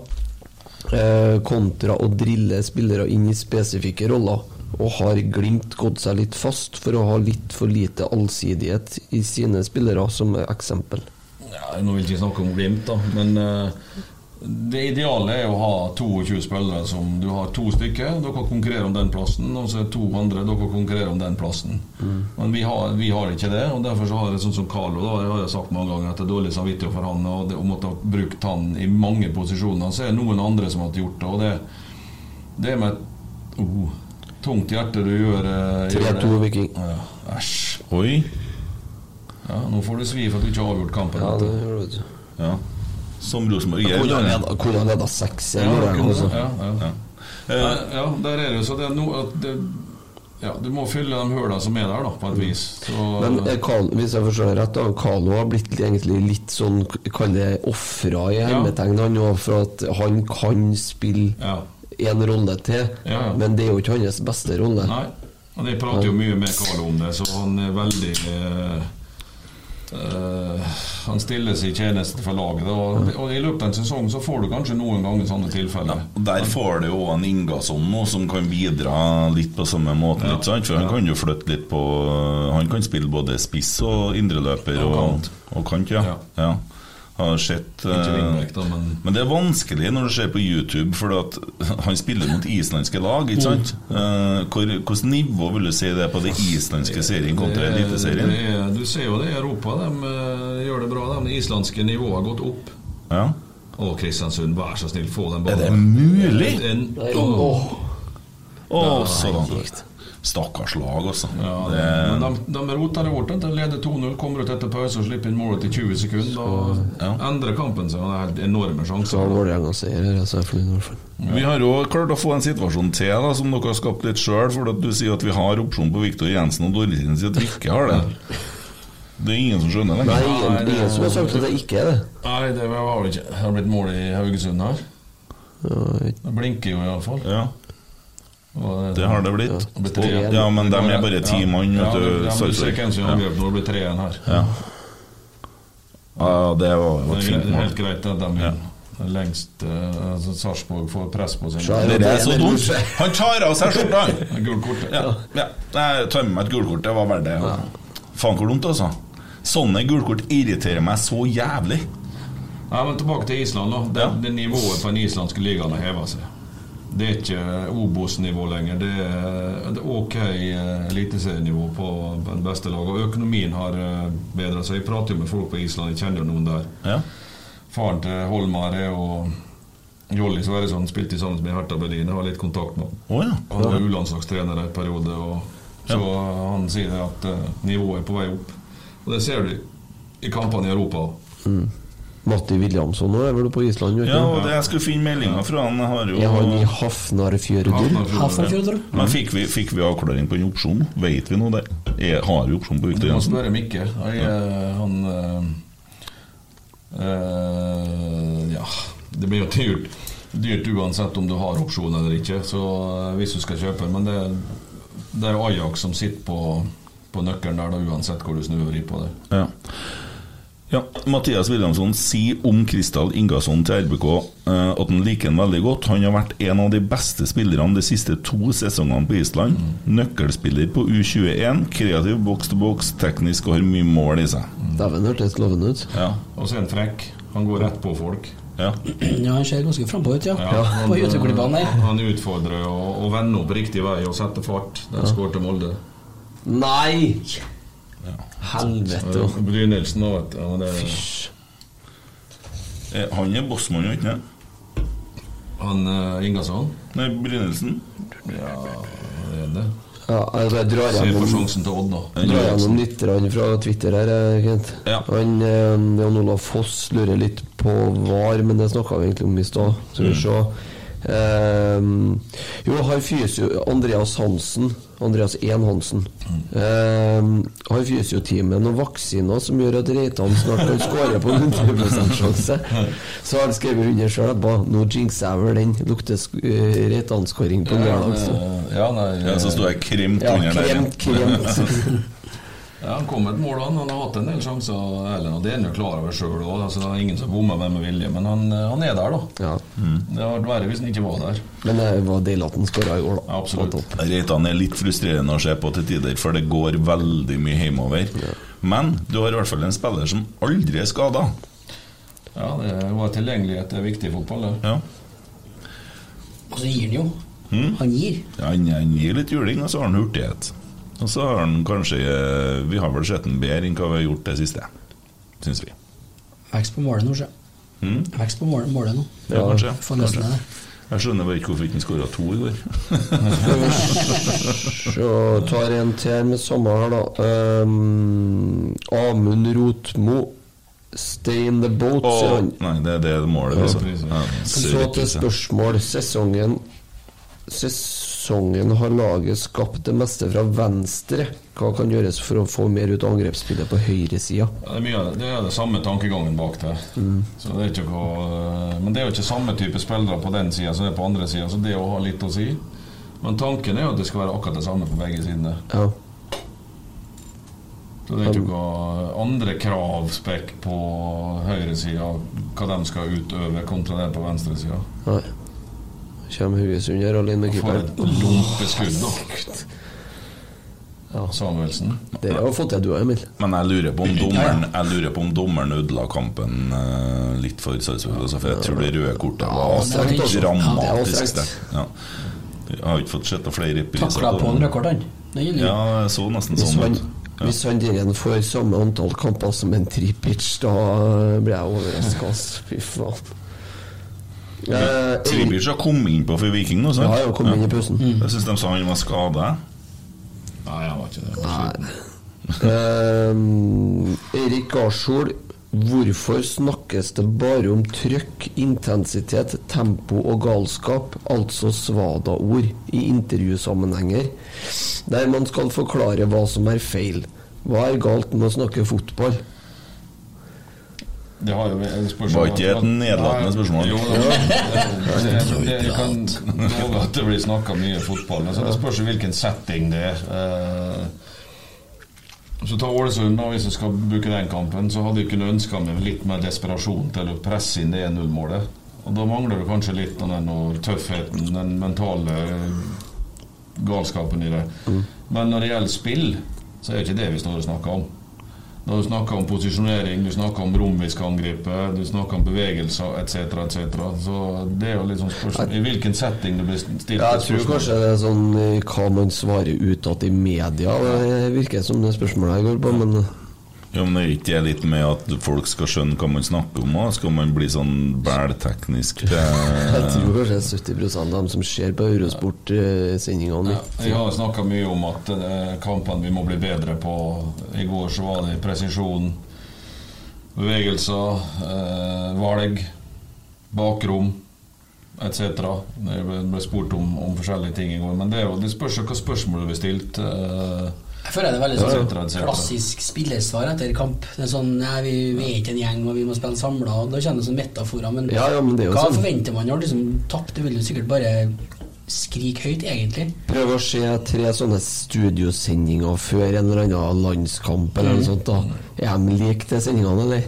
eh, kontra å drille spillere inn i spesifikke roller? Og har Glimt gått seg litt fast for å ha litt for lite allsidighet i sine spillere, som eksempel? Ja, nå vil jeg ikke snakke om Glimt, da, men eh, det ideale er å ha 22 spillere som du har to stykker. Dere konkurrerer om den plassen, og så er to andre dere konkurrerer om den plassen. Men vi har, vi har ikke det, og derfor så har jeg sånn som Carlo da, jeg har jeg sagt mange ganger at det er dårlig samvittighet for han og det, å måtte ha brukt han i mange posisjoner. Så er det noen andre som har gjort det, og det, det er med et oh, tungt hjerte du gjør, eh, gjør 3-2 det. Viking. Ja, Oi. Ja, nå får du svi for at du ikke har avgjort kampen. Ja, det gjør du. vet du. Ja. Som Rosenborg gjør. Hvordan leda- kunne han 6 Ja, eller noe ja, ja, ja. Ja, ja, der er det jo så det er noe at det, ja, Du må fylle de hullene som er der, da, på et vis. Så, Men er Carl, hvis jeg forstår rett, da, Carlo har blitt egentlig litt sånn Kall det ofra i hermetegn, han òg, for at han kan spille Ja. en rolle til, Ja, ja. men det er jo ikke hans beste rolle. Nei. Og Jeg prater jo mye med Carlo om det, så han er veldig eh, eh, Han seg i tjeneste for laget. Og, og I løpet av en sesong så får du kanskje noen ganger sånne tilfeller. Ja, Der får du jo en Ingasson nå som kan bidra litt på samme måte. Ja. For Han kan jo flytte litt på Han kan spille både spiss og indreløper Og og kant. Ja. Ja. Har sett Ikke eh, da, men Men det er vanskelig når du ser på YouTube, for at han spiller mot islandske lag. ikke sant? Eh, Hvilket nivå vil du si det er på det islandske serien kontra eliteserien? det er- Du ser jo det i Europa. De eh, gjør det bra. de. Det islandske nivået har gått opp. Ja. Å, Kristiansund, vær så snill, få den Er det ballen. mulig? En, så Å, sånn. Stakkars lag, altså. Ja, Det- men de, de roter det bort. De leder 2-0, kommer ut etter pause og slipper inn målet til 20 sekunder. Da endrer kampen seg. Det er helt enorme Så sjanser. Vålerenga seier her, så er jeg fornøyd i hvert fall. Vi har jo klart å få en situasjon til da, som dere har skapt litt sjøl. For du sier at vi har opsjon på Viktor Jensen, og Dorrin sier at vi ikke har det. Det er ingen som skjønner det. Nei, det er ingen som har sagt at det ikke er det. Nei, det var vel ikke. Det har blitt mål i Haugesund her. Det blinker jo iallfall. Ja, det har det blitt. Ja. Ja, men de er bare ti mann, Ja, vet du. ja, men du ser Sarpsborg. hvem som Ja. angrep når det blir 3-1 her. Ja. ja, det var jo Det er helt greit at de vinner. Lengst uh, altså Sarpsborg får press på seg. Det det er så dumt! Han tar av seg skjorta! <laughs> Gult kort. Ja, ja. Jeg tar med meg et gulkort. Det var verdt det. Ja. Faen hvor dumt, altså. Sånne gulkort irriterer meg så jævlig. Ja, men Tilbake til Island. da Det, Ja. det Nivået på den islandske ligaen har heva seg. Det er ikke Obos-nivå lenger. Det er, det er ok eh, eliteserienivå på det beste laget. Og økonomien har bedra seg. Jeg prater jo med folk på Island, jeg kjenner jo noen der. Ja. Faren til Holmar er jo Jolly Sverresson spilte sammen med Hertha Berlin. Jeg har litt kontakt med han. Å ja. Han var U-landslagstrener en periode. Og Så han sier at eh, nivået er på vei opp. Og det ser du i kampene i Europa. Mm. Matti Williamson nå er vel på Island? vet? Ja, og det jeg skulle finne meldinga fra han. Har jo Er han i Hafnarfjörður? Hafnarfjörður. Men fikk vi, fikk vi avklaring på en opsjon? Vet vi noe der? Jeg har vi opsjon på Du Victor må spørre Mikkel. Jeg, eh, han øh, eh, Ja, det blir jo dyrt. Dyrt uansett om du har opsjon eller ikke, så hvis du skal kjøpe. Men det, det er Ajax som sitter på, på nøkkelen der, da, uansett hvor du snur og vrir på det. Ja. Ja. Mathias Williamson sier om Kristal Ingasson til RBK eh, at han liker han veldig godt. Han har vært en av de beste spillerne de siste to sesongene på Island. Nøkkelspiller på U21, kreativ boks til boks, teknisk og har mye mål i seg. Dæven, hørtes lovende ut. Ja. Og så er han frekk. Han går rett på folk. Ja. Ja, han ser ganske frampå ut, ja. han, På YouTube-klippene der. han utfordrer og, og vender opp riktig vei og setter fart. Den Ja. skårte Molde. Nei! Helvete. Bry Brynildsen òg, vet du. Det, Eh, Han er bossmann, ikke sant? han uh, Ingasson? Nei, Brynildsen. Ja, det er det. Ja, altså, jeg drar gjennom grann fra Twitter her, Ja. Han, eh, Jan Olav Foss lurer litt på VAR, men det snakka vi egentlig om i stad. Skal vi Mm. se. Ehm, jo, har fysio Andreas Hansen Andreas 1 Hansen. jo har fysioteamet noen vaksiner som gjør at Reitan snart kan skåre på 100 sjanse? Så har han skrevet under sjøl. Nå jinxer jeg vel den. Lukter sk- eh, Reitan-skåring på Ja, lørdag. Ja, ja, Ja, så sto jeg kremt Ja, under der. kremt, kremt. <laughs> Ja, Han kom med et mål, han. Han har hatt en del sjanser, Erlend, og det er han jo klar over sjøl òg. Altså, det er ingen som bommer med med vilje, men han, han er der, da. Det hadde vært verre hvis han ikke var der. Men det var deilig at han skåra i år, da. Absolutt. Reitan er litt frustrerende å se på til tider, for det går veldig mye hjemover. Men du har i hvert fall en spiller som aldri er skada. Ja, det var tilgjengelighet det er viktig i fotball. Det. Ja. Og så gir han jo. Mm. Han gir. Ja, han, han gir litt juling, og så har han hurtighet. Og så har han kanskje eh, Vi har vel sett han bedre enn hva vi har gjort det siste, syns vi. Vekst på målet nå, sjø. Mm? Vekst på målet, målet nå. Ja, kanskje. Kanskje. Jeg skjønner bare ikke hvorfor ikke han skåra to i går. <laughs> Så tar en til med samme her, da. Um, Amund Rotmo. Stay in the boat, Åh, sier han. nei, det, er det målet. Ja. Altså. Ja, Så til spørsmål. Sesongen Sesongen har laget skapt det meste fra venstre. Hva kan gjøres for å få mer ut av angrepsspillet på høyresida? Ja, det, det er det samme tankegangen bak det. Mm. Så det noe, men det er jo ikke samme type spillere på den sida som det er på andre sida, så det å ha litt å si. Men tanken er jo at det skal være akkurat det samme på begge sidene. Ja. Så det er ikke noe andre kravspekk på høyresida, hva de skal utøve, kontra det på venstresida. Kommer Haugesund her alene med For et keeperen. dumpeskudd, da. Samuelsen. Det har fått til du òg, Emil. Men jeg lurer på om dommeren Jeg lurer på om dommeren ødela kampen uh, litt for Sarpsborg. Altså, for jeg tror det røde kortet var Ja, ja, dramatisk. Ja. Jeg har ikke fått sett flere repriser. Takla på den jo. Ja, jeg så nesten sånn ut. Ja. hvis han der får samme antall kamper som en Tripic, da blir jeg overraska. Fy faen. Eh, Tribic har kommet inn på for Viking nå, sant? Ja, ja, kom inn i pausen. Jeg syns de sa han var skada. Nei, han var ikke det. <laughs> Ehm, Erik Garsjol, hvorfor snakkes det bare om trøkk, intensitet, tempo og galskap, altså svada-ord, i intervjusammenhenger, der man skal forklare hva som er feil? Hva er galt med å snakke fotball? Det Var ikke det et nedlatende spørsmål? Jo, det, det kan love at det blir snakka mye fotball, men så det spørs hvilken setting det er. Eh, Så ta Ålesund, da, hvis jeg skal bruke den kampen, så hadde jeg kunnet ønska meg litt mer desperasjon til å presse inn det 1-0-målet. Og da mangler du kanskje litt av den tøffheten, den mentale galskapen i det. Men når det gjelder spill, så er det ikke det vi står og snakker om. Da du snakker om posisjonering, du snakker om rom vi skal angripe, du snakker om bevegelser etc., etc. Så det er jo litt sånn spørsmål I hvilken setting du blir stilt Ja, jeg tror spørsmål. kanskje det er sånn eh, hva man svarer utad i media. Det virker som det spørsmålet jeg går på, men Ja, men er ikke det litt med at folk skal skjønne hva man snakker om? Og skal man bli sånn bælteknisk? <laughs> Jeg tror kanskje det er 70 av dem som ser på Eurosport-sendingene. Vi har snakka mye om at eh, kampene vi må bli bedre på. I går så var det presisjon, bevegelser, eh, valg, bakrom etc. Det ble spurt om, om, forskjellige ting i går. Men det, er jo, det spørs jo hva spørsmålet blir stilt. Eh, jeg føler det er veldig sånn klassisk spillersvar etter kamp. Det er sånn nei, vi, vi, er ikke en gjeng, og vi må spille samla. Da kjennes det som metaforer. Men, ja, ja, men hva sånn. forventer man når du liksom tapte? Du vil jo sikkert bare skrike høyt, egentlig. Prøv å se tre sånne studiosendinger før en eller annen landskamp eller mm. noe sånt. da Er de like de sendingene, eller?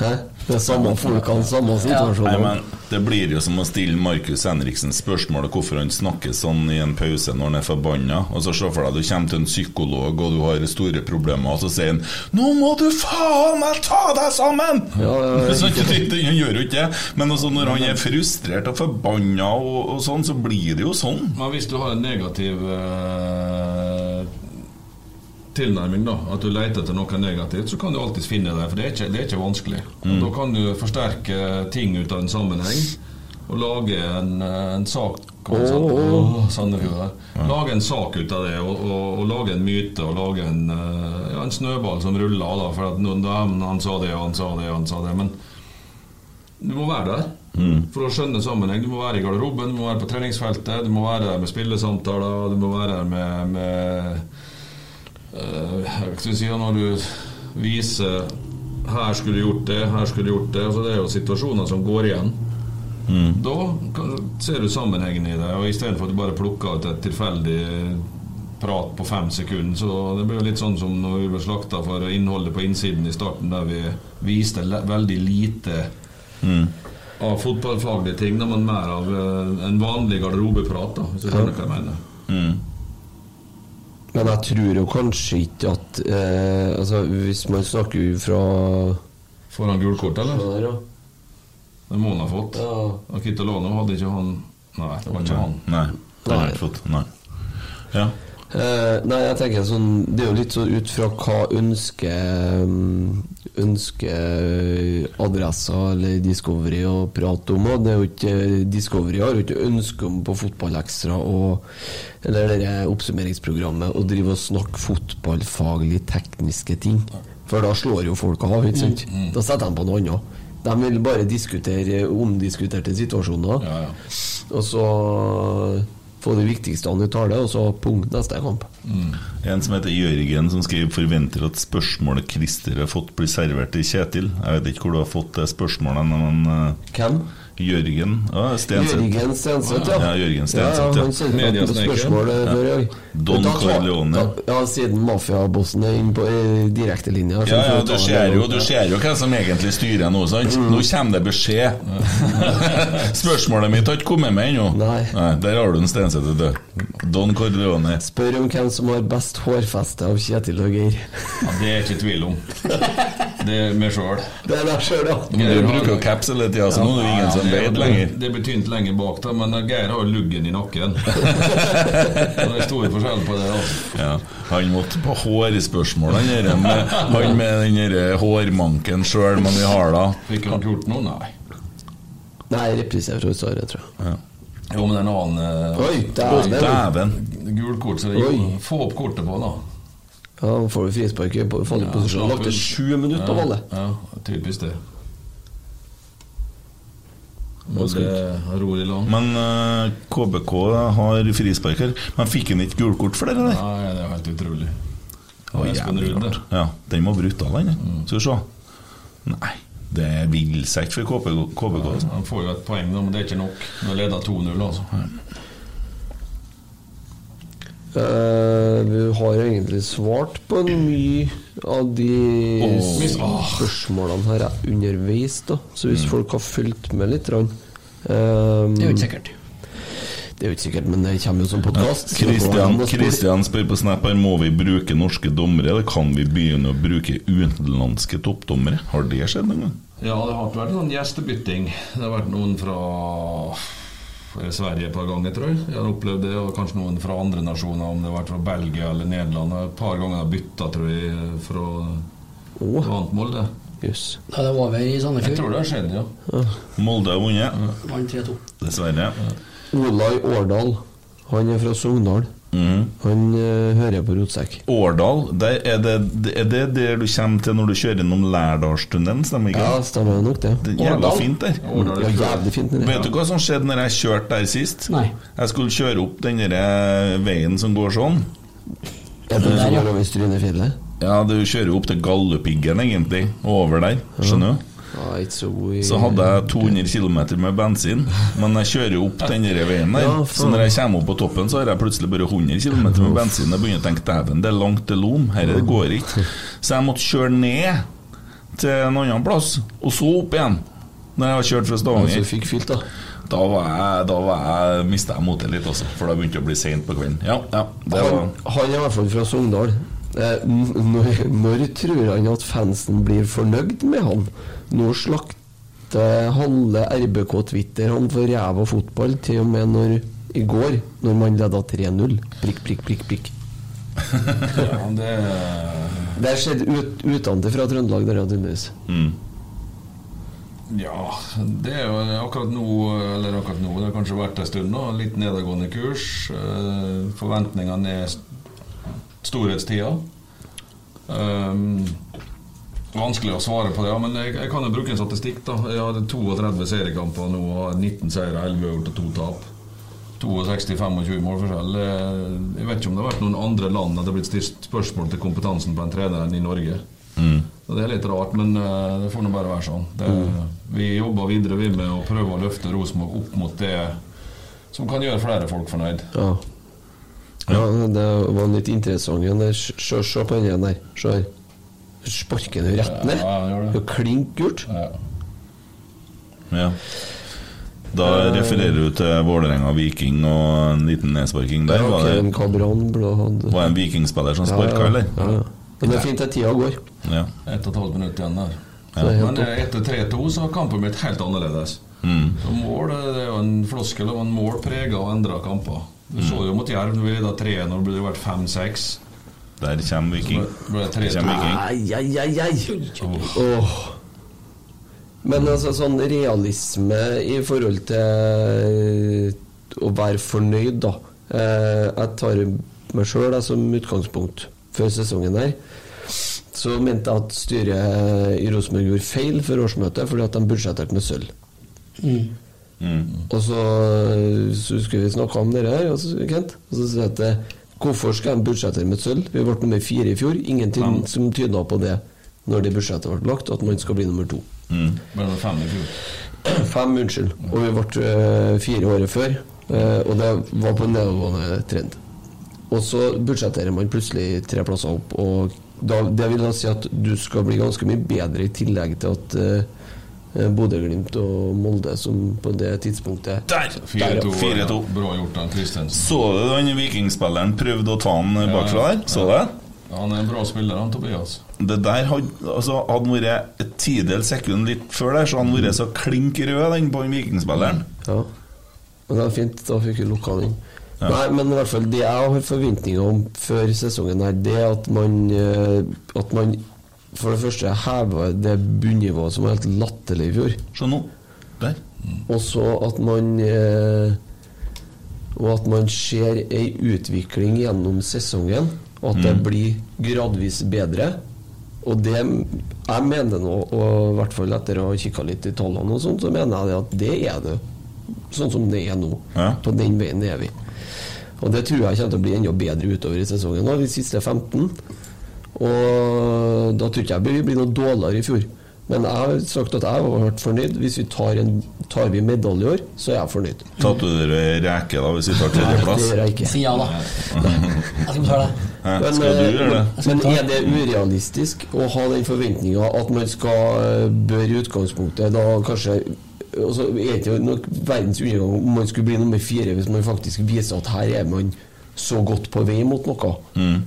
Hæ? Det er samme folkene, samme situasjon. Ja. Nei, det blir jo som å stille Markus Henriksen spørsmålet hvorfor han snakker sånn i en pause når han er forbanna. Og så se for deg du kommer til en psykolog og du har store problemer, og så sier han 'Nå må du faen meg ta deg sammen!' Ja, ja, <laughs> han gjør jo ikke det. Men altså, når han er frustrert og forbanna og, og, sånn, så blir det jo sånn. Men hvis du har en negativ uh tilnærming, da, at du leter etter noe negativt, så kan du alltids finne det. For det er ikke, det er ikke vanskelig. Mm. Da kan du forsterke ting ut av en sammenheng og lage en, en sak oh, oh. Lage en sak ut av det, og, og, og, lage en myte og lage en, ja, en snøball som ruller. Da, for at noen, han sa det, og han sa det, og han sa det. Men du må være der. Mm. For å skjønne sammenheng. Du må være i garderoben, du må være på treningsfeltet, du må være der med spillesamtaler, du må være der med, med uh, si, Når du viser 'her skulle du gjort det', 'her skulle du gjort det' altså Det er jo situasjoner som går igjen. Mm. Da ser du sammenhengen i det, og istedenfor at du bare plukker ut et tilfeldig prat på fem sekunder. Så det blir jo litt sånn som når vi ble slakta for innholdet på innsiden i starten, der vi viste veldig lite mm. av fotballfaglige ting, men mer av eh, en vanlig garderobeprat, da, hvis du skjønner hva jeg mener. Mm. Men jeg tror jo kanskje ikke at eh, Altså Hvis man snakker fra Får han gult kort, eller? Der, ja. Det må han ha fått. Ja. Kitolano hadde ikke han Nei, det var ikke han. Nei, det har han ikke fått. Nei. Ja. Uh, nei, jeg tenker sånn Det er jo litt sånn ut fra hva ønsker um, Ønsker adresser eller Discovery å prate om. Og det er jo ikke Discovery har jo ikke ønske om på Fotballekstra eller det oppsummeringsprogrammet å drive og snakke fotballfaglig tekniske ting. For da slår jo folk av. Ikke sant? Mm, mm. Da setter de på noe annet. De vil bare diskutere omdiskuterte situasjoner. Ja, ja. Og så få det viktigste han uttaler, og så punkt neste kamp. Mm. En som heter Jørgen, som skriver 'forventer at spørsmålet Christer har fått, blir servert til Kjetil'. Jeg vet ikke hvor du har fått det spørsmålet, men uh, Hvem? Jørgen ja, Stenseth. Jørgen Stenseth, ja. ja. Jørgen Stenseth, ja, Han sendte meg spørsmål før i Don Corleone. Ja, siden mafiabossen er inne på direktelinja. Ja, ja, du ser, jo, du ser jo hvem som egentlig styrer nå, sant? Mm. Nå kommer det beskjed. <laughs> Spørsmålet mitt har ikke kommet med ennå. Nei. Nei. Der har du en Stenseth, vet du. Don Corleone. Spør om hvem som har best hårfeste av Kjetil og Geir. Ja, det er ikke tvil om. <laughs> Det er meg sjøl. Det er deg sjøl, ja. Du bruker caps hele tida, så nå er det ingen som vet lenger. Det blir tynt lenger bak, da, men Geir har jo luggen i nakken. <laughs> det er stor forskjell på det. Ja, han måtte på hårspørsmål, han med, han med den hårmanken sjøl, man vi har da. Fikk han gjort noe? Nei. Nei, reprise fra Sarre, tror jeg. Ja. Jo, men en annen uh, Oi, dæven! Gult kort, så det få opp kortet på, da. Ja, Da får du frispark i farlig posisjon. Lagt til sju minutter på ballet. Ja, typisk det. Men det. Men uh, KBK har frisparker. Men fikk han ikke gult kort for det? Eller? Nei, det er helt utrolig. Det var jævlig rart. Ja, den var brutal, den. Mm. Skal vi se. Nei, det er villsekk for KBK. KBK altså. Han får jo et poeng, men det er ikke nok. Nå leder 2-0, altså. Uh, vi har egentlig svart på mye av de oh. spørsmålene her underveis. da Så hvis mm. folk har fulgt med litt um, Det er jo ikke sikkert. Det er jo ikke sikkert, men det kommer jo som podkast. Kristian spør på Snap her Må vi bruke norske dommere, eller kan vi begynne å bruke utenlandske toppdommere. Har det skjedd noen gang? Ja, det har vært noen gjestebytting. Det har vært noen fra Sverige et par ganger, tror jeg. Jeg har opplevd det, og kanskje noen fra andre nasjoner, om det har vært fra Belgia eller Nederland. Et par ganger har bytta, tror jeg, fra Vant Molde. Det Da er det over i Jeg tror det har skjedd, ja. Molde har vunnet, Vant 3-2. dessverre. Olai Årdal. Han er fra Sogndal. Mhm. Han eh, hører på Rotsekk. Årdal, der er, det, er det der du kommer til når du kjører gjennom Lærdalstunnelen, stemmer ikke? Ja, stemmer nok det. Det er jævla fint der. Ja, jævlig fint. det. Vet du hva som skjedde når jeg kjørte der sist? Nei. Jeg skulle kjøre opp den der eh, veien som går sånn. Er det Der, som ja. går over Strynefjellet? Ja, du kjører opp til Galdhøpiggen, egentlig, over der. Skjønner du? Så Så hadde jeg 200 km med bensin, men jeg kjører opp den veien der. Så når jeg kommer opp på toppen, så har jeg plutselig bare 100 km med bensin. Jeg begynner å tenke dæven, det er langt til Lom, dette går ikke. Så jeg måtte kjøre ned til en annen plass, og så opp igjen. Når jeg har kjørt fra Stavanger. Så fikk fylt, da. Da var jeg, da var jeg mista jeg motet litt også, for da begynte det å bli seint på kvelden. Ja, ja, Han, han er i hvert fall fra Sogndal. Eh, når, når tror han at fansen blir fornøyd med han? Nå slakter halve RBK-Twitter han for ræva fotball, til og med når i går, når man leda 3-0. Prikk, prikk, prikk, prikk. <laughs> ja det, Det har skjedd ut, fra Trøndelag, der, tydeligvis. mm. ja, det er jo akkurat nå Eller akkurat nå, det har kanskje vært en stund nå. Litt nedadgående kurs. Eh, Forventningene er storhetstida. Um, vanskelig å svare på det, ja, men jeg, jeg kan jo bruke en statistikk. da Jeg hadde 32 seriekamper nå og 19 seire, 11 øvert og 2 tap. 62-25 målforskjell. Jeg vet ikke om det har vært noen andre land at det har blitt stilt spørsmål til kompetansen på en trener enn i Norge. Mm. Det er litt rart, men eh, det får nå bare være sånn. Det, Vi jobber videre vi med å prøve å løfte Rosenborg opp mot det som kan gjøre flere folk fornøyd. Ja. Ja, det var litt interessant igjen. der. Se på den igjen der. Se her. Sparker den jo rett ned. Ja, klink gult. Ja. Ja. Da refererer du til Vålerenga Viking og en liten nedsparking der. Ja, Var det, burde var det en vikingspiller som sparka, ja, eller? Ja, ja. Men det er fint at tida går. Ja. Ett og et halvt minutt igjen der. Er Men eh, etter 3-2 så har kampen blitt helt annerledes. Mm. Så mål eh, det er jo en floskel, og en mål preger og endrer kamper. Du så jo mot Jerv, når vi leda 3 når det ble vært 5-6. Der kommer Viking. Så ble Der kommer Viking. Ai, ai, ai, ai. Åh. Men altså, sånn realisme i forhold til å være fornøyd, da. Eh, jeg tar meg sjøl som utgangspunkt før sesongen her. Så mente jeg at styret i Rosenborg gjorde feil for årsmøtet fordi at de budsjetterte med sølv. Mm. Og så, så skulle vi snakke om det her, og så, Kent. Og så sier jeg at eh, hvorfor skal de budsjettere med sølv? Vi ble nummer fire i fjor. Ingenting som tyda på det når det budsjettet ble lagt, at man skal bli nummer to. Mm. Ble det 5 i fjor. <clears throat> Fem, unnskyld. Og vi ble uh, fire året før, Uh, og det var på nedadgående trend. Og så budsjetterer man plutselig tre plasser opp, og da, det vil da si at du skal bli ganske mye bedre i tillegg til at uh, Bodø-Glimt og Molde, som på det tidspunktet Der! Der, 4-2. Bra gjort av Kristensen. Så du den vikingspilleren prøvde å ta han bakfra der? Så du det? Ja, Han er en bra spiller, han Tobias. Det der hadde, altså, hadde han vært et tidels sekund litt før der, så hadde han vært så klink rød, den på den vikingspilleren. Ja. Men det er fint, da fikk vi lukka den. Ja. Nei, men i hvert fall det jeg har forventninger om før sesongen her, det er at man eh, At man for det første heva det bunnivået som var helt latterlig i fjor. Se nå. Der. Og så at man eh, Og at man ser ei utvikling gjennom sesongen, og at det Mm. blir gradvis bedre. Og det jeg mener nå, og i hvert fall etter å ha kikka litt i tallene, og sånt, så mener jeg at det er det. Sånn som det er nå. Ja. På den veien er vi. Og det tror jeg kommer til å bli enda bedre utover i sesongen. Nå, de siste 15. Og da tror ikke jeg vi blir noe dårligere i fjor. Men jeg har sagt at jeg har vært fornøyd. Hvis vi tar, en, tar vi medalje i år, så er jeg fornøyd. Tatt du dere reke da, hvis vi tar tredjeplass? Det gjør jeg ikke. Si ja, da. Jeg skal betale det. Men, Skal du eh, gjøre det? Men er det urealistisk å ha den forventninga at man skal eh, bør i utgangspunktet da kanskje altså, Er det ikke nok verdens undergang om man skulle bli nummer fire hvis man faktisk viser at her er man så godt på vei mot noe? Mm.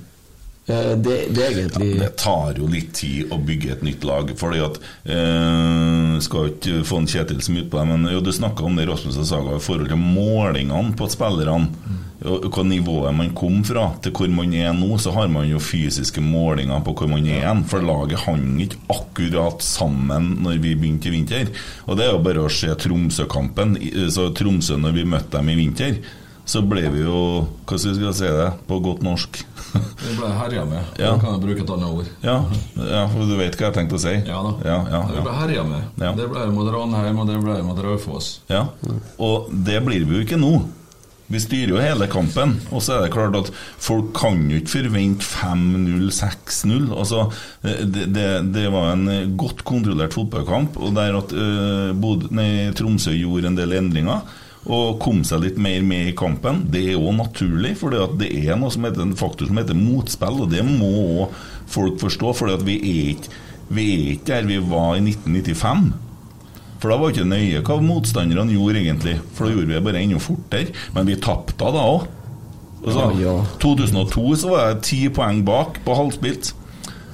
Eh, Det, det egentlig Det tar jo litt tid å bygge et nytt lag. Fordi at eh, Skal ikke få en Kjetil mye ut på det, men jo, du snakka om det Rasmus og Saga i forhold til målingene på spillerne. og hva nivået man kom fra, til hvor man er nå, så har man jo fysiske målinger på hvor man er hen. For laget hang ikke akkurat sammen når vi begynte i vinter. Og det er jo bare å se Tromsø-kampen. Så Tromsø, når vi møtte dem i vinter, så ble vi jo Hva skal jeg si det på godt norsk? <laughs> Vi ble herja med. Ja. Da kan jeg bruke et annet ord. Ja, ja, for du vet hva jeg tenkte å si? Ja da. Ja, ja, Det ble herja med. Det ble mot Ranheim, og det ble mot Raufoss. ja. Og det blir vi jo ikke nå. Vi styrer jo hele kampen, og så er det klart at folk kan jo ikke forvente 5-0, 6-0. Altså, det, det, det var en godt kontrollert fotballkamp, og der at uh, Bod nei, Tromsø gjorde en del endringer. Og komme seg litt mer med i kampen. Det er òg naturlig, for det er noe som heter, en faktor som heter motspill, og det må folk forstå. For vi er vi er ikke der vi var i 1995. For da var det ikke nøye hva motstanderne gjorde, egentlig. For da gjorde vi det bare enda fortere. Men vi tapte da òg. Ja, ja. 2002 så var jeg ti poeng bak på halvspilt.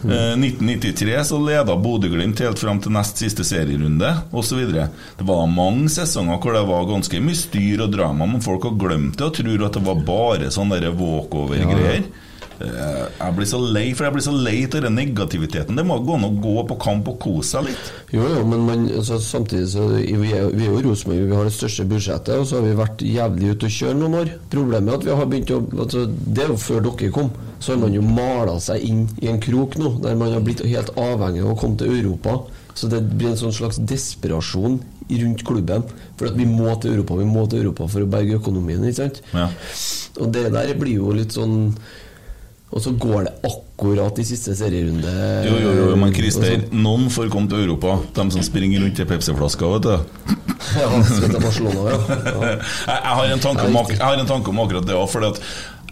Eh, 1993 så leda Bodø-Glimt helt fram til nest siste serierunde osv. Det var mange sesonger hvor det var ganske mye styr og drama, men folk har glemt det og tror at det var bare sånne walkover-greier. Eh, Jeg blir så lei, for jeg blir så lei av den negativiteten. Det må gå an å gå på kamp og kose seg litt. Jo, jo, men man, altså, samtidig så vi er, vi jo Rosenborg, vi har det største budsjettet, og så har vi vært jævlig ute å kjøre noen år. Problemet er at vi har begynt å altså, Det er jo før dere kom, så har man jo mala seg inn i en krok nå, der man har blitt helt avhengig av å komme til Europa. Så det blir en sånn slags desperasjon rundt klubben. For at vi må til Europa, vi må til Europa for å berge økonomien, ikke sant? Ja. Og det der blir jo litt sånn Og så går det akkurat i siste serierunde. Jo, jo, jo, men Og Christer, noen får komme til Europa. De som springer rundt i Pepsi-flaska, vet du. <laughs> Ja, skal til Barcelona, ja. ja. <laughs> Jeg, jeg, har en tanke om, jeg har en tanke om akkurat det òg. For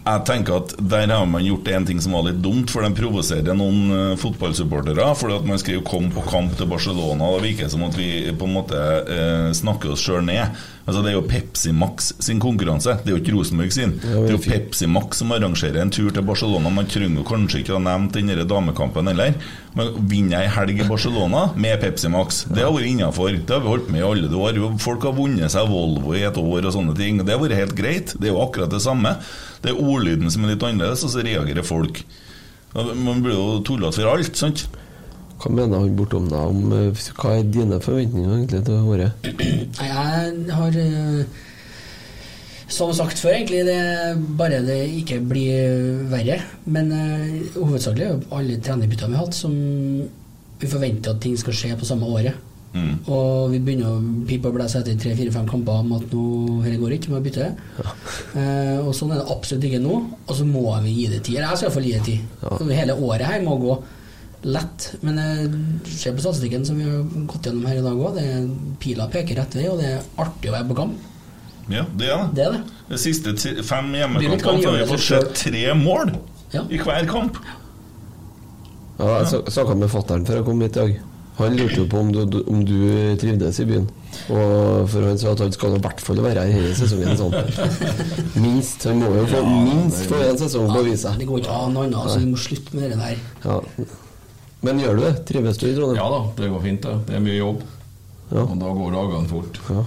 jeg tenker at der har man gjort en ting som var litt dumt, for de provoserer noen uh, fotballsupportere. Fordi at man jo komme på kamp til Barcelona'. Det virker som at vi på en måte uh, snakker oss sjøl ned. Altså Det er jo Pepsi Max sin konkurranse, det er jo ikke Rosenborg sin. Det er jo. Pepsi Max som arrangerer en tur til Barcelona. Man trenger kanskje ikke å ha nevnt den damekampen heller. Men vinner jeg helg i Barcelona med Pepsi Max, det har vært innafor. Det har vi holdt med i alle år. Folk har vunnet seg Volvo i et år og sånne ting. Det har vært helt greit. Det er jo akkurat det samme. Det er ordlyden som er litt annerledes, og så reagerer folk. Man blir jo tullete for alt, sant? Hva mener han bortom deg om eh, Hva er dine forventninger egentlig til året? Jeg har eh, Som sagt før, egentlig, det er bare det ikke blir verre. Men uh, hovedsakelig er jo alle trenerbyttene vi har hatt, som vi forventer at ting skal skje på samme året. Mm. Og vi begynner å pipe og blæse etter tre-fire-fem kamper om at nå dette går ikke, vi må bytte. Eh, og sånn er det absolutt ikke nå. Og så må vi gi det tid. Eller jeg skal iallfall gi det tid. Ja. Hele året her må gå lett. Men jeg ser på statistikken som vi har gått gjennom her i dag òg. Pila peker rett vei, og det er artig å være på kamp. Ja, det er det. Det er det. De siste fem hjemmekampene har vi fått se sett tre mål Ja. i hver kamp. Ja, jeg sa- snakka med fatter'n før jeg kom hit i dag. Han lurte jo på om du, om du trivdes i byen. Og For han sa at han skal i hvert fall være her hele sesongen. Sånn. <laughs> Minst. Han må jo få minst få en sesong på å vise seg. Det går ikke an noe annet. så vi må slutte med det der. Ja. Men gjør du det? Trives du i Trondheim? Ja da, det går fint. det. Det er mye jobb. Ja. Og da går dagene fort. Ja.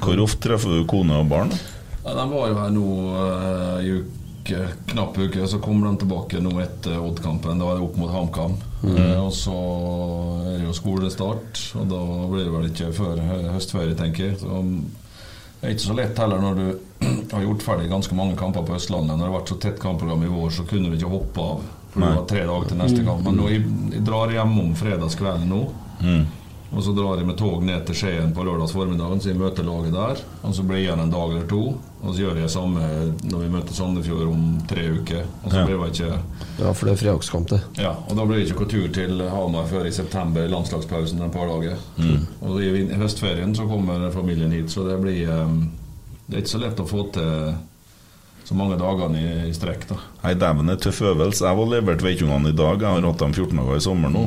Hvor ofte treffer du kone og barn? Ja, de var jo her nå uh, i uke, knapp uke, så kommer de tilbake nå etter Odd-kampen. Da er det opp mot HamKam. Eh, og så er det jo skolestart, og da blir det vel ikke før høstferie, tenker jeg. Så det er ikke så lett heller når du <clears throat> har gjort ferdig ganske mange kamper på Østlandet. Når det har vært så tett kampprogram i vår, så kunne du ikke hoppe av. Det var tre dager til neste kamp. Men nå, jeg, jeg drar hjemom fredagskvelden nå. Mm. Og så drar jeg med tog ned til Skien på lørdags formiddagen, så jeg møter laget der. Og så blir jeg igjen en dag eller to. Og så gjør jeg samme når vi møter Sandefjord om tre uker. Og så Ja. blir jeg ikke Ja, for det er fredagskamp, det. ja, og da blir det ikke tur til Hamar før i september, landslagspausen et par dager. Og i høstferien så kommer familien hit, så det blir eh, Det er ikke så lett å få til så mange dagene i, i strekk, da. Nei, dæven, det er tøff øvelse. Jeg var levert veikungene i dag. Jeg har hatt dem 14 dager i sommer nå.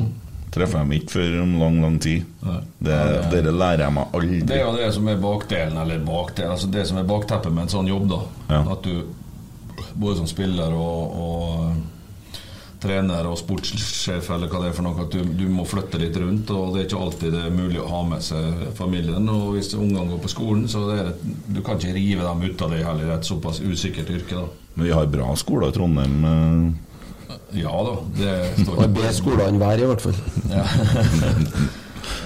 Treffer dem ikke før om lang, lang tid. Nei. Det, det lærer jeg meg aldri. Det er jo det som er bakdelen, eller bakdelen, altså det som er bakteppet med en sånn jobb, da. Ja. At du både som spiller og, og trener og sportssjef eller hva det er for noe, at du, du må flytte litt rundt. Og det er ikke alltid det er mulig å ha med seg familien. Og hvis ungene går på skolen, så er det, du kan ikke rive dem ut av det heller. Det er et såpass usikkert yrke. da Men vi har bra skoler i Trondheim. eh. Ja da. Det står Og bedre skoler enn hver, i hvert fall. Ja. <laughs> <laughs>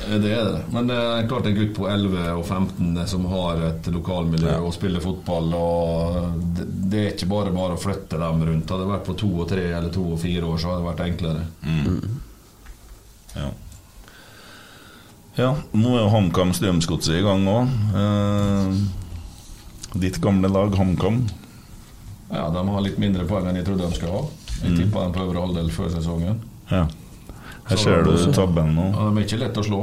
det er det. Men det er klart en gutt på 11 og 15 som har et lokalmiljø og spiller fotball og det, det er ikke bare bare å flytte dem rundt. Hadde det vært på to og tre eller to og fire år, så hadde det vært enklere. Ja. ja, nå er jo HamKam Strømsgodset i gang òg. Eh, ditt gamle lag, HamKam. Ja, De har litt mindre poeng enn jeg trodde de skulle ha. Jeg Mm. tippa dem på holde halvdel før sesongen. Ja. Her ser du tabben nå. Ja, de er ikke lett å slå.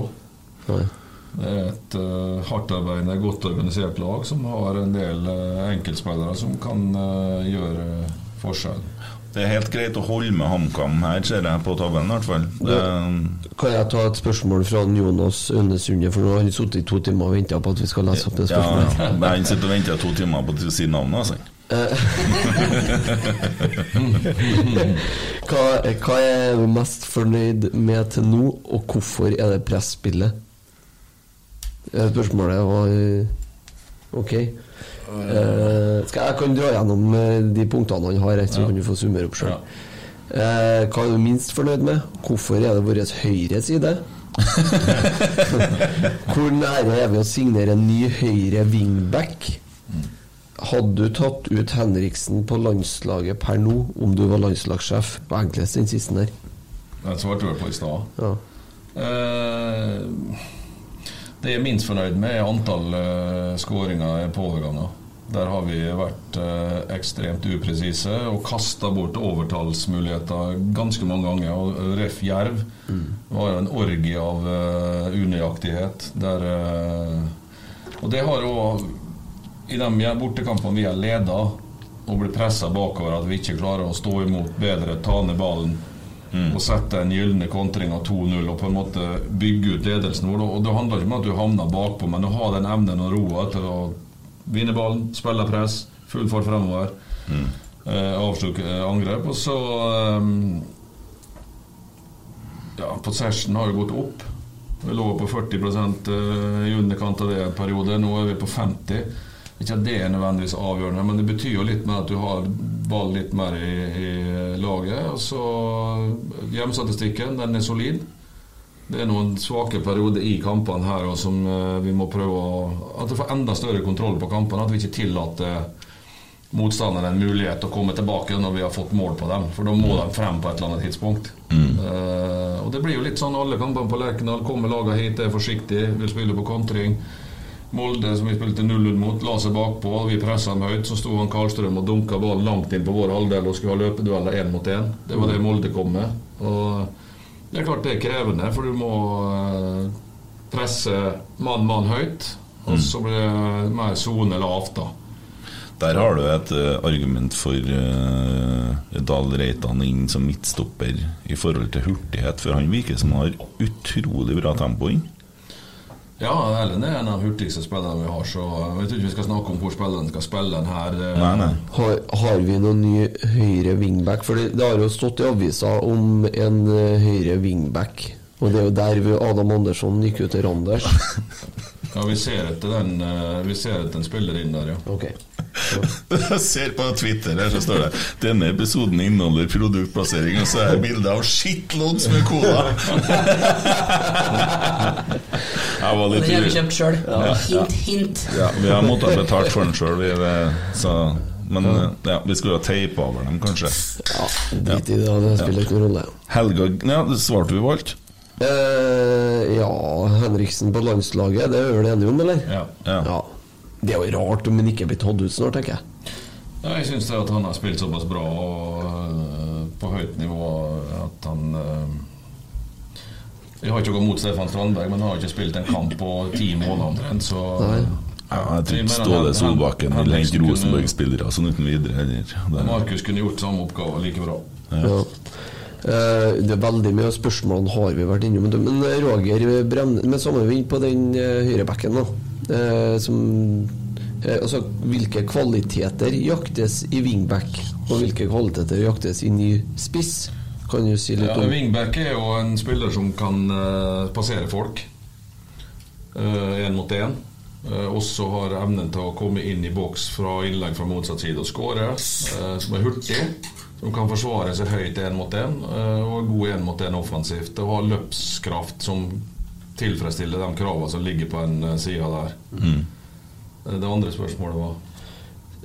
Det er et uh, hardtarbeidende, godt organisert lag som har en del uh, enkeltspillere som kan uh, gjøre forskjell. Det er helt greit å holde med HamKam her, ser jeg på tabellen i hvert fall. Det, Kan jeg ta et spørsmål fra Jonas Ønnesundet, for nå har han sittet i to timer og venta på at vi skal lese opp det spørsmålet. ja. ja. Han sitter og venter to timer på å si navnet, altså. <laughs> hva, hva er du mest fornøyd med til nå, og hvorfor er det presspillet? Eh, Spørsmålet var eh, Ok. Uh, skal jeg kan dra gjennom eh, de punktene han har, så Ja. kan du få summere opp sjøl. Eh, hva er du minst fornøyd med? Hvorfor er det vår høyre side? <laughs> Hvor nære er vi å signere en ny høyre wingback? Hadde du tatt ut Henriksen på landslaget per nå, om du var landslagssjef? På enklest den siste der. Den svarte vel på i stad. Ja. Eh, det jeg er minst fornøyd med, er antall uh, skåringer på overganger. Der har vi vært eh, ekstremt upresise og kasta bort overtallsmuligheter ganske mange ganger. Og Ref Jerv var jo en orgie av eh, unøyaktighet. Der, eh, og det har jo I de bortekampene vi har leda og blir pressa bakover, at vi ikke klarer å stå imot bedre, ta ned ballen og sette en gylne kontringa av 2-0 og på en måte bygge ut ledelsen vår. Og Det handler ikke om at du havner bakpå, men å ha den evnen og roa til å vinne ballen, spille press, full fart fremover, eh, avslutte eh, angrep. Og så eh, Ja, possession har jo gått opp. Vi lå på 40 eh, i underkant av det en periode. Nå er vi på 50 Ikke at det er nødvendigvis avgjørende, men det betyr jo litt mer at du har ball litt mer i, i laget. Og så Hjemmestatistikken, den er solid. Det er noen svake perioder i kampene her og som eh, vi må prøve å At vi får enda større kontroll på kampene. At vi ikke tillater motstanderne en mulighet til å komme tilbake når vi har fått mål på dem. For da må de frem på et eller annet tidspunkt. Eh, og det blir jo litt sånn alle kampene på Lerkendal. Kommer lagene hit, er forsiktige, vil spille på kontring. Molde, som vi spilte 0-0 mot, la seg bakpå. Vi pressa dem høyt. Så sto han Karlstrøm og dunka ballen langt inn på vår halvdel og skulle ha løpedueller én mot én. Det var det Molde kom med. Og det er klart det er krevende, for du må eh, presse mann-mann høyt. Og så blir det mer sone lavt, da. Der har du et eh, argument for uh, Dahl Reitan inn som midtstopper i forhold til hurtighet, for han virker som han har utrolig bra tempo inn. Ja, Ellen er en av de hurtigste spillerne vi har, så jeg vet ikke vi skal snakke om hvor spilleren skal spille den her. eh, Nei, nei. Har, har vi noen ny høyre wingback? For det, det har jo stått i avisa om en eh, høyre wingback. Og det er jo der vi, Adam Andersson gikk ut til Randers. Ja, vi ser etter den eh, Vi ser etter en spiller inn der, ja. Ok. Jeg ser på Twitter her så står det Denne episoden inneholder produktplassering, og så er det bilde av shitloads med cola. <laughs> Jeg var Den litt har vi kjøpt sjøl. Hint, hint. Ja, vi har måttet betalt for den sjøl, men eh, ja, vi skulle ha teipa over dem, kanskje. Ja, Drit i det, det spiller ikke noen rolle. Helga Ja, det svarte vi på alt. Eh, ja, Henriksen på landslaget, det er vi vel enige om, eller? Ja. Ja. Det er jo rart om han ikke blir tatt ut snart, tenker jeg. Ja, jeg syns at han har spilt såpass bra og øh, på høyt nivå at han øh, Jeg har ikke gått mot Stefan Strandberg, men han har ikke spilt en kamp på ti måneder omtrent, så Nei. Ja, jeg tror ikke Ståle Solbakken vil hente Rosenborg-spillere sånn uten videre. Markus kunne gjort samme oppgave like bra. Ja. Eh, det er veldig mye spørsmål har vi vært innom. Men Roger Bremne Med samme vind på den uh, høyrebacken, da. Eh, som eh, Altså, hvilke kvaliteter jaktes i wingback, og hvilke kvaliteter jaktes i ny spiss? Kan du si litt Ja, om Wingback er jo en spiller som kan uh, passere folk én mot én. også har evnen til å komme inn i boks fra innlegg fra motsatt side og skåre. Uh, som er hurtig. Som kan forsvare seg høyt én mot én, og er god én mot én offensivt. Og har løpskraft som tilfredsstiller de kravene som ligger på en sida der. Mm. Eh, Det andre spørsmålet var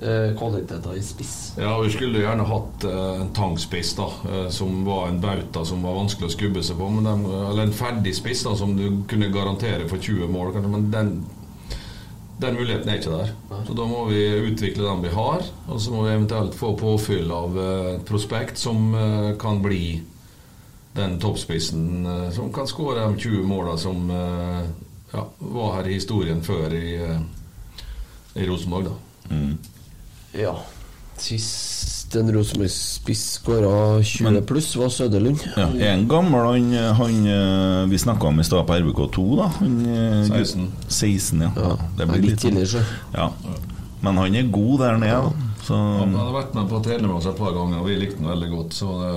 eh, kvaliteter i spiss? Ja, vi skulle gjerne hatt eh, en tangspiss da, eh, som var en bauta som var vanskelig å skubbe seg på. Men den, eller en ferdig spiss da, som du kunne garantere for 20 mål. kanskje, Men den, den muligheten er ikke der. Så da må vi utvikle den vi har. Og så må vi eventuelt få påfyll av eh, et prospekt som eh, kan bli den toppspissen eh, som kan skåre de 20 måla som eh, ja, var her i historien før i, eh, i Rosenborg. da. Ja. Sist en Rosenborg-spiss skåra 20 pluss, var Søderlund. Ja, en gammel han, han vi snakka om i stad på RBK2, da. Han, eh, 16. 16, ja. Ja, det litt litt tidligere, så. Ja. Men han er god der nede, da. Så Han hadde vært med på å trene med oss et par ganger, og vi likte han veldig godt. Så det,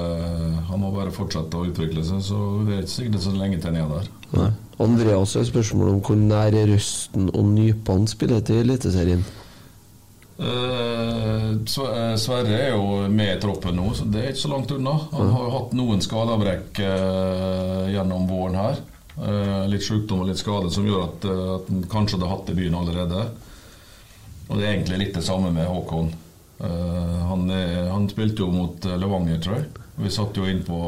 han må bare fortsette å utvikle seg, så det er ikke sikkert så lenge til han er der. Nei. Andreas har spørsmål om hvor nær Røsten og Nypan spiller til Eliteserien. Eh, eh, Sverre er jo med i troppen nå, så det er ikke så langt unna. Han har jo hatt noen skadeavbrekk eh, gjennom våren her. Eh, litt sykdom og litt skade som gjør at, eh, at han kanskje hadde hatt det i byen allerede. Og det er egentlig litt det samme med Håkon. Eh, han, er, han spilte jo mot eh, Levanger, tror jeg. Vi satt jo inn på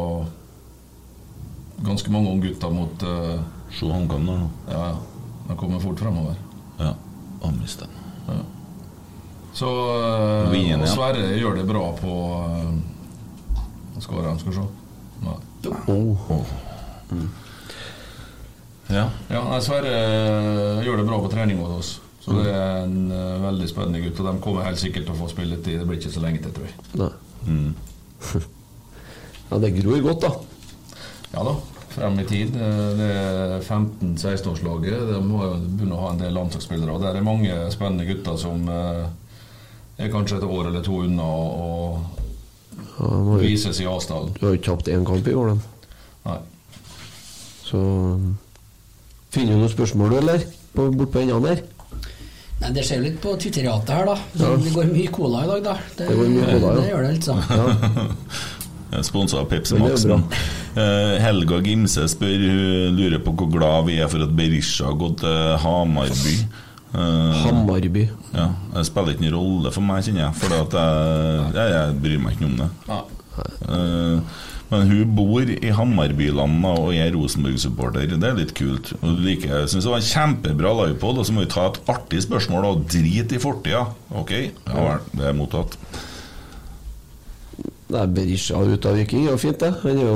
ganske mange unggutter mot uh, Se HamKam kan nå. Ja, ja. De kommer fort fremover. Ja. Han mistet den. Ja. Så uh, Vien, ja. Sverre gjør det bra på uh, Skårer han, skal vi se. Nei. Oh. Ja. Ja, nei, Sverre eh, gjør det bra på trening hos oss. Så det er en uh, veldig spennende gutt. Og de kommer helt sikkert til å få spilletid. Det blir ikke så lenge til, tror jeg. Nei. Mm. <laughs> Ja, det gror godt, da. Ja da, frem i tid. Eh, Det er 15-16-årslaget. De må jo begynne å ha en del landslagsspillere. Og der er mange spennende gutter som uh, er kanskje et år eller to unna å Ja, de har jo- vise seg i avstanden. Du har jo ikke tapt én kamp i år, de. Nei. Så Finner du noen spørsmål, eller? På, bort på endene der? Nei, Det skjer jo litt på Twitteriatet her, da. Så Det går mye cola i dag, da. Det, Det går mye cola, ja. det gjør det, altså. <laughs> Sponsa av Pepsi Max. Eh, Helga Gimse spør Hun lurer på hvor glad vi er for at Berisha har gått til Hamarby. Eh, Hamarby. Ja, Det spiller ikke noen rolle for meg, kjenner jeg. For jeg, jeg, jeg bryr meg ikke om det. Nei. Men hun bor i Hamarbyland da, og er Rosenborg-supporter. Det er litt kult. Du liker, jeg synes det var en kjempebra livepod. Og så må vi ta et artig spørsmål og drite i fortida. Ok? Ja vel, det er mottatt. Er Berisha ut av Viking. Er jo fint, det. Han er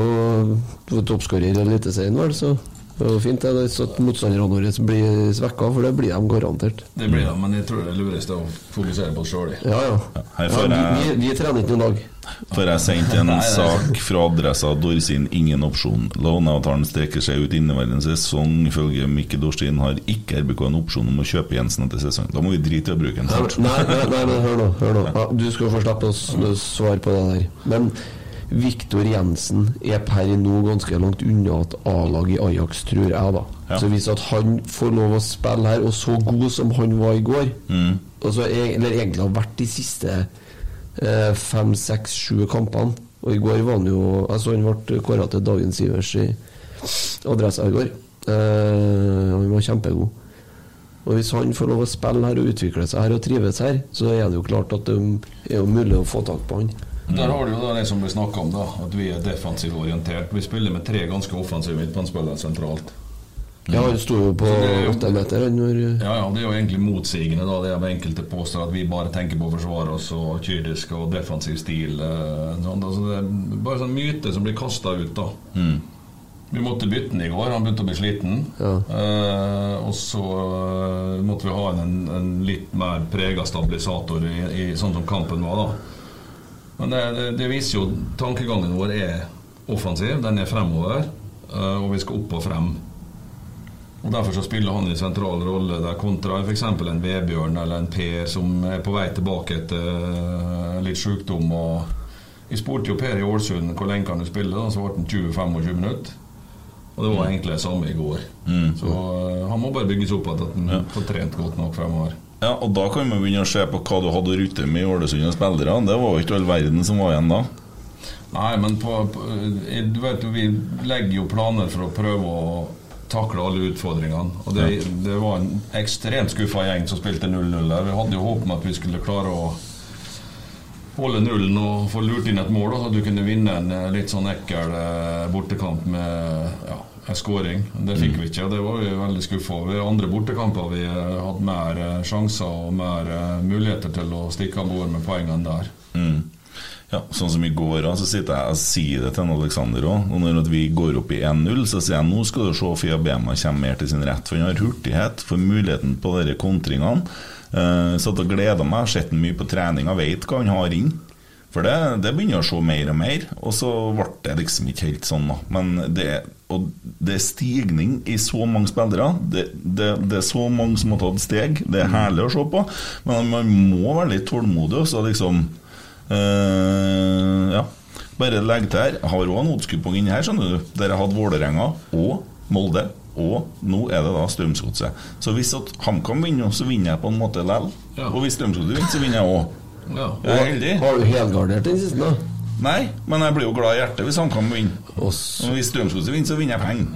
jo toppskårer i Eliteserien, vel, så det er jo fint det. Så at motstanderne våre blir svekka, for det blir de garantert. Det blir de, men jeg tror det er lurest å fokusere på oss sjøl. Ja, ja. Ja vi, vi, trener ikke i dag. får jeg sendt en <laughs> sak fra adressa Dorsin, ingen opsjon. Låneavtalen strekker seg ut inneværende sesong. Ifølge Mikkel Dorsin har ikke RBK en opsjon om å kjøpe Jensen etter sesong. Da må vi drite i å bruke den. Nei, nei, nei, nei, men hør nå. Hør nå. Ja, du skal få slippe å svare på det der. Men Viktor Jensen er per nå ganske langt unna et A-lag i Ajax, tror jeg, da. Ja. Så hvis at han får lov å spille her, og så god som han var i går altså, e- Eller egentlig har vært de siste eh, fem, seks, sju kampene. Og i går var han jo Altså, han ble kåra til dagens Ivers i Adressa i går. Eh, han var kjempegod. Og Hvis han får lov å spille her og utvikle seg her og trives her, så er det jo klart at det er jo mulig å få tak på han. Der har du jo da det som blir snakka om, da, at vi er defensivt orientert. Vi spiller med tre ganske offensive midtbanespillere sentralt. Ja, han sto jo på Så det er jo- åtte meter når Ja, ja, Det er jo egentlig motsigende, da, det med enkelte påstår at vi bare tenker på å forsvare oss og kyrdisk og defensiv stil. Sånn, altså, det er bare sånn myte som blir kasta ut, da. Vi måtte bytte den i går, han begynte å bli sliten. Ja. Eh, og så eh, måtte vi ha en, en litt mer prega stabilisator i, i sånn som kampen var, da. Men det, det, viser jo tankegangen vår er offensiv, den er fremover, eh, og vi skal opp og frem. Og Derfor så spiller han en sentral rolle der kontra f.eks. en Vebjørn eller en Per som er på vei tilbake etter eh, litt sykdom og Vi spurte jo Per i Ålesund hvor lenge kan du spille, da, så ble han 20-25 minutter. Og det var egentlig det samme i går. Mm. Så eh, han må bare bygges opp at han får trent godt nok fremover. Ja, og Da kan vi begynne å se på hva du hadde å rutte med i Ålesund og spillere. Det var jo ikke all verden som var igjen da. Nei, men på, på, du vet jo, vi legger jo planer for å prøve å takle alle utfordringene. Og det, det var en ekstremt skuffa gjeng som spilte 0-0 der. Vi hadde jo håp om at vi skulle klare å holde nullen og få lurt inn et mål, da, så du kunne vinne en eh, litt sånn ekkel eh, bortekamp med ja, en skåring. Det fikk vi ikke, og det var vi veldig skuffa over. Andre bortekamper vi hadde hatt mer eh, sjanser og mer eh, muligheter til å stikke av bord med poengene der. Mm. Ja, Sånn som i går, så sitter jeg og sier det til en Alexander òg. Og når vi går opp i 1-0, så sier jeg nå skal du se Fia Bema kommer mer til sin rett. For han har hurtighet, får muligheten på de kontringene. Uh, satt og gleda meg, sett ham mye på trening og vet hva han har inn. For det, det begynner å se mer og mer, og så ble det liksom ikke helt sånn, da. Men det, og det er stigning i så mange spillere. Det, det, det er så mange som har tatt steg. Det er herlig å se på, men man må være litt tålmodig. Også, liksom eh, Ja. Bare legg til her. Har òg en oddskupong inni her, skjønner du. Der jeg hadde Vålerenga og Molde. Og nå er det da Strømsgodset. Så hvis HamKam vinner, så vinner jeg på en måte likevel. Og hvis Strømsgodset vinner, så vinner jeg òg. Ja. Jeg er heldig. Har du helgardert den siste, da? Nei, men jeg blir jo glad i hjertet hvis HamKam vinner. Og hvis Strømsgodset vinner, så vinner jeg penger.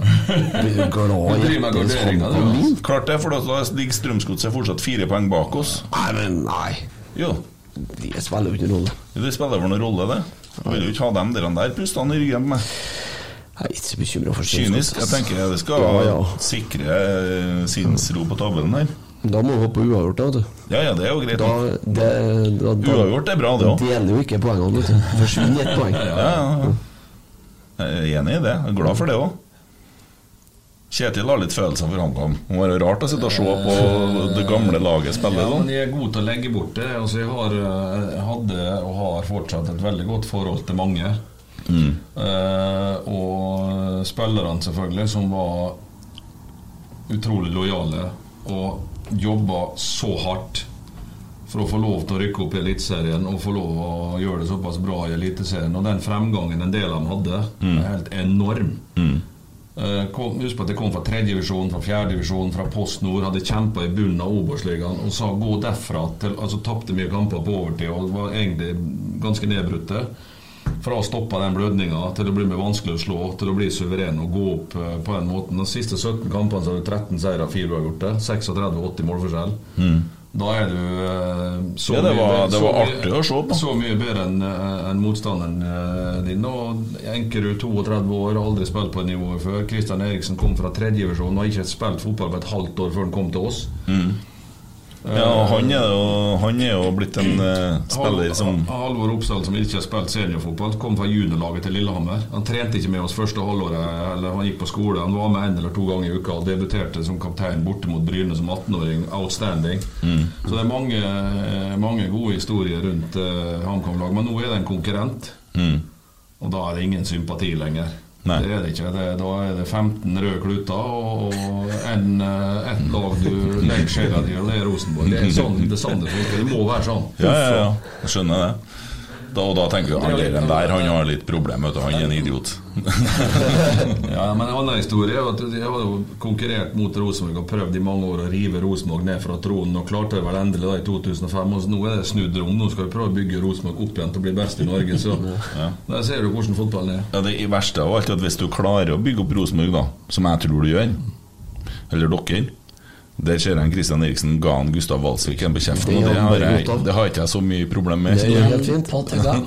Du glad i hjertet du? Klart det, for da ligger Strømsgodset fortsatt fire poeng bak oss. Nei, men nei. Jo. Det spiller jo ikke noen rolle. Det spiller vel noen rolle, det. Jeg vil jo ikke ha dem der, der pustene i ryggen på meg. Jeg er ikke så bekymra for Kynisk. Jeg tenker det skal Ja, ja. sikre eh, sinnsro på tabellen her. Da må du hoppe på uavgjort, da, vet du. Ja, ja, det er jo greit. Da, det, da, da Uavgjort er bra, det òg. deler jo ikke poengene, vet du. Forsvinner ett poeng. Ja, ja, ja. Jeg er enig i det. Jeg er glad for det òg. Kjetil har litt følelser for HamKam. Det må være rart å sitte og se på det gamle laget spille Ja, men jeg er god til å legge bort det. Altså, jeg, har, eh, hadde og har fortsatt et veldig godt forhold til mange. Mm. Eh, og spillerne, selvfølgelig, som var utrolig lojale og jobba så hardt for å få lov til å rykke opp i Eliteserien og få lov å gjøre det såpass bra i Eliteserien. Og den fremgangen en del av dem hadde, er helt enorm. Eh, kom, husk på at jeg kom fra tredjedivisjon, fra fjerdedivisjon, fra Post Nord. Hadde kjempa i bunnen av Obos-ligaen og sa gå derfra til Altså tapte mye kamper på overtid og var egentlig ganske nedbrutte. Fra å stoppe den blødninga til å bli mer vanskelig å slå, til å bli suveren og gå opp eh, på den måten. De siste 17 kampene så har du 13 seire, 4 uavgjorte. 36-80 målforskjell. Da er du eh, så, Ja, det mye var- bedre- det mye- artig å se på. Så mye bedre enn en motstanderen eh, din. Og Enkerud, 32 år, aldri spilt på det nivået før. Kristian Eriksen kom fra tredjevisjon og har ikke spilt fotball på et halvt år før han kom til oss. Ja, han er jo, han er jo blitt en uh, spiller som Halvor Oppsal, som ikke har spilt seniorfotball, kom fra juniorlaget til Lillehammer. Han trente ikke med oss første halvåret, eller han gikk på skole. Han var med en eller to ganger i uka og debuterte som kaptein borte mot Bryne som 18-åring. Outstanding. Så det er mange, eh, mange gode historier rundt uh, HamKam-laget. Men nå er det en konkurrent, mm. og da er det ingen sympati lenger. Nei. Det er det ikke. Det, da er det 15 røde kluter og en, et lag du legger sjela di, og det er Rosenborg. Det er sånn det, er sånn det funker. Det må være sånn. Ja, ja, ja. Jeg skjønner det. Da, og da tenker du han der, der han har litt problem, vet du. Han er en idiot. <laughs> Ja, men En annen historie er at jeg har jo konkurrert mot Rosenborg og prøvd i mange år å rive Rosenborg ned fra tronen, og klarte det vel endelig da i 2005. Og nå er det snudd om. Nå skal vi prøve å bygge Rosenborg opp igjen til å bli best i Norge. Så <laughs> der ser du hvordan fotballen er. Ja, det verste av alt er at hvis du klarer å bygge opp Rosenborg, da, som jeg tror du gjør, eller dere Der ser jeg Kristian Eriksen ga han Gustav Walsvik en på kjeften, og det har, jeg, det har ikke jeg så mye problem med. Det er helt fint. På tøgga.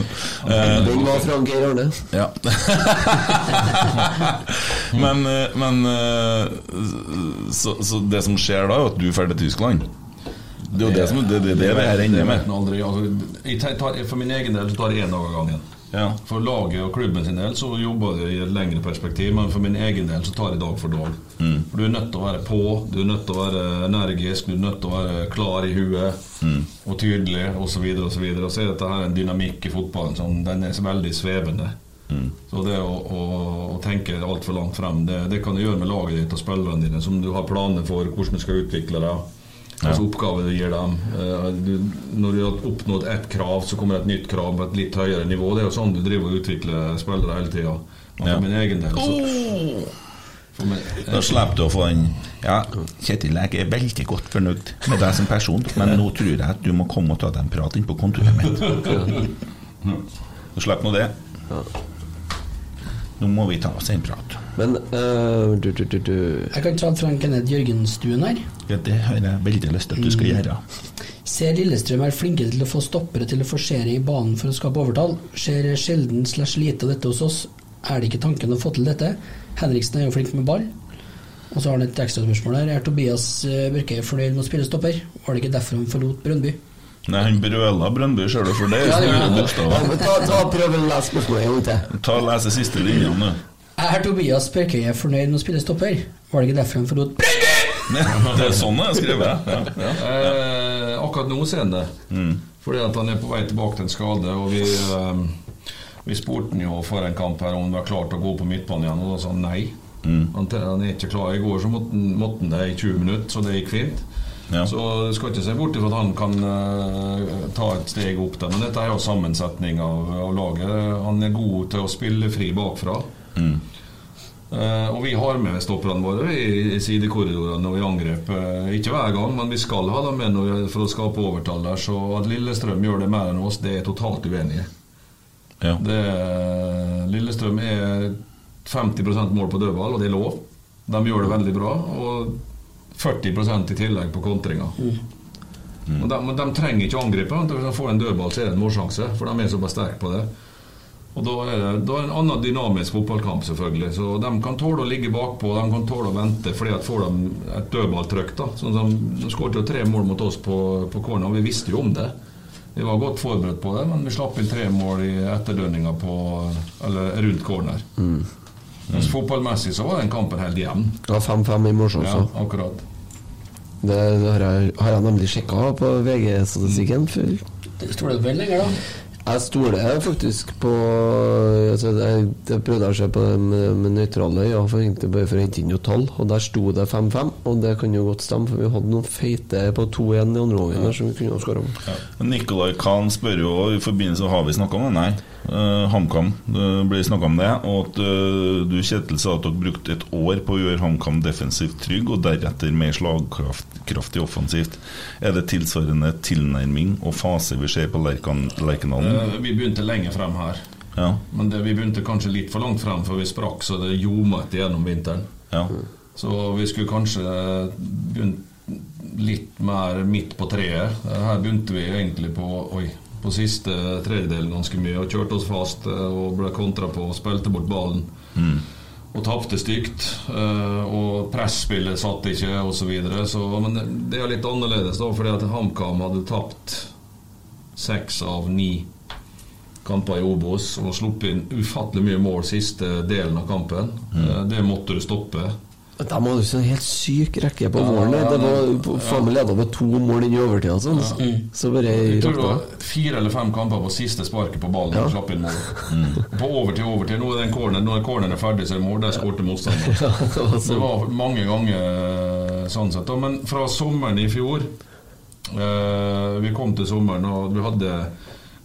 <laughs> Den var fra Geir Arne. Ja. <laughs> men men eh, så, så det som skjer da, er at du drar til Tyskland. Det er jo det som det, det, det, det her ender med. aldri. Altså, jeg tar, for min egen del så tar jeg én dag av gangen. Ja. For laget og klubben sin del så jobber jeg i et lengre perspektiv, men for min egen del så tar jeg dag for dag. Mm. For Du er nødt til å være på, du er nødt til å være energisk, du er nødt til å være klar i huet Mm. og tydelig osv. Og, så videre, og, så og så er dette her en dynamikk i fotballen som den er veldig svevende. Mm. Så det å, å, å tenke altfor langt frem, det, det kan du gjøre med laget ditt og spillerne dine, som du har planer for hvordan du skal utvikle deg. Altså oppgave du gir dem. Eh, når du har oppnådd ett krav, så kommer et nytt krav på et litt høyere nivå. Det er jo sånn du driver og utvikler spillere hele tida. For Ja. min egen del så Da slipper du å få den Ja, Kjetil, jeg er veldig godt fornøyd med deg som person, men nå tror jeg at du må komme og ta deg en prat inn på kontoret mitt. <laughs> Så slipper nå det. Nå må vi ta oss en prat. Men uh, du, du, du, du. Jeg kan ta fra Kenneth Jørgenstuen her. Ja, det har jeg veldig lyst til at du skal gjøre. Ser Lillestrøm er flinke til å få stoppere til å forsere i banen for å skape overtall. Skjer sjelden slash lite av dette hos oss. Er det ikke tanken å få til dette? Henriksen er jo flink med ball. Og så har han et ekstraspørsmål her. Er Tobias eh, Børke fornøyd med å spille stopper? Var det ikke derfor han forlot Brøndby? Nei, han brøla Brøndby, ser du, for det er Ja, det gjør store bokstaver. Ta, ta Prøv å lese spørsmålet en gang til. Ta og lese siste linjene nå. Er Tobias Børkøye fornøyd med å spille stopper? Var det ikke derfor han forlot Brøndby? Det er sånn det er skrevet. Ja, ja. <laughs> Eh, akkurat nå ser han det. Fordi at han er på vei tilbake til en skade. Og vi, eh, vi spurte han jo for en kamp her om han var klar til å gå på midtbanen igjen, og da sa han nei. Han, han er ikke klar. I går så måtte måtte han det i 20 minutter, så det gikk fint. Så jeg skal ikke se bort ifra at han kan uh, ta et steg opp der. Men dette er jo sammensetning av, av laget. Han er god til å spille fri bakfra. Eh, og vi har med stopperne våre i, i sidekorridorene og i angrep. Uh, ikke hver gang, men vi skal ha dem med vi, for å skape overtall der. Så at Lillestrøm gjør det mer enn oss, det er jeg totalt uenig i. Ja. er- Lillestrøm er 50% mål på dødball, og det er lov. De gjør det veldig bra. Og 40 i tillegg på kontringer. Mm. de, men de trenger ikke å angripe. Hvis de får en dødball, så er det en målsjanse, for de er såpass sterke på det. Og da er det, da er det en annen dynamisk fotballkamp, selvfølgelig. Så de kan tåle å ligge bakpå, de kan tåle å vente, fordi at får de et dødballtrykk, da. Sånn som De skåret jo tre mål mot oss på, på corner, og vi visste jo om det. Vi var godt forberedt på det, men vi slapp inn tre mål i etterdønninga på Eller rundt corner. Mens fotballmessig så var den kampen helt jevn. Ja, 5-5 i morgen Ja, akkurat. Det, det har, jeg, har jeg nemlig sjekka på VG-statistikken. Stoler du på den lenger, da? Jeg stoler faktisk på altså jeg, jeg prøvde å se på det med, med nøytrale øyne, bare for å hente inn noen tall, og der sto det 5-5. Og det kan jo godt stemme, for vi hadde noen feite på 2-1 i andre omgang ja. som vi kunne skåra på. Nicolai Kahn spør jo i forbindelse Har vi snakka om det? Nei. Uh, HamKam. Blir snakka om det. Og at uh, du, Kjetil, sa at dere brukte et år på å gjøre HamKam defensivt trygg, og deretter mer slagkraftig offensivt. Er det tilsvarende tilnærming og fase vi ser på Lerkendalen? Eh, Vi begynte lenge frem her. Ja. Men det, vi begynte kanskje litt for langt frem for vi sprakk, så det ljomet gjennom vinteren. Ja. Så vi skulle kanskje begynt litt mer midt på treet. Her begynte vi egentlig på, oi, på siste tredjedelen ganske mye og kjørte oss fast eh, og ble kontra på og spilte bort ballen. Mm. Og tapte stygt. eh, Og presspillet satt ikke, osv. Men det, det er litt annerledes, da, fordi at HamKam hadde tapt seks av ni kamper i Obos og sluppet inn ufattelig mye mål siste delen av kampen. Mm. Det måtte du stoppe. De hadde jo en helt syk rekke på Ja, Det var ja. faen meg leda med to mål inn i overtida. Sånn. Så bare Jeg tror det var fire eller fem kamper på siste sparket på ballen. Ja. og slapp inn mål. På overtid, overtid. Nå er den corner, når corneren er ferdig, så er det mål. Der skårte motstanderen. <laughs> Ja, det var sånn. det var mange ganger eh, sånn sett. da. Men fra sommeren i fjor eh, Vi kom til sommeren, og vi hadde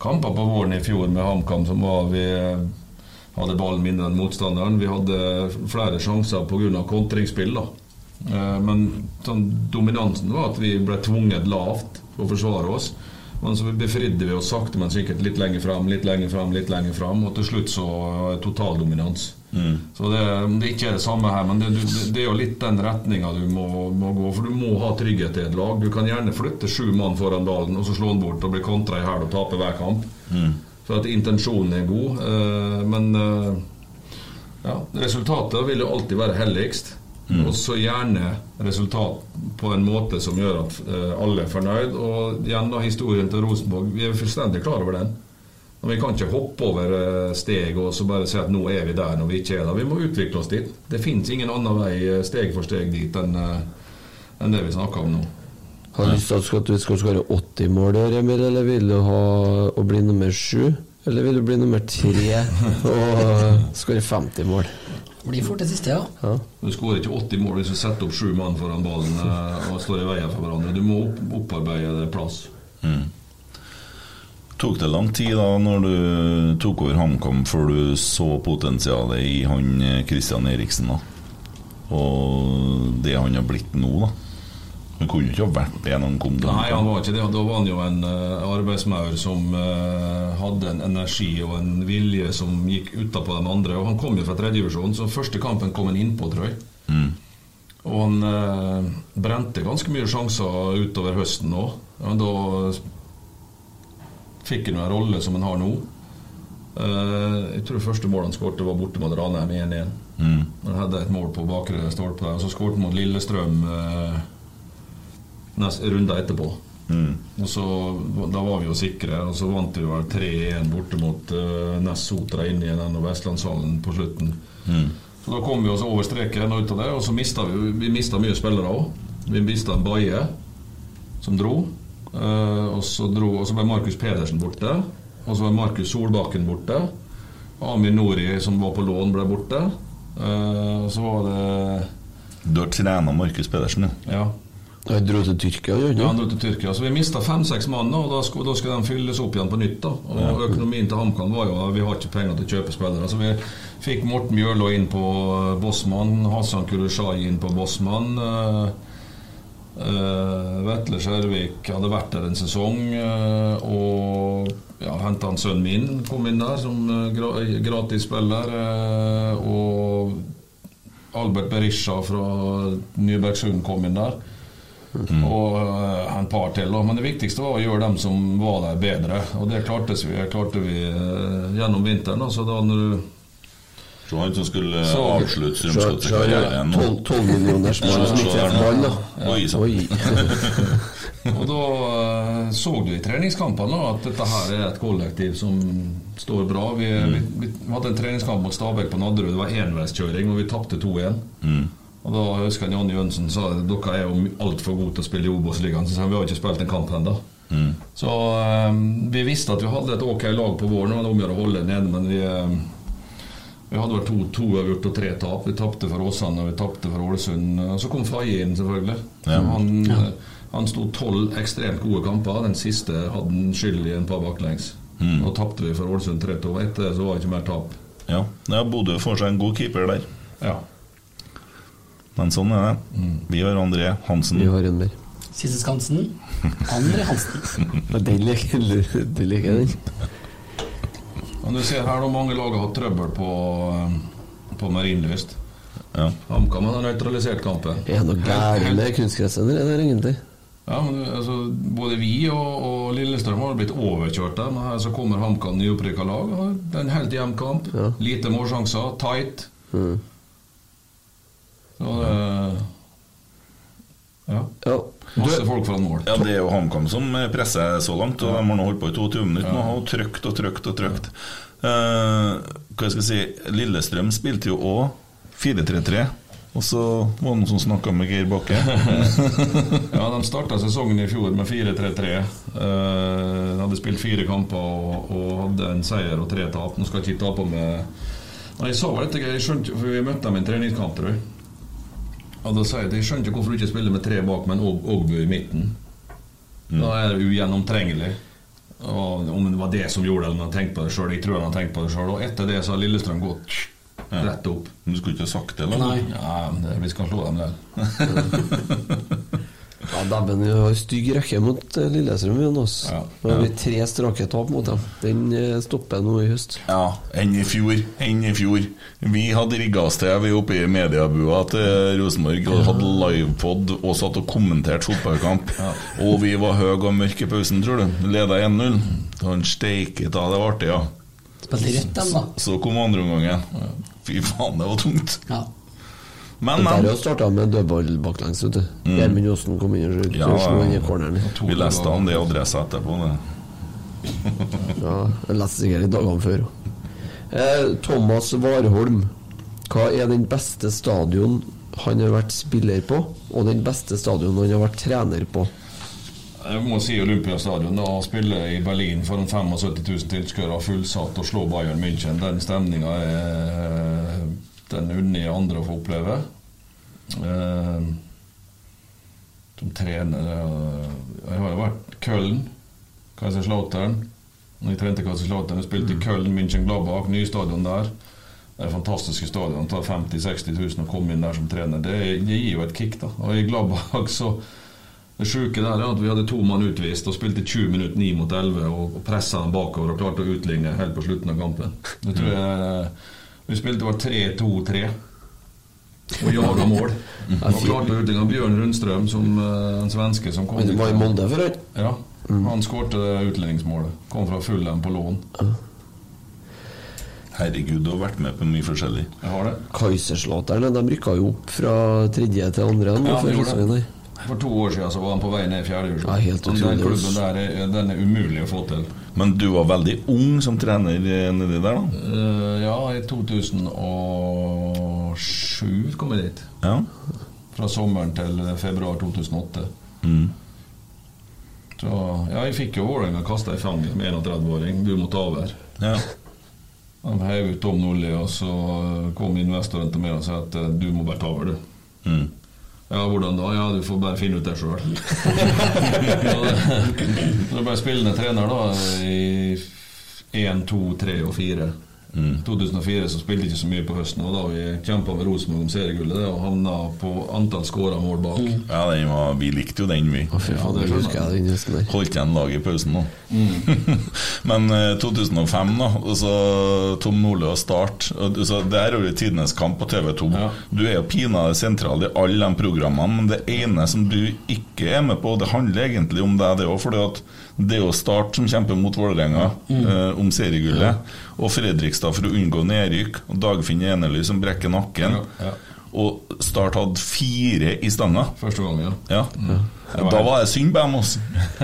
kamper på våren i fjor med HamKam som var vi eh, hadde ballen mindre enn motstanderen. Vi hadde flere sjanser pga. kontringsspill. da. Eh, Men sånn, dominansen var at vi ble tvunget lavt for å forsvare oss. Men så befridde vi oss sakte, men sikkert litt lenger fram, litt lenger fram, litt lenger fram. Og til slutt så totaldominans. total dominans. Så det, det er ikke det samme her, men det, det, er jo litt den retninga du må, må gå. For du må ha trygghet i et lag. Du kan gjerne flytte sju mann foran ballen og så slå den bort og bli kontra i hæl og tape hver kamp. For at intensjonen er god. eh, men eh, ja, resultatet vil jo alltid være helligst. Og så gjerne resultat på en måte som gjør at eh, alle er fornøyd. Og igjen da historien til Rosenborg, vi er fullstendig klar over den. Og Vi kan ikke hoppe over steg og så bare si at nå er vi der når vi ikke er der. Vi må utvikle oss dit. Det fins ingen annen vei steg for steg dit enn enn det vi snakker om nå. Har du lyst til at du skal skåre 80 mål i år, Emil, eller vil du ha å bli nummer sju? Eller vil du bli nummer tre og skåre 50 mål? Blir fort det siste, ja. Du skårer ikke 80 mål hvis du setter opp sju mann foran ballen eh, og står i veien for hverandre. Du må opp, opparbeide deg plass. Mm. Tok det lang tid da når du tok over HamKam før du så potensialet i han eh, Christian Eriksen? da Og det han har blitt nå, da? Han kunne jo ikke ha vært det når han kom til Nei, han var ikke det. Da var han jo en uh, arbeidsmaur som eh, hadde en energi og en vilje som gikk utapå de andre. Og Han kom jo fra tredjedivisjon, så første kampen kom han innpå, tror jeg. Mm. Og han eh, brente ganske mye sjanser utover høsten òg. Da fikk han jo en rolle som han har nå. Eh, jeg tror første mål han skårte, var borte mot Ranheim 1-1. Mm. Han hadde et mål på bakre stolpe. Og så skårte han mot Lillestrøm eh, nest, runder etterpå. Mm. Og så, Da var vi jo sikre, og så vant vi vel 3-1 borte mot uh, Ness Sotra inn i den Vestlandshallen på slutten. Mm. Så Da kom vi oss over streken og ut av det, og så mista vi, vi mistet mye spillere òg. Vi mista Baye, som dro. Uh, og, så dro og så ble Markus Pedersen borte. Og så ble Markus Solbakken borte. Amir Nori, som var på lån, ble borte. Uh, og så var det Du har trena Markus Pedersen? Ja. Han dro til Tyrkia, gjorde Ja, han dro til Tyrkia. Så vi mista fem-seks mann, og da skulle, da skulle de fylles opp igjen på nytt. da Og Ja. Økonomien til HamKam var jo at vi har ikke penger til å kjøpe spillere. Så vi fikk Morten Bjørlo inn på eh, Bossmann, Hassan Kurushai inn på Bossmann. Uh, Vetle Skjervik hadde vært der en sesong, uh, og ja, henta han sønnen min, kom inn der som gra gratis spiller. Uh, og Albert Berisha fra Nybergsund kom inn der. Og eh, en par til. Men det viktigste var å gjøre dem som var der, bedre. Og det klarte vi, klarte vi eh, gjennom vinteren. Så da når du Så han som skulle Så- avslutte Strømsgodset-karrieren tolv- tolv som ikke treffer ball, da. Oi sann. Oi. <laughs> Og da eh, så du i treningskampene at dette her er et kollektiv som står bra. Vi, vi, vi hadde en treningskamp mot Stabæk på Nadderud. Det var enveiskjøring, og vi tapte 2-1. Mm. Og da husker jeg Janne Jønsen sa at dere er jo altfor gode til å spille i Obos-ligaen. Så sa han, vi har ikke spilt en kamp ennå. Mm. Så eh, vi visste at vi hadde et ok lag på våren. Det var om å gjøre å holde nede, men vi eh, vi hadde vel to, to avgjort og tre tap. Vi tapte for Åsane og vi tapte for Ålesund. Og Så kom Faye inn, selvfølgelig. Ja. Han, han sto tolv ekstremt gode kamper. Den siste hadde han skyld i en par baklengs. Mm. Og tapte vi for Ålesund 3-2. Etter det så var det ikke mer tap. Ja. ja, Bodø får seg en god keeper der. Ja. Men sånn er det. Vi har André Hansen. Vi har en mer. Siste Skansen. Andre Hansen. <laughs> Ja, Den liker jeg, liker den. Men du ser her nå mange lag har hatt trøbbel på, eh, på Marienlyst. Ja. HamKam har nøytralisert kampen. Er det noe gærent med kunstgressender, er det egentlig? Ja, men altså, Både vi og, og Lillestrøm har blitt overkjørt der. Men her så kommer HamKam nyopprykka lag. Det er en helt jevn kamp. Lite målsjanser. Tight. Mm. Det Ja. Ja. Masse folk foran mål. Ja, Det er jo HamKam som presser så langt, og de har nå holdt på i 22 minutter nå, og trykt og trykt og trykt. Uh, hva skal jeg si Lillestrøm spilte jo òg 4-3-3, og så var det noen som snakka med Geir Bakke. <laughs> ja, De starta sesongen i fjor med 4-3-3. Uh, de hadde spilt fire kamper og, og hadde en seier og tre tap. Nå skal jeg ikke ta på med Nei, Jeg sa vel dette, jeg skjønte, for vi møtte dem i en treningskamp, tror jeg. Og da sa jeg at jeg skjønner ikke hvorfor du ikke spiller med tre bak, men Ågbu i midten. Da er det ugjennomtrengelig. Og om det var det som gjorde det, eller han tenkte på det sjøl. Jeg tror han har tenkt på det sjøl. Og etter det så har Lillestrøm gått rett opp. Men du skulle ikke ha sagt det, eller? Nei. Ja, vi skal slå dem der. <laughs> Ja, Dæven, vi har stygg rekke mot eh, Lillestrøm. Ja. Nå har vi tre strake tap mot dem. Den eh, stopper nå i høst. Ja, enn i fjor. Enn i fjor. Vi hadde rigga oss til, vi oppe i mediebua til Rosenborg, og hadde livepod og satt og kommenterte fotballkamp. Og vi var høye og mørke i pausen, tror du. Leda 1-0. Han steiket av, det var artig, ja. Spilte rett, dem, da. Så kom andreomgangen. Fy faen, det var tungt. Ja. Men, men. Der starta med dødball baklengs. vet du. Gjermund Aasen kom inn og Ja, slo inn i corneren. vi leste han det i adressa etterpå. Det. <laughs> Ja, jeg leste sikkert i dagene før. Eh, Thomas Warholm, hva er den beste stadion han har vært spiller på, og den beste stadion han har vært trener på? Jeg må si Olympiastadion. Da å spille i Berlin foran 75 000 tilskuere fullsatt og slå Bayern München, den stemninga er den unner andre å få oppleve. Eh, som trener Jeg har jo vært Köln, Kaiserslautern. Når jeg trente Kaiserslautern, jeg spilte i Köln, München Gladbach, ny stadion der. Det er fantastiske stadion. Tar 50 000-60 000 å komme inn der som trener. Det, det gir jo et kick, da. Og i Gladbach <laughs> så Det sjuke der er at vi hadde to mann utvist og spilte 20 minutter 9 mot 11 og, og pressa dem bakover og klarte å utligne helt på slutten av kampen. Det tror jeg Vi spilte var 3-2-3 og jaga mål. <laughs> Og klarte å utligne Bjørn Rundstrøm, som eh, en svenske som kom Men det var i Molde for han? Ja. Han skårte utligningsmålet. Kom fra Fulham på lån. Herregud, du har vært med på mye forskjellig. Jeg har det. Kaiserslåterne de rykka jo opp fra tredje til andre. Ja, det. For to år siden så var han på vei ned i fjerde divisjon. Ja, Den klubben der er, den er umulig å få til. Men du var veldig ung som trener eh, nedi der, da? Uh, ja, i 2007 kom jeg dit. Ja. Fra sommeren til februar 2008. Mm. Så ja, jeg fikk jo Vålerenga kasta i fanget med 31-åring. Du må ta over. Ja. Han heiv ut Tom Nordli, og så kom investoren til meg og sa at eh, du må bare ta over, du. Mm. Ja, hvordan da? Ja, du får bare finne ut det sjøl. Du ble bare spillende trener da i 1, 2, 3 og 4. Mm. 2004 så spilte jeg ikke så mye på høsten, og da vi kjempa med Rosenborg om seriegullet det, og havna på antall skåra mål bak. Ja, den var, vi likte jo den, vi. Høsten der. Holdt igjen laget i pausen nå. Mm. <laughs> Men eh, 2005, da. Og så Tom Nordli og Start. Og, så det er jo tidenes kamp på TV2. Du er jo pinadø sentral i alle de programmene, men det ene som du ikke er med på, det handler egentlig om deg, det òg. For det er jo Start som kjemper mot Vålerenga Mm. eh, om seriegullet. Og Fredrikstad for å unngå nedrykk. Og Dagfinn Enerly som brekker nakken. Ja, Og Start hadde fire i stanga. Første gang, ja. Ja. Da var det synd på dem, altså.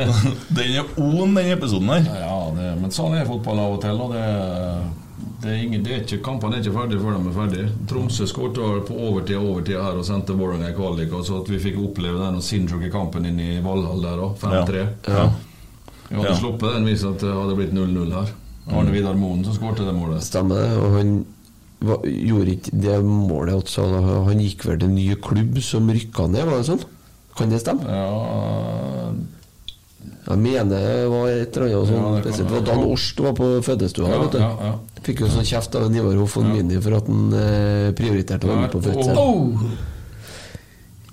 <laughs> Den er on, den episoden her. Ja, det, men sånn er fotball av og til. Og det, det er ingen, det er ikke, kampene er ikke ferdige før de er ferdige. Tromsø skåret på overtid og overtid her og sendte Vålerenga i kvalik. Så at vi fikk oppleve den sinnssyke kampen inn i Valhall der òg, 5-3. Ja. Vi hadde Ja. sluppet den hvis det hadde blitt 0-0 her. Arne Vidar Moen som skåret det målet. Stemmer det. Og han var, gjorde ikke det målet også. Han gikk vel til en ny klubb som rykka ned, var det sånn? Kan det stemme? Ja Jeg mener det var et eller annet sånt. Ja, det spesielt. Det var. Dan Orst var på fødestua. Ja, vet du. ja, ja. Fikk jo sånn kjeft av Ivar Hoff og Mini for at han eh, prioriterte å være med på fødsel. Oh!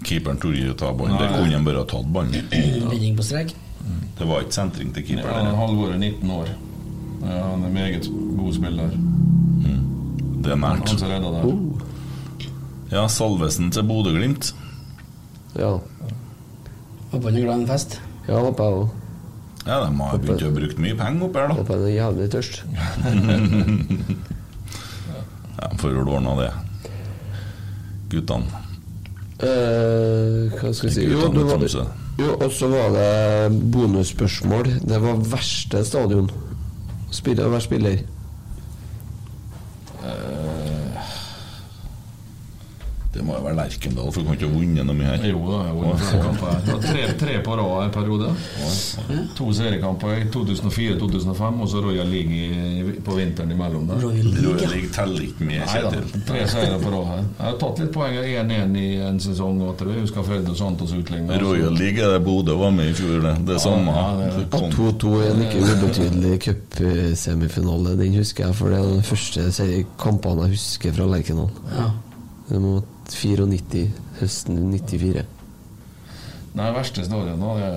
Keeperen torde ikke ta ballen. Det kunne han bare ha tatt ballen. På strek. Det var ikke sentring til Ja, keeperen. der. Halvor er 19 år. Ja, han er meget god spiller. Det er nært. Han som redda der. Ja, Salvesen til Bodø-Glimt. Ja. Håper han er glad i en fest. Ja, håper jeg òg. Ja, de har begynt å bruke mye penger oppi her, da. Håper han er jævlig tørst. <laughs> Ja, Får vel ordna det. Guttene. Eh, hva skal jeg si Jo, du var, jo og så var det bonusspørsmål. Det var verste stadion. Spiller, å være spiller. Det må jo være Lerkendal, for du kan ikke ha vunnet noe mye her. Jo da, jeg har vunnet flere. Tre, tre på rad en periode. To seriekamper i 2004-2005, og så Royal League på vinteren imellom der. Royal League. League teller ikke med, Kjetil. tre seire på rad her. Jeg har tatt litt poeng. 1-1 i en sesong. Og tror jeg husker Fred og Santos utlignet. Royal League er det Bodø var med i fjor, det. Det samme. ja, det er- Det kom- 2-2 er en ikke ubetydelig cupsemifinale. Den husker jeg, for det er den første serie- kampene jeg husker fra Lerkendal. Ja. Det må 94, høsten 94. Nei, verste stadion da, det,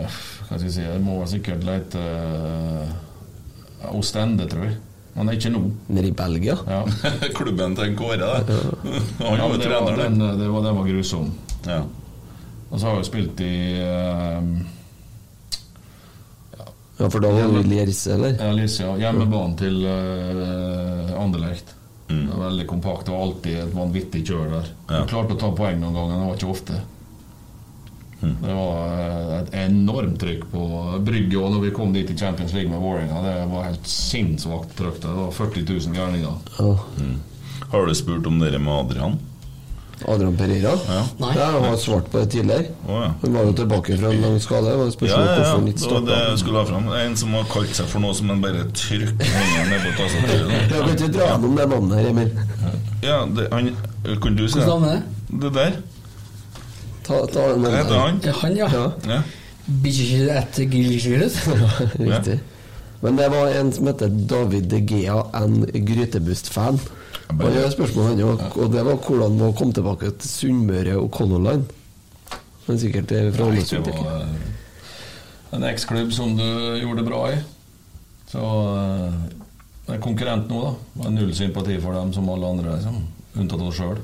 hva skal jeg si, det må vel sikkert lete uh, Ostende, tror jeg. Men ikke nå. Nede i Belgia. Ja. <laughs> Klubben til en Kåre, det. <laughs> Han Ja, var men det, var, den, det. var, var grusom. Ja. Og så har vi spilt i uh, Ja, for da var du i Lierse, eller? Ja, Lisia. Hjemmebanen til uh, Anderlecht. Mm. Det var Veldig kompakt. Det var alltid et vanvittig kjør der. Ja. Jeg klarte å ta poeng noen ganger, det var ikke ofte. Mm. Det var eh, et enormt trykk på Brygge og når vi kom dit i Champions League med Warringa. Det var helt sinnssvakt trykk. Det var 40 000 gærninger. Ja. Har du spurt om dere med Adrian? Adrian Pereira? Ja. Nei. Ja, jeg har svart på det tidligere. Oh, ja. Han var jo tilbake fra en lang skade. Det var Ja, spørsmål ja, ja. hvorfor Det var det jeg skulle ha fram. Det En som har kalt seg for noe som en bare trykker hendene ned på tastaturet. Jeg kan ikke dra gjennom det navnet her, Emil. Ja, det, han, Kan du si Hvordan er det? der? Ta, ta den det heter han? Ja, han, ja. Ja. <laughs> Riktig. Men det var en som heter David De Gea, en Grytebust-fan. Og det er spørsmålet han jo, og det var hvordan å komme tilbake til Sunnmøre og Color Line. Men sikkert det er fra Nei, det var en en eksklubb som du gjorde det bra i. Så eh, det er konkurrent nå, da. Det har null sympati for dem som alle andre, liksom. unntatt oss sjøl.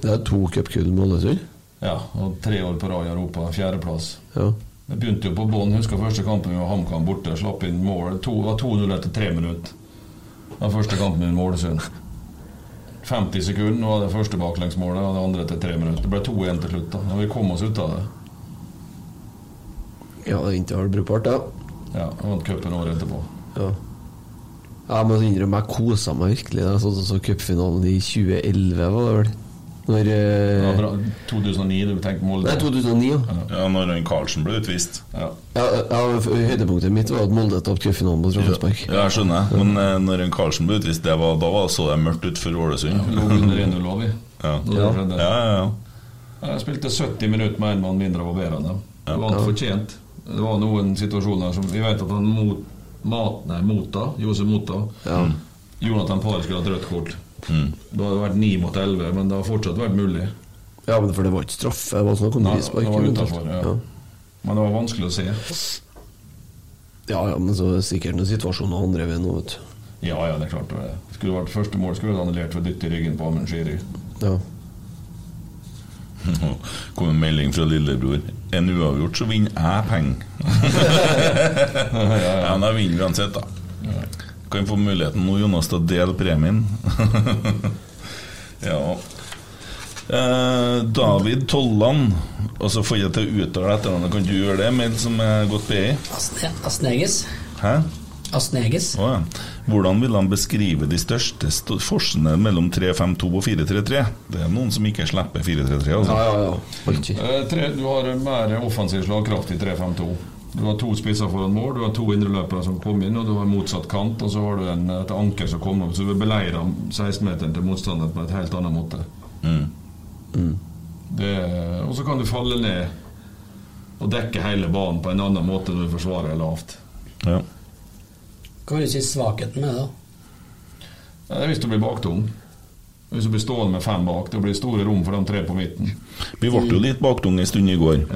Det er to cupkull med Ålesund. Ja, og tre år på rad i Europa. Fjerdeplass. Ja. Det begynte jo på bånn. Husker første kampen med HamKam borte. Slapp inn mål. Det var 2-0 etter tre minutter. Var første kampen min med Ålesund. 50 sekunder var det første baklengsmålet, og det andre etter tre minutter. Det ble 2-1 til slutt. da Og vi kom oss ut av det. ja, det er ikke vel brukbart, da. Ja, Vant cupen året etterpå. Ja. Jeg må innrømme jeg kosa meg virkelig Sånn som så cupfinalen i 2011, var det vel? Når eh, Det 2009, du tenker Molde? Nei, 2009, ja. Ja, når Karlsen ble utvist. Ja. Ja, ja, Høydepunktet mitt var at Molde tapte cupfinalen på Trondheimspark. Ja, jeg skjønner. Men uh, når en Karlsen ble utvist, det var, da var, så det mørkt ut for Ålesund. Ja, lå under 1-0 lå vi. Ja. Ja. Ja, ja, ja. Jeg spilte 70 minutter med en mann mindre på var bedre enn dem. Det var Ja. fortjent. Det var noen situasjoner som Vi vet at han mot, mat, nei, Mota, Jose Mota Jonathan Parr skulle hatt rødt kort. Mm. Da hadde det vært 9 mot 11, men det har fortsatt vært mulig. Ja, men for det var ikke straffe, det var frispark. det var utenfor, ja. ja. Men det var vanskelig å se. Ja, ja, men så er det sikkert noen situasjoner andre veien nå, vet du. Ja, ja, det er klart. Det skulle vært første mål skulle vært annullert for å dytte i ryggen på Amund Shiri. Ja. <laughs> kom en melding fra lillebror. En uavgjort, så vinner jeg penger. <laughs> <laughs> ja, da vinner vi uansett, da. Kan få muligheten nå, Jonas, til å dele premien. <laughs> ja. Eh, David Tolland. Og så får jeg til å uttale etternavnet. Kan du gjøre det, med som er godt BI? Asne- Asneges. Hæ? Asneges. Oh, ja. Hvordan vil han beskrive de største st forskjellene mellom 3-5-2 og 4-3-3? Det er noen som ikke slipper 4-3-3. Altså. Eh, tre, du har mer offensiv slagkraft i 3-5-2. Du har to spisser foran mål, du har to indreløpere som kom inn, og du har motsatt kant, og så har du en, et anker som kommer opp, så du beleirer 16-meteren til motstanderen på et helt annet måte. Mm. Det, og så kan du falle ned og dekke hele banen på en annen måte når du forsvarer lavt. Ja. Hva vil du si svakheten med det? da? Det er hvis du blir baktung. Hvis du blir stående med fem bak. Det blir store rom for de tre på midten. Vi ble jo litt baktunge en stund i går.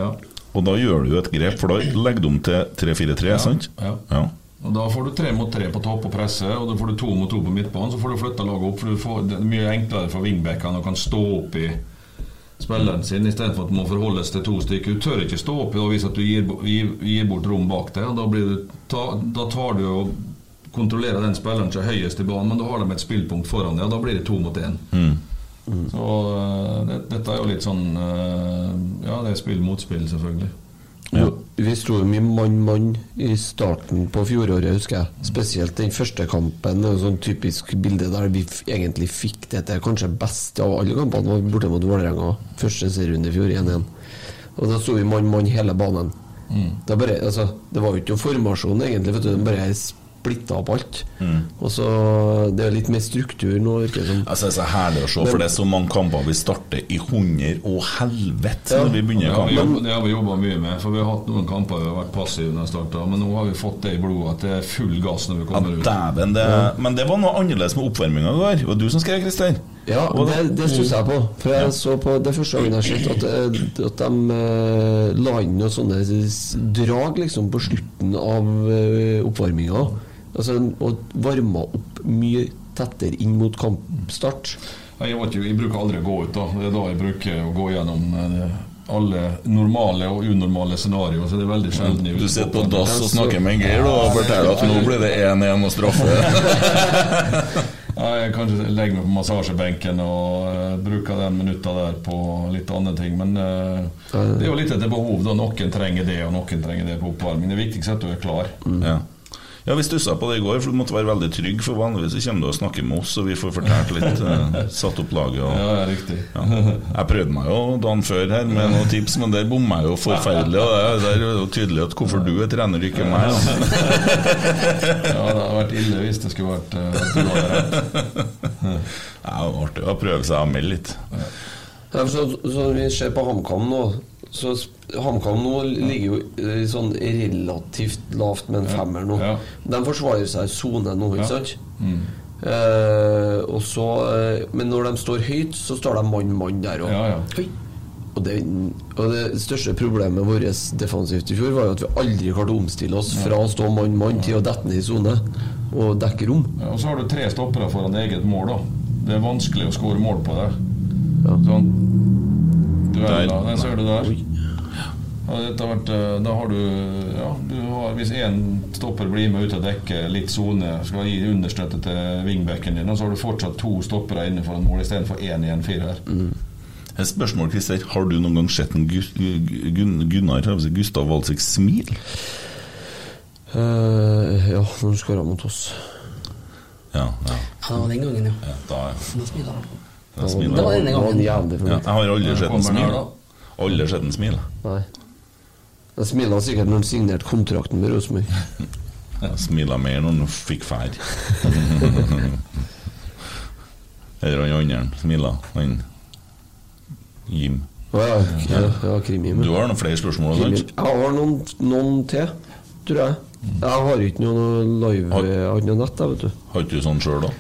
Og da gjør du jo et grep, for da legger du om til 3-4-3, Ja, sant? ja. ja. Og Da får du tre mot tre på topp og presse, og da får du to mot to på midtbanen. Så får du flytta laget opp, for du får, det er mye enklere for wingbackene å kan stå opp i spilleren sin, istedenfor at du må forholdes til to stykker. Du tør ikke stå opp og vise at du gir, gir, gir bort rom bak deg. og Da, blir du, ta, da tar du og kontrollerer den spilleren som er høyest i banen, men da har de et spillpunkt foran deg, og da blir det to mot én. Mm. Så øh, det, dette er jo litt sånn øh, Ja, det er spill mot spill, selvfølgelig. Ja. Vi sto jo mye mann-mann i starten på fjoråret, husker jeg. Spesielt den første kampen. Det er sånn typisk bilde der vi f egentlig fikk det til kanskje best av alle kampene. var Borte mot Vålerenga. Første serierunde i fjor 1-1. Og da sto vi mann-mann hele banen. Det, er bare, altså, det var jo ikke noen formasjon, egentlig. Vet du, bare splitta opp alt. Mm. Og så Det er litt mer struktur nå, virker det som. Altså, det er så herlig å se, Men- for det er så mange kamper vi starter i hundre og helvete når vi begynner har kampen. det har vi jobba mye med. For Vi har hatt noen kamper vi har vært passive når vi starta, men nå har vi fått det i blodet at det er full gass når vi Ja, kommer ut. dæven, det, men det var noe annerledes med oppvarminga i går. Det var du som skrev, Christer? Ja, det, det stusser jeg på. For jeg så på det første gangen jeg har sett at, eh, at de eh, la inn noen sånne drag liksom på slutten av eh, oppvarminga. Altså, og varma opp mye tettere inn mot kampstart. Jeg, vet ikke, jeg bruker aldri å gå ut. da Det er da jeg bruker å gå gjennom eh, alle normale og unormale scenarioer. Så det er veldig sjelden Du sitter på dass og snakker med en Geir da, og forteller at nå blir det 1-1 og straffe. <laughs> Ja, jeg kanskje legger meg på massasjebenken og uh, bruker den minutta der på litt andre ting. Men uh, det er jo litt etter behov. da Noen trenger det, og noen trenger det på oppvarming. Det viktigste er at du er klar. Ja. Ja, vi stussa på det i går, for du måtte være veldig trygg. For vanligvis så kommer du og snakker med oss, og vi får fortalt litt. <laughs> eh, satt opp laget. Og, Ja, ja, riktig. Ja. Jeg prøvde meg jo dagen før her med noen tips, men der bomma jeg jo forferdelig. Og det er jo tydelig at hvorfor du er trener, ikke meg. Ja, <laughs> Ja, det hadde vært ille hvis det skulle vært uh, Det er. Artig å prøve seg å melde litt. Ja, så, så vi ser på HamKam nå så HamKam nå ligger jo eh, sånn relativt lavt med en femmer nå. Ja. De forsvarer seg i sone nå, ikke Ja. sant? Mm. Eh, og så, eh, men når de står høyt, så står de mann-mann der òg. Ja, ja. Og, det, og det største problemet vårt defensivt i fjor var jo at vi aldri klarte å omstille oss fra å stå mann-mann til å dette ned i sone og dekke rom. Ja, Og så har du tre stoppere foran eget mål, da. Det er vanskelig å skåre mål på det. Sånn. Dueller, Der. den ser du der. Ja, dette har vært, eh, da har du, ja, du har, Hvis én stopper blir med ut og dekker litt sone, skal gi understøtte til wingbacken din, og så har du fortsatt to stoppere innenfor en mål istedenfor én i en firer. Et spørsmål, Christer. Har du noen gang sett en Gus, Gun, Gunnar Gustav Walsik smil? Uh, ja, når han skåra mot oss. Ja, ja. Ja, det var den gangen, ja. ja da, Da Det var denne gangen. Ja, jeg har aldri sett en smil. Aldri sett en smile. Nei. Jeg smila sikkert når han signerte kontrakten med Rosenborg. <laughs> Jeg smila mer når han fikk ferd. <laughs> Eller han andre smila. Han Jim. Ja, ja, ja, Du har noen flere spørsmål? Krimi. Sant? Jeg har noen, noen til, tror jeg. Jeg har ikke noe live Har- har ikke noe nett, jeg, vet du. Har ikke du sånn sjøl, da?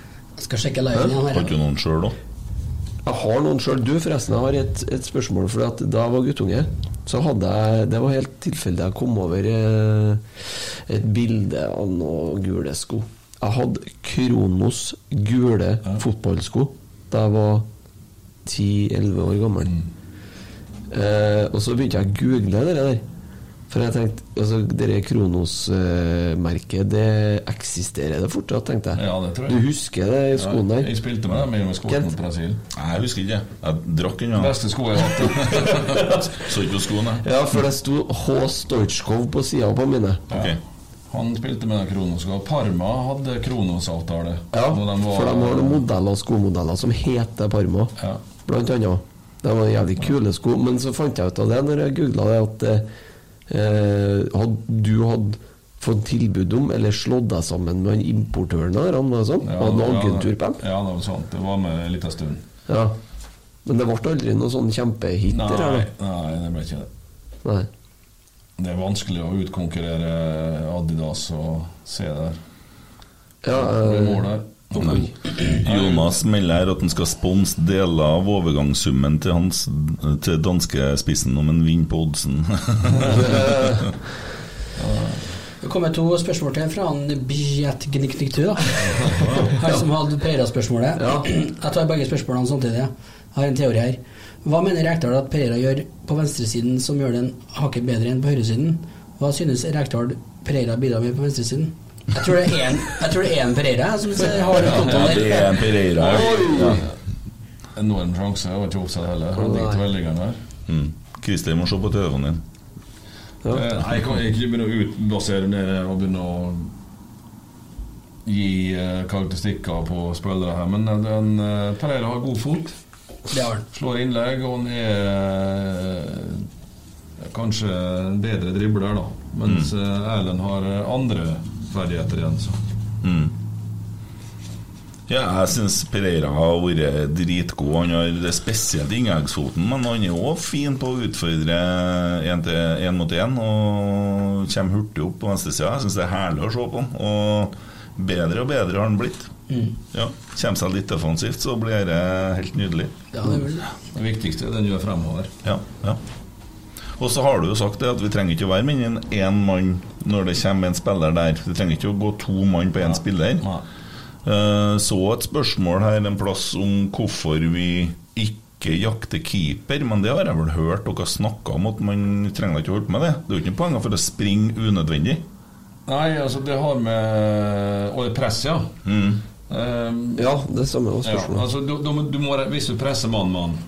Skal sjekke liven igjen Har ikke du noen sjøl, da? Jeg har noen sjøl. Du, forresten, jeg har et, et spørsmål. For at da jeg var guttunge, så hadde jeg Det var helt tilfeldig jeg kom over eh, et bilde av noen gule sko. Jeg hadde Kronos gule fotballsko da jeg var 10-11 år gammel. Eh, og så begynte jeg å google det der. For jeg tenkte altså, det Kronos-merket, det eksisterer det fortsatt, tenkte jeg. Ja, det tror jeg. Du husker det skoen Ja, jeg spilte med dem i Kent? mot Brasil. Nei, jeg husker ikke. Jeg drakk den, ja. Beste sko jeg har hatt. <laughs> Så ikke på skoene. Ja, for det sto H. Stoitsjkov på sida på mine. Ok. Han spilte med Kronos. og Parma hadde Kronos-avtale. Ja, de var- for de har noen modeller, skomodeller som heter Parma, Ja. blant annet. Det var jævlig kule sko, men så fant jeg ut av det når jeg googla det, at eh, hadde du hadde fått tilbud om, eller slått deg sammen med han importøren av Han, sånn? Ja, hadde du agentur på dem? Ja, det var sant. Det var med en liten stund. Ja. Men det ble aldri noen sånn kjempehit? Nei, eller? nei, det ble ikke det. Nei. Det er vanskelig å utkonkurrere Adidas og se der. Ja, Det Nei. Jonas melder her at han skal sponse deler av overgangssummen til hans Til danskespissen om en vinner på oddsen. <laughs> Det kommer to spørsmål til fra han Bjetgnikniktu, da. Han som hadde Pereira-spørsmålet. Jeg tar begge spørsmålene samtidig. Jeg har en teori her. Hva mener Rekdal at Pereira gjør på venstresiden som gjør den hakket bedre enn på høyresiden? Hva synes Rekdal Pereira bidrar med på venstresiden? Jeg tror det er en, jeg tror det er en Pereira som har Ja, det er en Pereira. Ja. Enorm sjanse. Jeg var ikke oppsatt heller. Hadde ikke tverrliggeren der. Mm. Christer må se på telefonen din. Ja. Nei, jeg kan ikke begynne å utbasere ned og begynne å gi eh, karakteristikker på spillere her, men den, eh, Pereira har god fot. Det har han. Slår innlegg, og han er eh, kanskje en bedre dribler, da. Mens mm. Erlend har eh, andre ferdigheter igjen. Så. Mm. Ja, jeg syns Pereira har vært dritgod. Han har spesielt inngangsfoten, men han er òg fin på å utfordre én mot én og kommer hurtig opp på venstresida. Jeg syns det er herlig å se på han. Og bedre og bedre har han blitt. Mm. Ja, Kommer seg litt defensivt, så blir det helt nydelig. Ja, det det. Det viktigste er den gjør fremover. Ja, ja. Og så har du jo sagt det at vi trenger ikke å være mindre enn én mann når det kommer en spiller der. Det trenger ikke å gå to mann på én spiller. Eh, Så et spørsmål her en plass om hvorfor vi ikke jakter keeper, men det har jeg vel hørt dere snakke om, at man trenger ikke å holde på med det. Det er jo ikke noe poeng for å springe unødvendig. Nei, altså det har med Og det press, ja. Mm. Um, Ja, det samme var ja, altså, du, du, du må, hvis du presser mann-mann,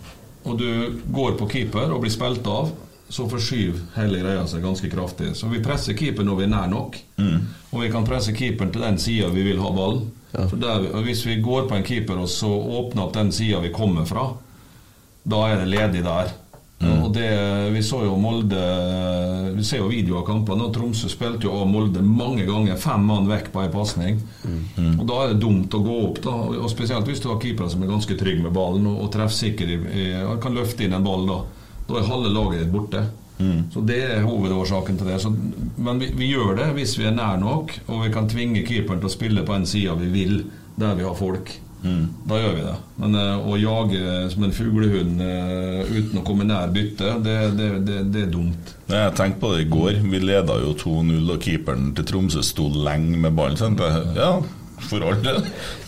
og du går på keeper og blir spilt av, så forskyver hele greia seg ganske kraftig. Så vi presser keeperen når vi er nær nok. Mm. Og vi kan presse keeperen til den sida vi vil ha ballen. For der, hvis vi går på en keeper og så åpner opp den sida vi kommer fra, da er det ledig der. Og det, Vi så jo Molde Vi ser jo video av kampene. Tromsø spilte jo av Molde mange ganger. Fem mann vekk på ei pasning. Og Da er det dumt å gå opp. da Og Spesielt hvis du har keepere som er ganske trygge med ballen og, og i- Kan løfte inn en ball da. Da er halve laget borte. Så Det er hovedårsaken til det. Så, men vi, vi gjør det hvis vi er nær nok, og vi kan tvinge keeperen til å spille på en sida vi vil, der vi har folk. Da gjør vi det. Men eh, å jage som en fuglehund eh, uten å komme nær byttet, det, det, det, det er dumt. Jeg tenkte på det i går. Vi leda jo 2-0, og keeperen til Tromsø sto lenge med ballen. Ja, for all del.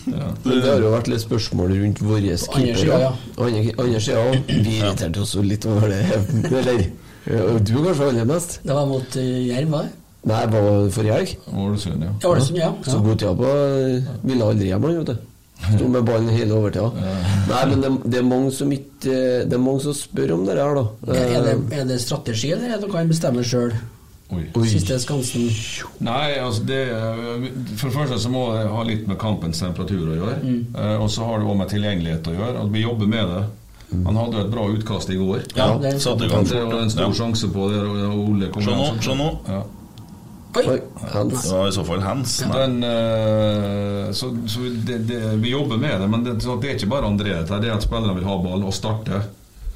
Men det har jo vært litt spørsmål rundt våre keepere. ja. Andre, sida òg. Vi irriterte oss jo litt over det. Eller ja, du kanskje aller mest? Det var mot uh, Jerv, var det? Nei, det var forrige helg. Ålesund, ja. Ja, ja. Så Botia på ville aldri hjem, han, vet du. Sto med ballen hele overtida. Nei, men det, det er mange som ikke Det er mange som spør om det her, da. Er det, er det strategi, eller er det noe han bestemmer sjøl? Siste skansen. Nei, altså det For det første så må det ha litt med kampens temperatur å gjøre. Mm. Eh, og så har det også med tilgjengelighet å gjøre. At vi jobber med det. Han hadde et bra utkast i går. Ja, det- gang Det var en stor ja. sjanse på det. Og Ole kom Se nå, se nå. Ja. Oi, Det var i så fall hands. Den, uh, så så det, det, vi jobber med det, men det, så det er ikke bare André. dette Det er at spillerne vil ha ballen og starte.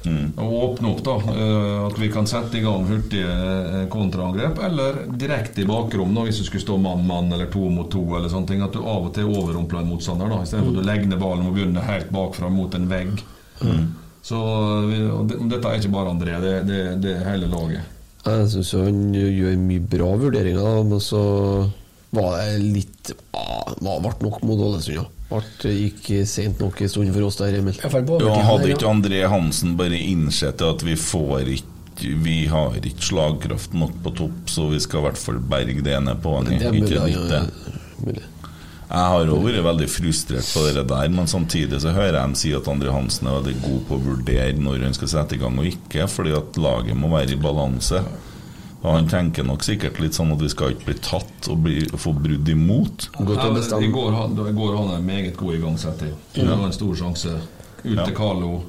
Og åpne opp, da. eh, At vi kan sette i gang hurtige eh, kontraangrep. Eller direkte i bakrom, da, hvis du skulle stå mann-mann eller to mot to. eller sånne ting, At du av og til overrumpler en motstander. da Istedenfor at du legger ned ballen og begynner helt bakfra mot en vegg. Så vi, og Dette er ikke bare André, det, det, det er hele laget. Jeg syns han gjør mye bra vurderinger, men så var det litt ah, ble nok mot Ålesund, ja. Ble, gikk sent nok en stund for oss der, Emil. Ja, hadde ikke André Hansen bare innsett at vi får ikke Vi har ikke slagkraft nok på topp, så vi skal i hvert fall berge det ene er Ikke mulig, nytt ja, det. mulig. Jeg har òg vært veldig frustrert på det der, men samtidig så hører jeg dem si at André Hansen er veldig god på å vurdere når han skal sette i gang og ikke, fordi at laget må være i balanse. Og Han tenker nok sikkert litt sånn at vi skal ikke bli tatt og bli, få brudd imot. Ja, men I går, I går hadde han en meget god igangsetting. Det var en stor sjanse. Ut Ja. til Carlo.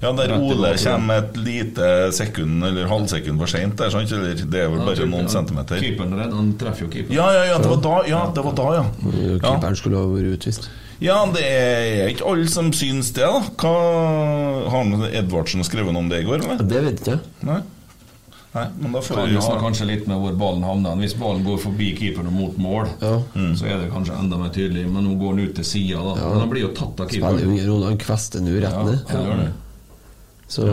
Ja, der Ole kommer et lite sekund eller halvsekund for seint? Det er vel bare noen centimeter. Keeperen redd, han treffer jo keeperen. Ja, ja, ja, det var da, ja. Det var da, ja. ja. Keeperen skulle ha vært utvist. Ja, det er ikke alle som syns det, da. Hva Har Edvardsen skrevet noe om det i går, eller? Det vet jeg Nei. Nei, men da får Kan vi kanskje litt med hvor ballen havner. Hvis ballen går forbi keeperen og mot mål, så er det kanskje enda mer tydelig. Men nå går han ut til sida, da. Men han blir jo tatt av Spiller keeperen. ingen rolle, han kvester nå rett Ja, ned. han gjør det. Så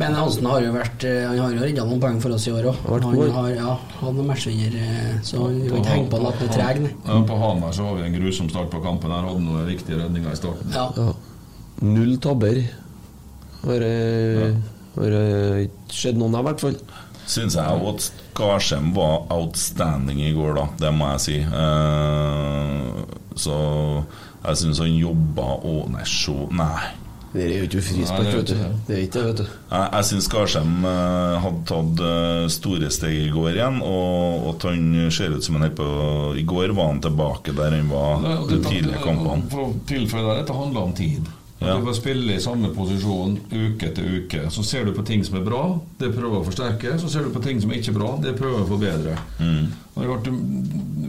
Men Hansen har jo vært eh, Han har jo redda noen poeng for oss i år òg. Han har ja, han er matchvinner, eh, så vi kan ikke henge på han at han er treg. Ja, på Hamar så har vi en grusom start på kampen. Her hadde noen viktige redninger i starten. Ja. ja. Null tabber. Bare eh, har eh, ikke skjedd noen av, i hvert fall. Syns jeg at Skarsheim var outstanding i går, da. Det må jeg si. Uh, så jeg syns han jobba og Nei, se Nei. Det er jo ikke frispark, vet du. det. Er ikke det, vet du. Jeg, jeg syns Skarsheim uh, hadde tatt uh, store steg i går igjen, og at han ser ut som han er på I går var han tilbake der han var de dette- tidlige kampene. For å tilføye det, dette handler om tid. Ja. Du får spille i samme posisjon uke etter uke. Så ser du på ting som er bra, det prøver å forsterke. Så ser du på ting som er ikke bra, det prøver å forbedre. Og det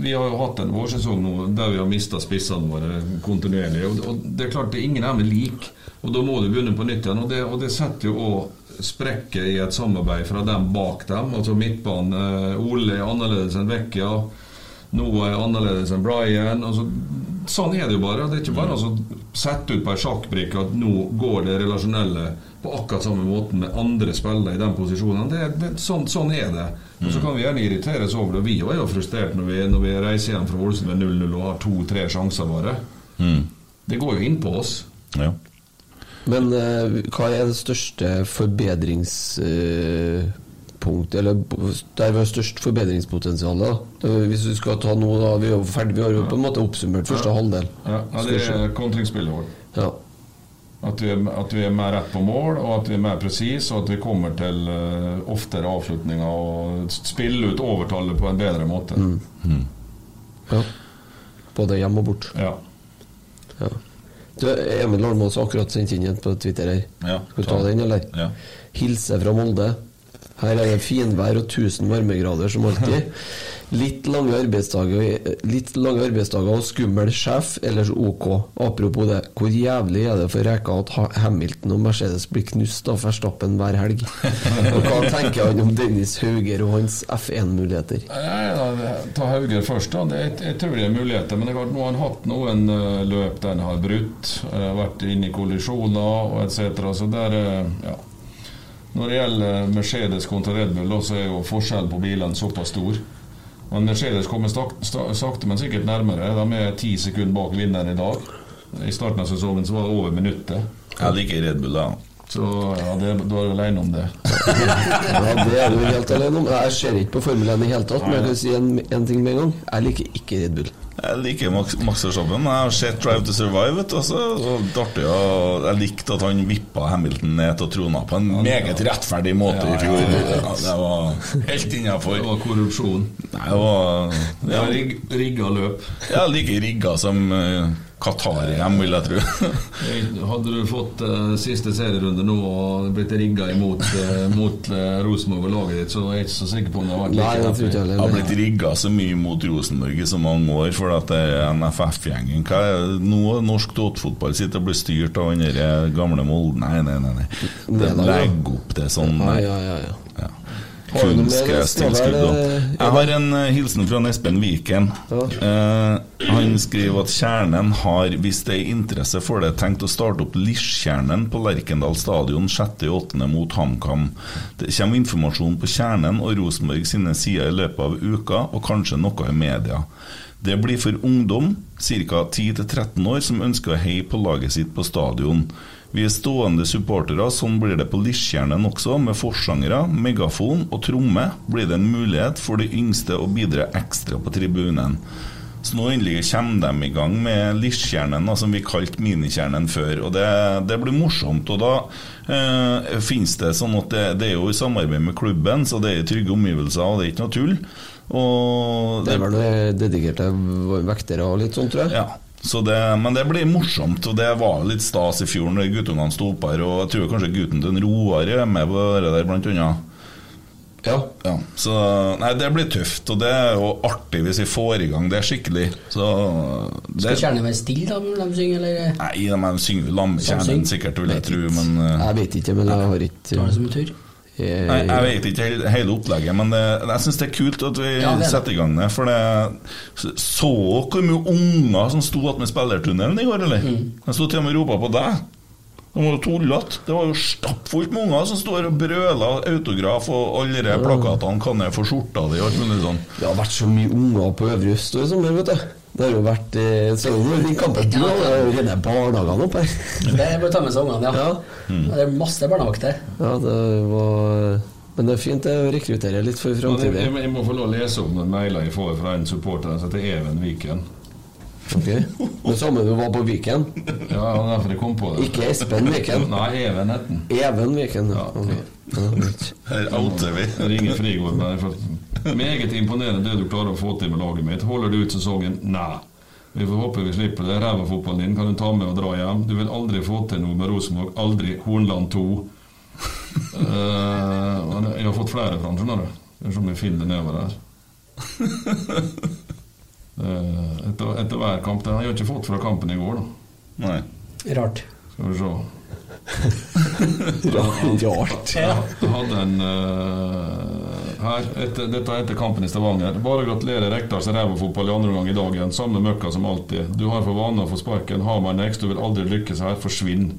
Vi har jo hatt en vårsesong nå der vi har mista spissene våre kontinuerlig. Og, og det er klart det er ingen er med lik, og da må du begynne på nytt igjen. Og det, og det setter jo òg sprekker i et samarbeid fra dem bak dem. Altså midtbanen. eh, Ole er annerledes enn Vecchia. Noah er annerledes enn Brian. Altså, sånn er det jo bare. Det er ikke bare å sette ut på ei sjakkbrikke at nå går det relasjonelle på akkurat samme måten med andre spillere i den posisjonen. Det, det, sånn, sånn er det. Og Så kan vi gjerne irriteres over det. Vi er jo frustrert når vi, når vi reiser hjem fra Ålesund med 0-0 og har to-tre sjanser bare. Det går jo inn på oss. Ja. Men uh, hva er det største forbedringspunktet Eller der vi har størst forbedringspotensial? Hvis du skal ta noe da, Vi er ferdig, vi har jo på en måte oppsummert første Ja. halvdel. Ja, ja, det er kontringsspillet vårt. Ja. At vi, er, at vi er mer rett på mål, og at vi er mer presise, og at vi kommer til uh, oftere avslutninger og spiller ut overtallet på en bedre måte. Ja. Både hjem og bort. Ja. Ja. Du, Emil Almås har akkurat sendt inn en på Twitter her. Ja, Skal du ta ta den, eller? Ja. Hilse fra Molde. Her er det finvær og 1000 varmegrader som alltid. <laughs> Litt lange arbeidsdager, litt lange arbeidsdager og skummel sjef, ellers ok. Apropos det, hvor jævlig er det for Reka at Hamilton og Mercedes blir knust av Verstappen hver helg? Og hva <laughs> tenker han om Dennis Hauger og hans F1-muligheter? Nei, Ta Hauger først. da det, er er muligheter. Men det er klart, nå har han hatt noen eh, løp der han har brutt. eh, vært inne i kollisjoner og etc. Så der, eh, ja. Når det gjelder Mercedes kontra Red Bull, da, så er jo forskjellen på bilene såpass stor. Men Mercedes kommer sakte, men sikkert nærmere. De er ti sekunder bak vinneren i dag. I starten av sesongen så var det over minuttet. Jeg liker Red Bull, da. Så ja, det, du er alene om det. <laughs> Ja, det er du helt alene om. Jeg ser ikke på Formel 1 i hele tatt, men jeg kan si en, en ting med en gang. Jeg liker ikke Red Bull. Jeg liker Max, Max Verstappen. Jeg har sett Drive to Survive. Vet du, også, og artig, og Jeg likte at han vippa Hamilton ned til trona på en meget rettferdig måte i fjor. Ja, det var helt innafor. Det var korrupsjon. Nei, det var ja. rigga løp. ja, like rigga som uh, Qatar-EM, vil jeg tro. <laughs> Hadde du fått uh, siste serierunde nå og blitt rigga imot uh, mot uh, Rosenborg og laget ditt, så er jeg ikke så sikker på om det har vært Nei, jeg Jeg har blitt rigga så mye mot Rosenborg i så mange år for at det er NFF-gjengen. Hva er? Nå norsk toppfotball sitter og blir styrt av den gamle Molde Nei, nei, nei. nei. De legger opp det sånn. Ja, ja, ja, ja. Ja. Skal og det- Jeg har en eh, hilsen fra Espen Viken. Eh, han skriver at Kjernen har, hvis det er interesse for det, tenkt å starte opp Liskjernen på Lerkendal stadion 6.8. mot HamKam. Det kommer informasjon på Kjernen og Rosenborg sine sider i løpet av uka, og kanskje noe i media. Det blir for ungdom, ca. 10-13 år, som ønsker å heie på laget sitt på stadion. Vi er stående supportere, sånn blir det på Lisjernen også, med forsangere, megafon og tromme. Blir det en mulighet for de yngste å bidra ekstra på tribunen. Så nå endelig kommer de i gang med Lisjernen, som vi kalte Minikjernen før. Og det, det blir morsomt. Og da eh, finnes det sånn at det, det er jo i samarbeid med klubben, så det er trygge omgivelser, og det er ikke noe tull. Og Det er vel dedikerte vektere og litt sånn, tror jeg. ja. Så det, men det blir morsomt, og det var litt stas i fjor når guttungene sto opp her. Og jeg tror kanskje gutten til en Roar er med på det der, blant annet. Ja. Ja, så nei, det blir tøft, og det er jo artig hvis vi får i gang det er skikkelig. Så det, Skal kjernen være stille da når de synger, eller Nei, de synger jo Lammekjernen sikkert, vil jeg tro, men Jeg vet ikke, men jeg har ikke tar det som en tur? Jeg, Nei, jeg vet ikke hele, opplegget, men det, jeg syns det er kult at vi Ja, det er det. setter i gang det. For det Så hvor mye unger som sto attmed spillertunnelen i går, eller? Mm. De sto til og med og ropa på deg. De var jo tullete. Det var jo stappfullt med unger som står og brøler autograf, og alle de plakatene kan jeg få skjorta di og alt mulig sånn. Det har vært så mye unger på Øvre Øst i sommer, vet du. Det har jo vært eh, Så nå den kampen du har, det er jo rene barnehagene opp her. <laughs> Det er å ta med seg ungene, ja. Ja. Det er masse barnevakter. Ja, det var Men det er fint å rekruttere litt for Men jeg, framtiden. jeg, jeg må få lov å lese opp noen mailer jeg får fra en supporter som heter Even Viken. Ok. Det samme du var på Viken? Ja, det var derfor jeg kom på det. Ikke Espen Viken? Nei, Even het. Even Viken, ja. Okay. ok. Ja. Her outer vi. Ringer Frigård jeg for <laughs> Meget imponerende det du klarer å få til med laget mitt. Holder du ut sesongen? Nei. Vi får håpe vi slipper det. Ræva fotballen din kan du ta med og dra hjem. Du vil aldri få til noe med Rosenborg. Aldri Hornland 2. uh, <laughs> jeg har fått flere fra han, skjønner du. Det er som jeg finner det nedover her. uh, <laughs> etter, etter hver kamp. Det har jeg ikke fått fra kampen i går, da. Nei. Rart. Skal vi se. <laughs> Rart. Ja, jeg hadde en uh, her. Etter, dette er etter kampen i Stavanger. Bare gratulerer Rekdals rævafotball i andre omgang i dag igjen. Samme møkka som alltid. Du har for vane å få sparken. Hamar next. Du vil aldri lykkes her. Forsvinn.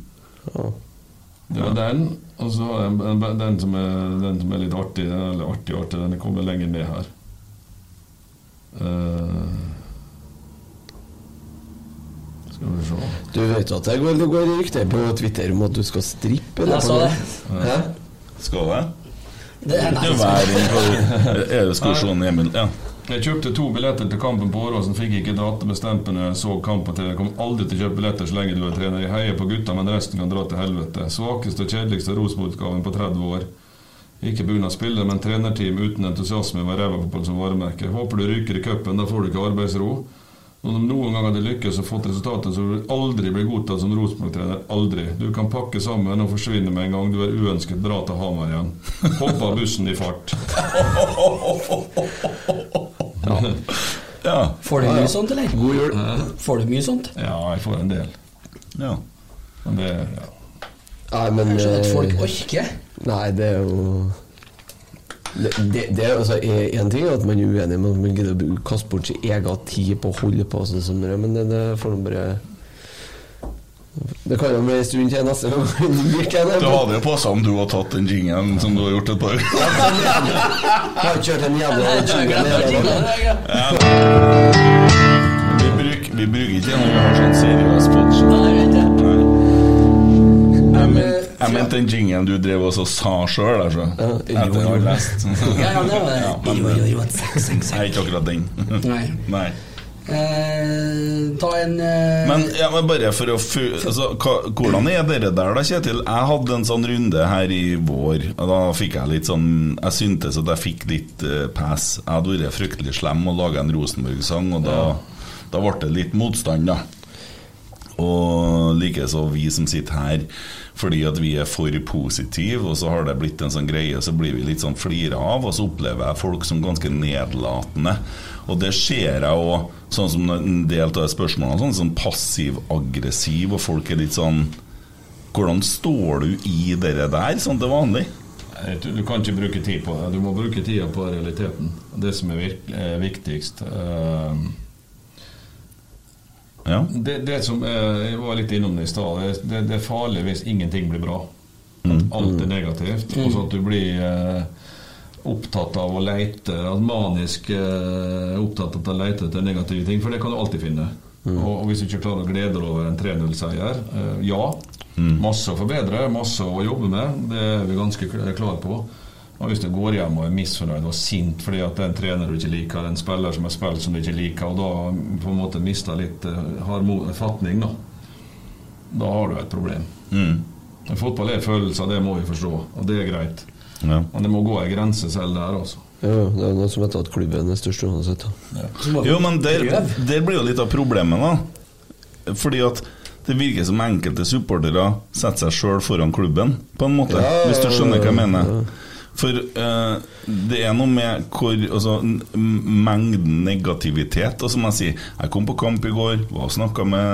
Det var den. Og så har jeg en- en- den som, er, den som er litt artig. Er litt artig, artig. Den kommer lenger ned her. Se Du vet at det går, det går rykter på Twitter om at du skal strippe? Jeg sa det. Hæ? Skal det? Det er <laughs> Det nei, på Emil? Ja. Jeg kjøpte to billetter til kampen på Åråsen, fikk ikke databestemt når jeg så kampen til. Jeg kommer aldri til å kjøpe billetter så lenge du er trener. Jeg heier på gutta, men resten kan dra til helvete. Svakeste og kjedeligste Rosenborg-utgaven på 30 år. Ikke pga. spille men trenerteam uten entusiasme var ræva fotball som varemerke. Håper du ryker i cupen, da får du ikke arbeidsro. Og de noen gang hadde lykkes og fått resultater, så vil du aldri bli godtatt som Rosenborg-trener. Aldri. Du kan pakke sammen og forsvinne med en gang du er uønsket. Dra til Hamar igjen. Hoppe av bussen i fart. <laughs> Ja. Får du mye sånt, eller? God jul. Får du mye sånt? Ja, jeg får en del. Ja. Men det ja. Nei, men Jeg skjønner at folk eh, orker. Nei, det er jo det, det, det altså en ting er at man er uenig, men man gidder å kaste bort sin egen tid på å holde på sånn som det, men det, det får nå bare Det kan jo bli en stund til neste gang. Du <laughs> det. Det hadde jo passa om du hadde tatt den jingen som du har gjort et par har kjørt en jævla jingle. Vi bruker, ikke den når vi har sånn seriøs sponsor. Jeg mente den jingen du drev og sa sjøl, altså. Etter å ha lest. <laughs> Ja, ja, det var det. Ja, men, Jo, jo, jo, et seks, seks, ikke akkurat den. <laughs> Nei. Nei. Eh, ta en eh, Men, ja, men bare for å altså, Hvordan er dere der da, Kjetil? Jeg hadde en sånn runde her i vår. Og da fikk jeg litt sånn Jeg syntes at jeg fikk litt uh, pass. Jeg hadde vært fryktelig slem og laga en Rosenborg-sang, og da, da ble det litt motstand, da. Og likeså vi som sitter her, fordi at vi er for positive, og så har det blitt en sånn greie, så blir vi litt sånn flira av, og så opplever jeg folk som ganske nedlatende. Og det ser jeg òg, sånn som en del av spørsmålene, sånn, sånn passiv-aggressiv, og folk er litt sånn Hvordan står du i det der, sånn til vanlig? Du, kan ikke bruke tid på det. Du må bruke tida på realiteten. Det som er eh, viktigst. Eh, Ja. det, det som er, Jeg var litt innom det i stad. Det, det, er farlig hvis ingenting blir bra. Mm. At alt er negativt. Og så at du blir eh, opptatt av å leite Manisk eh, opptatt av å leite etter negative ting, for det kan du alltid finne. Og, og hvis du ikke klarer å glede deg over en 3-0-seier eh, Ja, masse å forbedre, masse å jobbe med. Det er vi ganske klare på. Og hvis du går hjem og er misfornøyd og sint fordi at det er en trener du ikke liker, en spiller som har spilt som du ikke liker, og da på en måte mister litt harmo- fatning, da. Da har du et problem. Mm. Fotball er følelser, det må vi forstå, og det er greit. Ja. Men det må gå ei grense selv der, altså. Ja, det er noe som heter at klubben er størst uansett. Ja. Jo, men der, der blir jo litt av problemet, da. Fordi at det virker som enkelte supportere setter seg sjøl foran klubben, på en måte. Ja, hvis du skjønner hva jeg mener. For uh, det er noe med hvor altså, mengden negativitet. Og som jeg sier, jeg kom på kamp i går, var og snakka med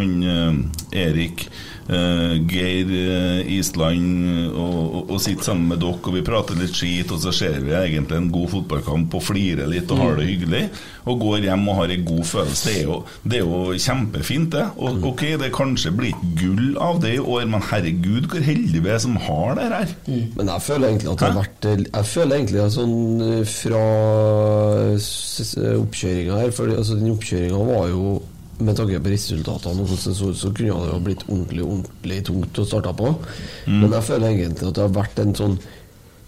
han uh, Erik. Eh, Geir eh, Island og, og, og sitter sammen med dere, og vi prater litt skit, og så ser vi egentlig en god fotballkamp og flirer litt og har det hyggelig. Og går hjem og har en god følelse. Det er jo, det er jo kjempefint, det. Og ok, det kanskje blir ikke gull av det i år, men herregud, hvor heldige vi er som har det her. Men jeg føler egentlig at det har vært Jeg føler egentlig at sånn eh, fra oppkjøringa her For altså, den oppkjøringa var jo med tanke på resultatene og så så kunne det jo blitt ordentlig ordentlig tungt å starte på. Men jeg føler egentlig at det har vært en sånn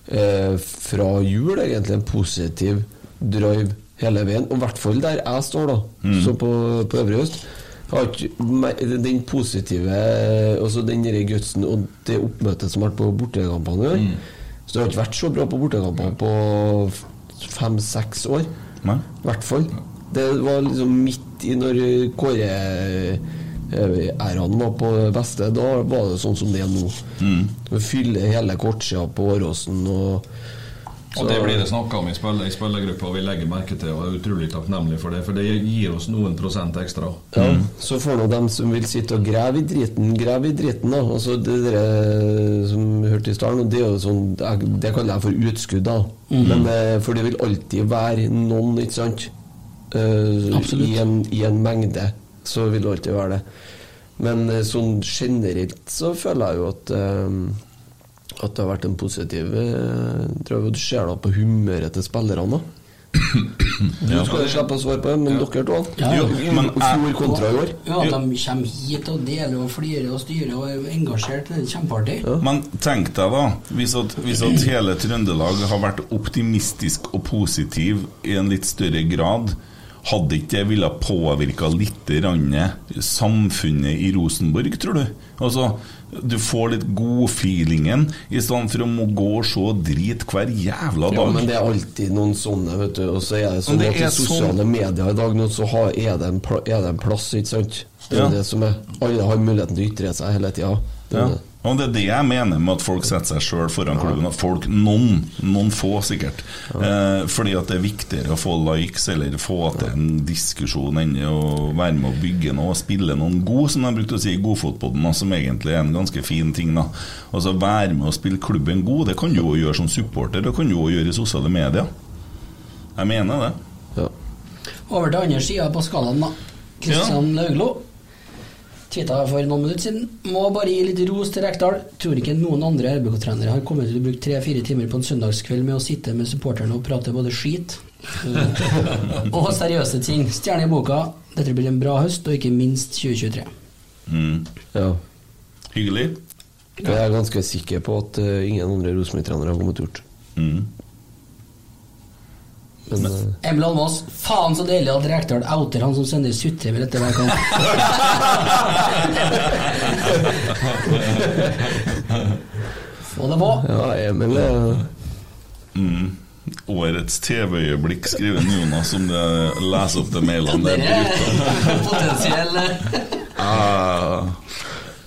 eh, fra jul, egentlig, en positiv drive hele veien. Og i hvert fall der jeg står, da, så på, på Øvre Øst. Den positive Altså den gutsen og det oppmøtet som har vært på bortekampene i år. Så det har ikke vært så bra på bortekampene på fem-seks år. I hvert fall. Det var liksom midt i når Kåre-æraen var på det beste. Da var det sånn som det er nå. Mm. Fylle hele kortsida på Åråsen og Og det blir det snakka om i, spiller, i spillergruppa, og vi legger merke til og er utrolig takknemlige for det. For det gir oss noen prosent ekstra. Ja, Så får nå dem som vil sitte og grave i driten, grave i driten, da. Altså det dere som hørte i starten, det er jo sånn Det kaller jeg for utskudd, da. Men eh, For det vil alltid være noen, ikke sant? Eh, I en, I en mengde så vil det alltid være det. Men eh, sånn generelt så føler jeg jo at eh, at det har vært en positiv tror jeg Du ser da på humøret til spillerne, <coughs> da. Du skal jo slippe å svare på det, men dere to Ja, ja. Jo, men fjor kontra i år. Ja, de kommer hit og deler og flirer og styrer og er engasjert. Det er kjempeartig. Men tenk deg da, hvis at, hvis at hele Trøndelag har vært optimistisk og positiv i en litt større grad, Hadde ikke det ville påvirka litt samfunnet i Rosenborg, tror du? Altså, Du får litt godfeelingen i stedet for å må gå og se drit hver jævla dag. Ja, men det er alltid noen sånne, vet du. Og så er det sånn det at i er sosiale sånn- medier i dag nå, så har, er, det en er det en plass, ikke sant? Det er Ja. det som er Alle har muligheten til å ytre seg hele tida. Ja. Og det er det jeg mener med at folk setter seg sjøl foran klubben. At folk, noen, noen få sikkert. Eh, fordi at det er viktigere å få likes eller få til en diskusjon enn å være med å bygge noe og spille noen god, som de brukte å si i Godfotpodden, som egentlig er en ganske fin ting. da Altså Være med å spille klubben god, det kan du jo gjøre som supporter, det kan du jo gjøre i sosiale medier. Jeg mener det. Over til andre sida på skalaen, da. Kristian Lauglo. Tweeta for noen minutter siden. Må bare gi litt ros til Rekdal. Tror ikke noen andre RBK-trenere har kommet til å bruke tre-fire timer på en søndagskveld med å sitte med supporterne og prate både skit eh, og seriøse ting. Stjerne i boka. Dette blir en bra høst, og ikke minst 2023. Mm. Ja. Hyggelig. Jeg er ganske sikker på at eh, ingen andre Rosenborg-trenere har kommet til gjort. Mm. Men, eh, Emil Almås, faen så deilig at Rekdal outer han som sender sutrevel etter hver kamp. Få det på. ja, Emil er Mm. Årets TV-øyeblikk, skriver Jonas, om det leser opp de mailene der. Er <laughs> potensiell Ah,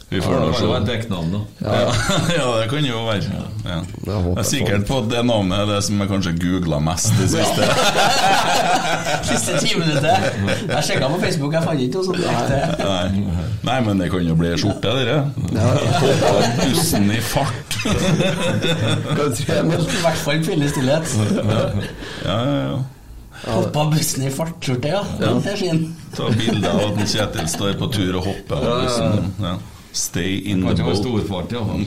vi får Ja, nå det kan var jo et dekknavn, da. Ja. <laughs> ja, det kan jo være. Ja. Jeg er sikker på at det navnet er det som jeg kanskje googla mest det siste. <laughs> Siste ti minutter. Jeg sjekka på Facebook, jeg fant ikke noe sånt. ekte. Nei. Nei, men det kan jo bli skjorte, dere. Hoppa bussen i fart. I hvert fall pille stillhet. Ja, ja, ja. Hoppa bussen i fartskjorte, ja. Ja. Det er fin. Ta bilde av at Kjetil står på tur og hopper av bussen. Ja. Stay in Kan the ikke ha boat. stor fart, iallfall.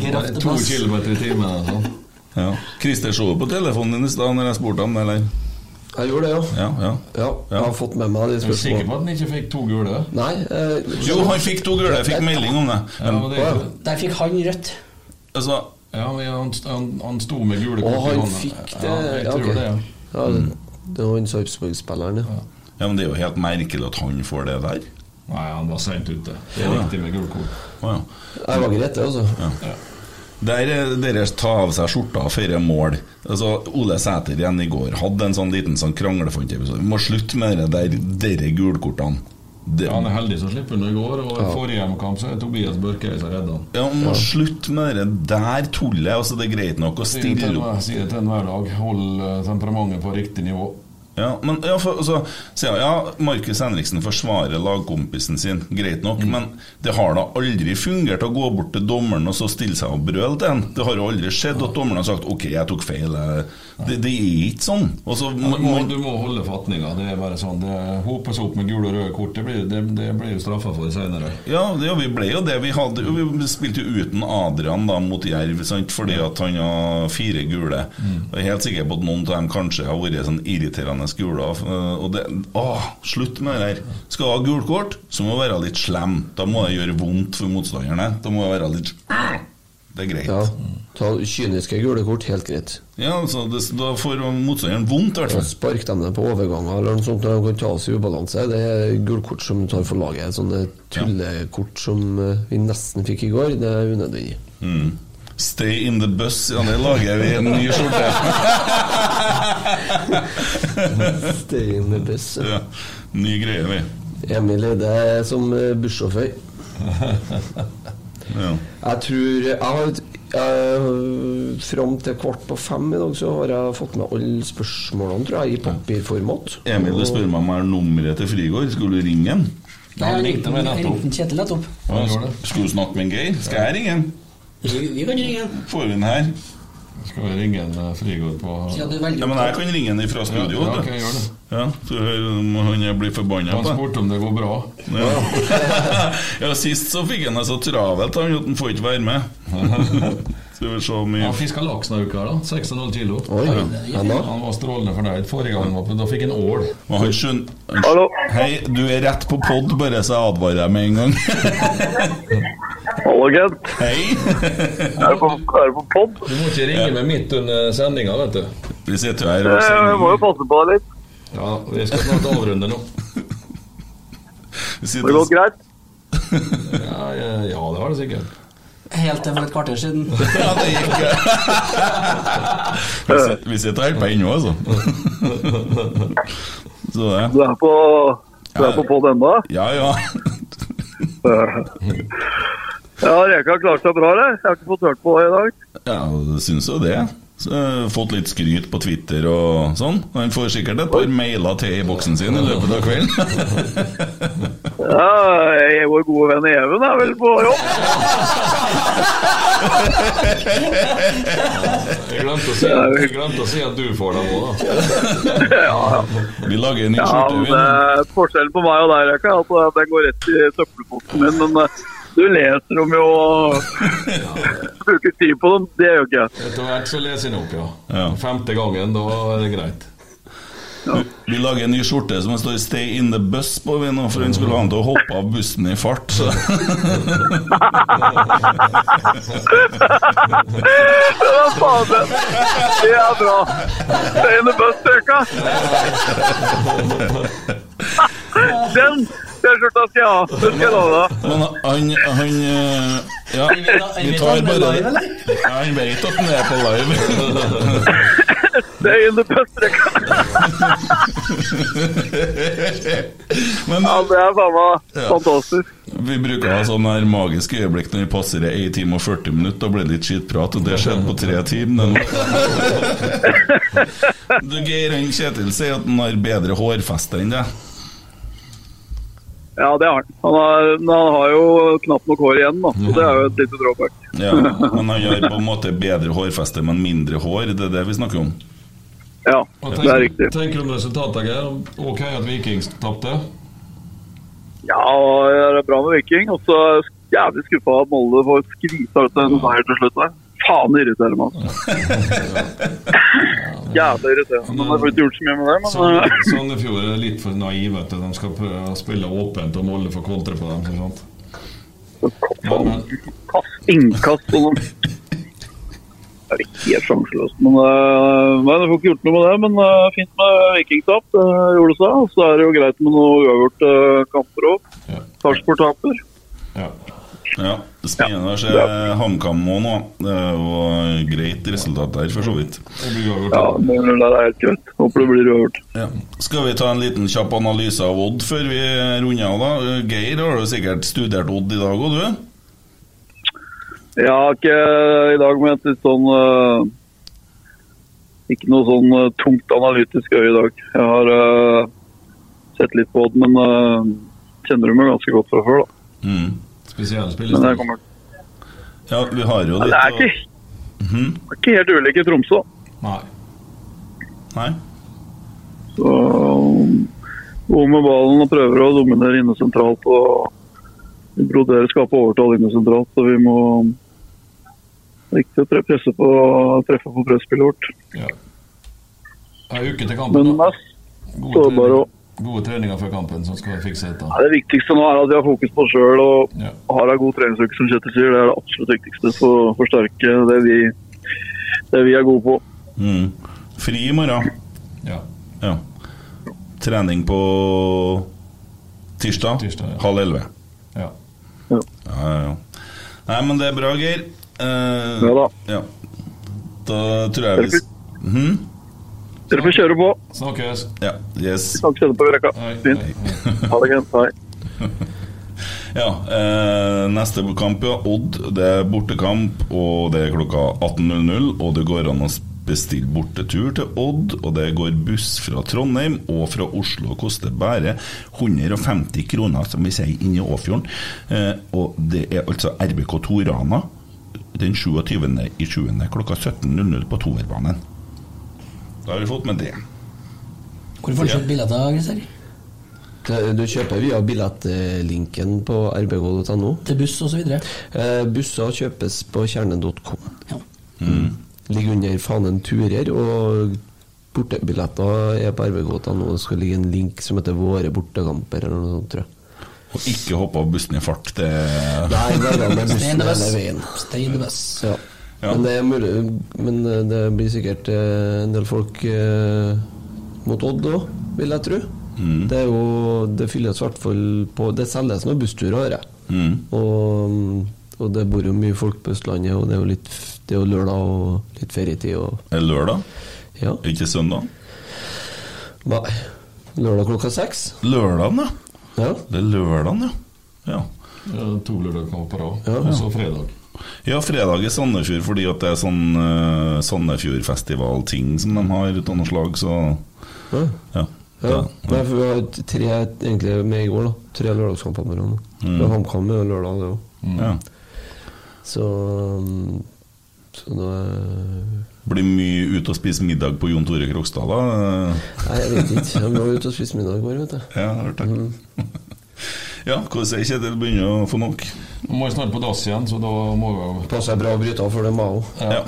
Giraff til To kilometer i timen. Altså. Ja. Christer så på telefonen din i stad når jeg spurte ham, eller? Jeg gjorde det, ja. Ja, ja. Ja, jeg har fått med meg de Er du sikker på at han ikke fikk to gule? Nei eh, Jo, han fikk to gule, jeg fikk melding om det. Ja, men det er Der fikk han rødt. Altså, Ja, men han, han, han sto med gule kort i han fikk det Ja, jeg ja, tror ok. det, ja. ja, det, det var han Sarpsborg-spilleren, ja. ja, men det er jo helt merkelig at han får det der. Nei, han var seint ute. Det er Ja. riktig med gult kort. Å, ja. Jeg var greit, det, altså. Ja. Der er dere ta av seg skjorta før mål. Altså, Ole Sæter igjen i går hadde en sånn liten sånn kranglefantepisode. Vi må slutte med det der dere gulkortene. Det, Ja, han er heldig som slipper unna i går, og i forrige hjemmekamp så er Tobias Børkøy som redda han. ja, må må slutte med det der tullet. Altså, det er greit nok å det stille til opp. enhver- det til enhver dag. Hold eh, temperamentet på riktig nivå. Ja, men ja, for, altså, sier jeg, ja, Markus Henriksen forsvarer lagkompisen sin, greit Mm. nok, men det har da aldri fungert å gå bort til dommeren og så stille seg og brøle til ham. Det har jo aldri skjedd at dommeren har sagt 'ok, jeg tok feil'. jeg- Det, det er ikke sånn. Også, Ja, du, må, du må holde fatninga. Det er bare sånn. Det hopes opp med gule og røde kort. Det blir, det, det blir jo straffa for senere. Ja, det, vi ble jo det. Vi, hadde, vi spilte jo uten Adrian da mot Jerv, sant? fordi at han har fire gule. Jeg er helt sikker på at noen av dem kanskje har vært sånn irriterende gule. Og det, åh, slutt med det der. Skal du ha gult kort, så må du være litt slem. Da må det gjøre vondt for motstanderne. Da må det være litt Det er greit. Ja. Ta kyniske gule kort, helt greit. Ja, altså, det, Da får motstanderen vondt, i hvert fall. Spark dem ned på overganger eller noe sånt når de kan ta oss i ubalanse. Det er gulkort som tar for laget. Sånne tullekort som eh, vi nesten fikk i går, det er unødvendig. Mm. Stay in the bus, ja, det lager vi en ny skjorte. <laughs> Stay in the bus. ja. Ny greie, vi. Emil Eide som eh, bussjåfør. <laughs> Ja. Jeg tror jeg har jeg, Fram til kvart på fem i dag så har jeg fått med alle spørsmålene, tror jeg, i papirformat. Emil, du spør meg om jeg har nummeret til Frigård. Skulle du ringe ham? Nei, jeg ringte meg nettopp. Kjetil nettopp. Ja. Skulle du snakke med en Geir? Skal jeg ringe ham? Vi, vi kan ringe ham. Får vi den her? Skal vi ringe en eh, Frigård på Ja, Nei, men jeg kan ringe han fra studio. Ja, ja, okay. Ja, så han blir forbanna Han spurte om det går bra. ja. <laughs> ja, sist så fikk han det så travelt han, at han får ikke være med. <laughs> Skal vi se mye Han fiska laks denne uka, da. 6,5 kilo. Oi, ennå? Han var strålende fornøyd. Forrige gang Men var på, da fikk han ål. Han skjøn... Hallo? Hei, du er rett på pod, bare så jeg advarer deg med en gang. <laughs> Hallo, Kent. Hei. Er du på, er du på pod? Du må ikke ringe meg midt under sendinga, vet du. Vi sitter jo her og sender Jeg må jo passe på deg litt. Ja, vi skal snart avrunde nå. <laughs> Har det gått greit? Ja, ja, ja, det har det sikkert. Helt til for et kvarter siden. <laughs> Ja, det gikk <laughs> Vi sitter- og helt på ennå, altså. <laughs> Så det. Du er på, du er på pod ennå? Ja, ja. Ja, Reka har klart seg bra, eller? Jeg har ikke fått hørt på det i dag. Ja, syns jo det. Har fått litt skryt på Twitter og sånn. Han får sikkert et par mailer til i boksen sin i løpet av kvelden. <laughs> Ja, jeg, vår gode venn Even er vel på jobb? Jeg glemte si, jeg glemte å si at du får dem òg, da. ja, ja. Vi lager en ny Ja, skjorte. men vi. det, forskjellen på meg og deg, Reka, er at eh, den går rett i søppelposten min. Men eh, du leser dem jo og bruker tid på dem. Det gjør ikke jeg. Etter hvert så leser jeg den opp, ja. Ja. Femte gangen, da er det greit. Vi lager en ny skjorte som det står 'Stay in the bus' på, vi nå, for han skulle ha han til å hoppe av bussen i fart. Så. Ja, faen, det, det er bra. Stay in the bus, Reka. <laughs> Den T-skjorta skal jeg ha. Det skal jeg love deg. Men han, han eh, Ja, vi tar bare Ja, han vet at han er på live. Det er the bus, Reka. Men Ja, det er faen meg Ja. fantastisk. vi bruker å ha sånne her magiske øyeblikk når vi passerer 1 time og 40 minutter. Da blir det litt skitprat, og det skjedde på tre timer. <laughs> Du, Geir han Kjetil sier at han har bedre hårfeste enn deg. Ja, det har han. Han har, men han har jo knapt nok hår igjen, da. Så det er jo et lite drawback. Ja, men han har på en måte bedre hårfeste, men mindre hår. Det er det vi snakker om. Ja, tenker, det er riktig. tenker du om resultatet, Geir? Ok at Vikings tapte? Ja, det er bra med Viking. Og så er jeg jævlig skuffa at Molde får skvisa ut en seier til slutt der. Faen, <laughs> det irriterer meg. altså. Jævlig irriterende. Man har ikke gjort så mye med det, men Sand- eh, Sandefjord er litt for naiv. vet du. De skal prøve å spille åpent og Molde får kontre på dem. ikke sant? Kast, innkast og noe. Det er helt sjanseløst. Men, uh, nei, du får ikke gjort noe med det. Men eh, fint med vikingtap. Det gjorde seg. Og så er det jo greit med noe uavgjort uh, kamper òg. Sarpsborg taper. ja. Ja, det Spennende å se HamKam òg nå. Det var greit resultat der, for så vidt. Ja, det er helt greit. Håper det blir uavgjort. Ja. Skal vi ta en liten kjapp analyse av Odd før vi runder av? da? Geir, har du sikkert studert Odd i dag òg, du? Ja, ikke i dag men et litt sånn eh, Ikke noe sånn eh, tungt analytisk øye i dag. Jeg har uh, sett litt på Odd, men uh, kjenner du meg ganske godt fra før. da. Mm. Spesiell Men det kommer Ja, vi har jo litt Det er ikke, Mhm. det er ikke helt ulike i Tromsø. Nei. Nei? Så God med ballen og prøver å dominere inne sentralt. og vi broderer skape overtall inne sentralt, så vi må er å presse på, treffe på presspillet vårt. Ja. Det er uke til kampen. Men da. mest sårbare òg. Gode treninger før kampen som skal fikse dette. Ja, Det viktigste nå er at vi har fokus på oss sjøl og Ja. har ei god treningsuke, som Kjetil sier. Det er det absolutt viktigste for å forsterke det vi, det vi er gode på. Mm. Fri i morgen. Ja. Ja. Trening på tirsdag, Tirsdag, ja. halv elleve. Ja. Ja, ja, ja. Nei, men det er bra, Geir. Eh, Ja da. ja. Da tror jeg vi Mhm. Dere får kjøre på. Snakkes. Ja, yes. Skal du Rekka. Fint. Ha det greit. Hei. <laughs> Ja, eh, neste kamp, ja. Odd. Det er bortekamp, og det er klokka 18.00. Og det går an å bestille bortetur til Odd, og det går buss fra Trondheim og fra Oslo. og Koster bare 150 kroner, som vi sier, i Åfjorden. Eh, og det er altså RBK2 Rana den 27. i 7. klokka 17.00 på Toerbanen. Da har vi fått med det. Hvor får du kjøpt billetter, Christer? Du kjøper via billettlinken på rbk.no. Til buss osv.? Eh, busser kjøpes på kjerne.com. Ja. Ligger under fanen turer, og bortebilletter er på rbk.no. Det skal ligge en link som heter 'Våre bortekamper', eller noe sånt, tror jeg. Og ikke hoppe av bussen i fart. Det Nei, det er Stay in bussen the bus. hele veien. Stay in the bus. Ja. Ja. Men det er mulig Men eh, det blir sikkert eh, en del folk eh, mot Odd òg. vil jeg tro. Det er jo Det fylles i hvert fall på Det selges noen bussturer, hører jeg. Mm. Og, og det bor jo mye folk på Østlandet, og det er jo litt Det er jo lørdag og litt ferietid og Er det lørdag? Ja. Ikke søndag? Nei. Lørdag klokka seks. Lørdagen, ja. Ja. Det er lørdagen, ja. ja. Ja, to lørdager på rad, Ja. og så fredag. Ja, fredag i Sandefjord fordi at det er sånn uh, Sandefjordfestival-ting som de har av noe slag, så Ja. ja. Ja, Nei, for vi har tre egentlig med i går, da. Tre lørdagskamper. Mm. Mm. HamKam er lørdag, det òg. ja. Så, um, så da Blir mye ute og spise middag på Jon Tore Krokstad, da? Nei, jeg vet ikke. Jeg må ut og spise middag i går, vet du. Ja, jeg har hørt det. <laughs> Ja, hvordan er Kjetil? Begynner å få nok? Nå må snart på dass igjen, så da må vi Passer bra å bryte av før det er òg. Ja.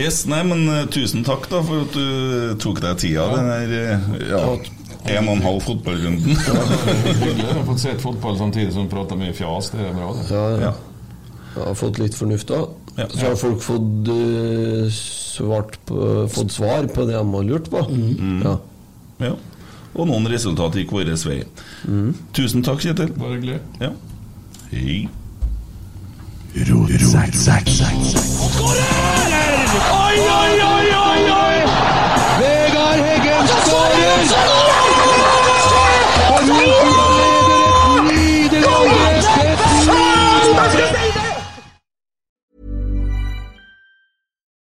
Yes, nei, men uh, tusen takk da for at du tok deg tida. Den der uh, ja, en og en halv fotballrunden. Hyggelig. å fått sett fotball samtidig som prater mye fjas. Det er bra, det. Ja, Ja. Jeg har fått litt fornuft da. Ja. Så har folk fått, uh, svart på, fått svar på det de har lurt på. Ja. Ja. Og noen resultat gikk vår vei. Tusen takk, Kjetil. Bare hyggelig. Ja. Hei. Oi, oi, oi, oi, oi! Vegard Heggen skårer!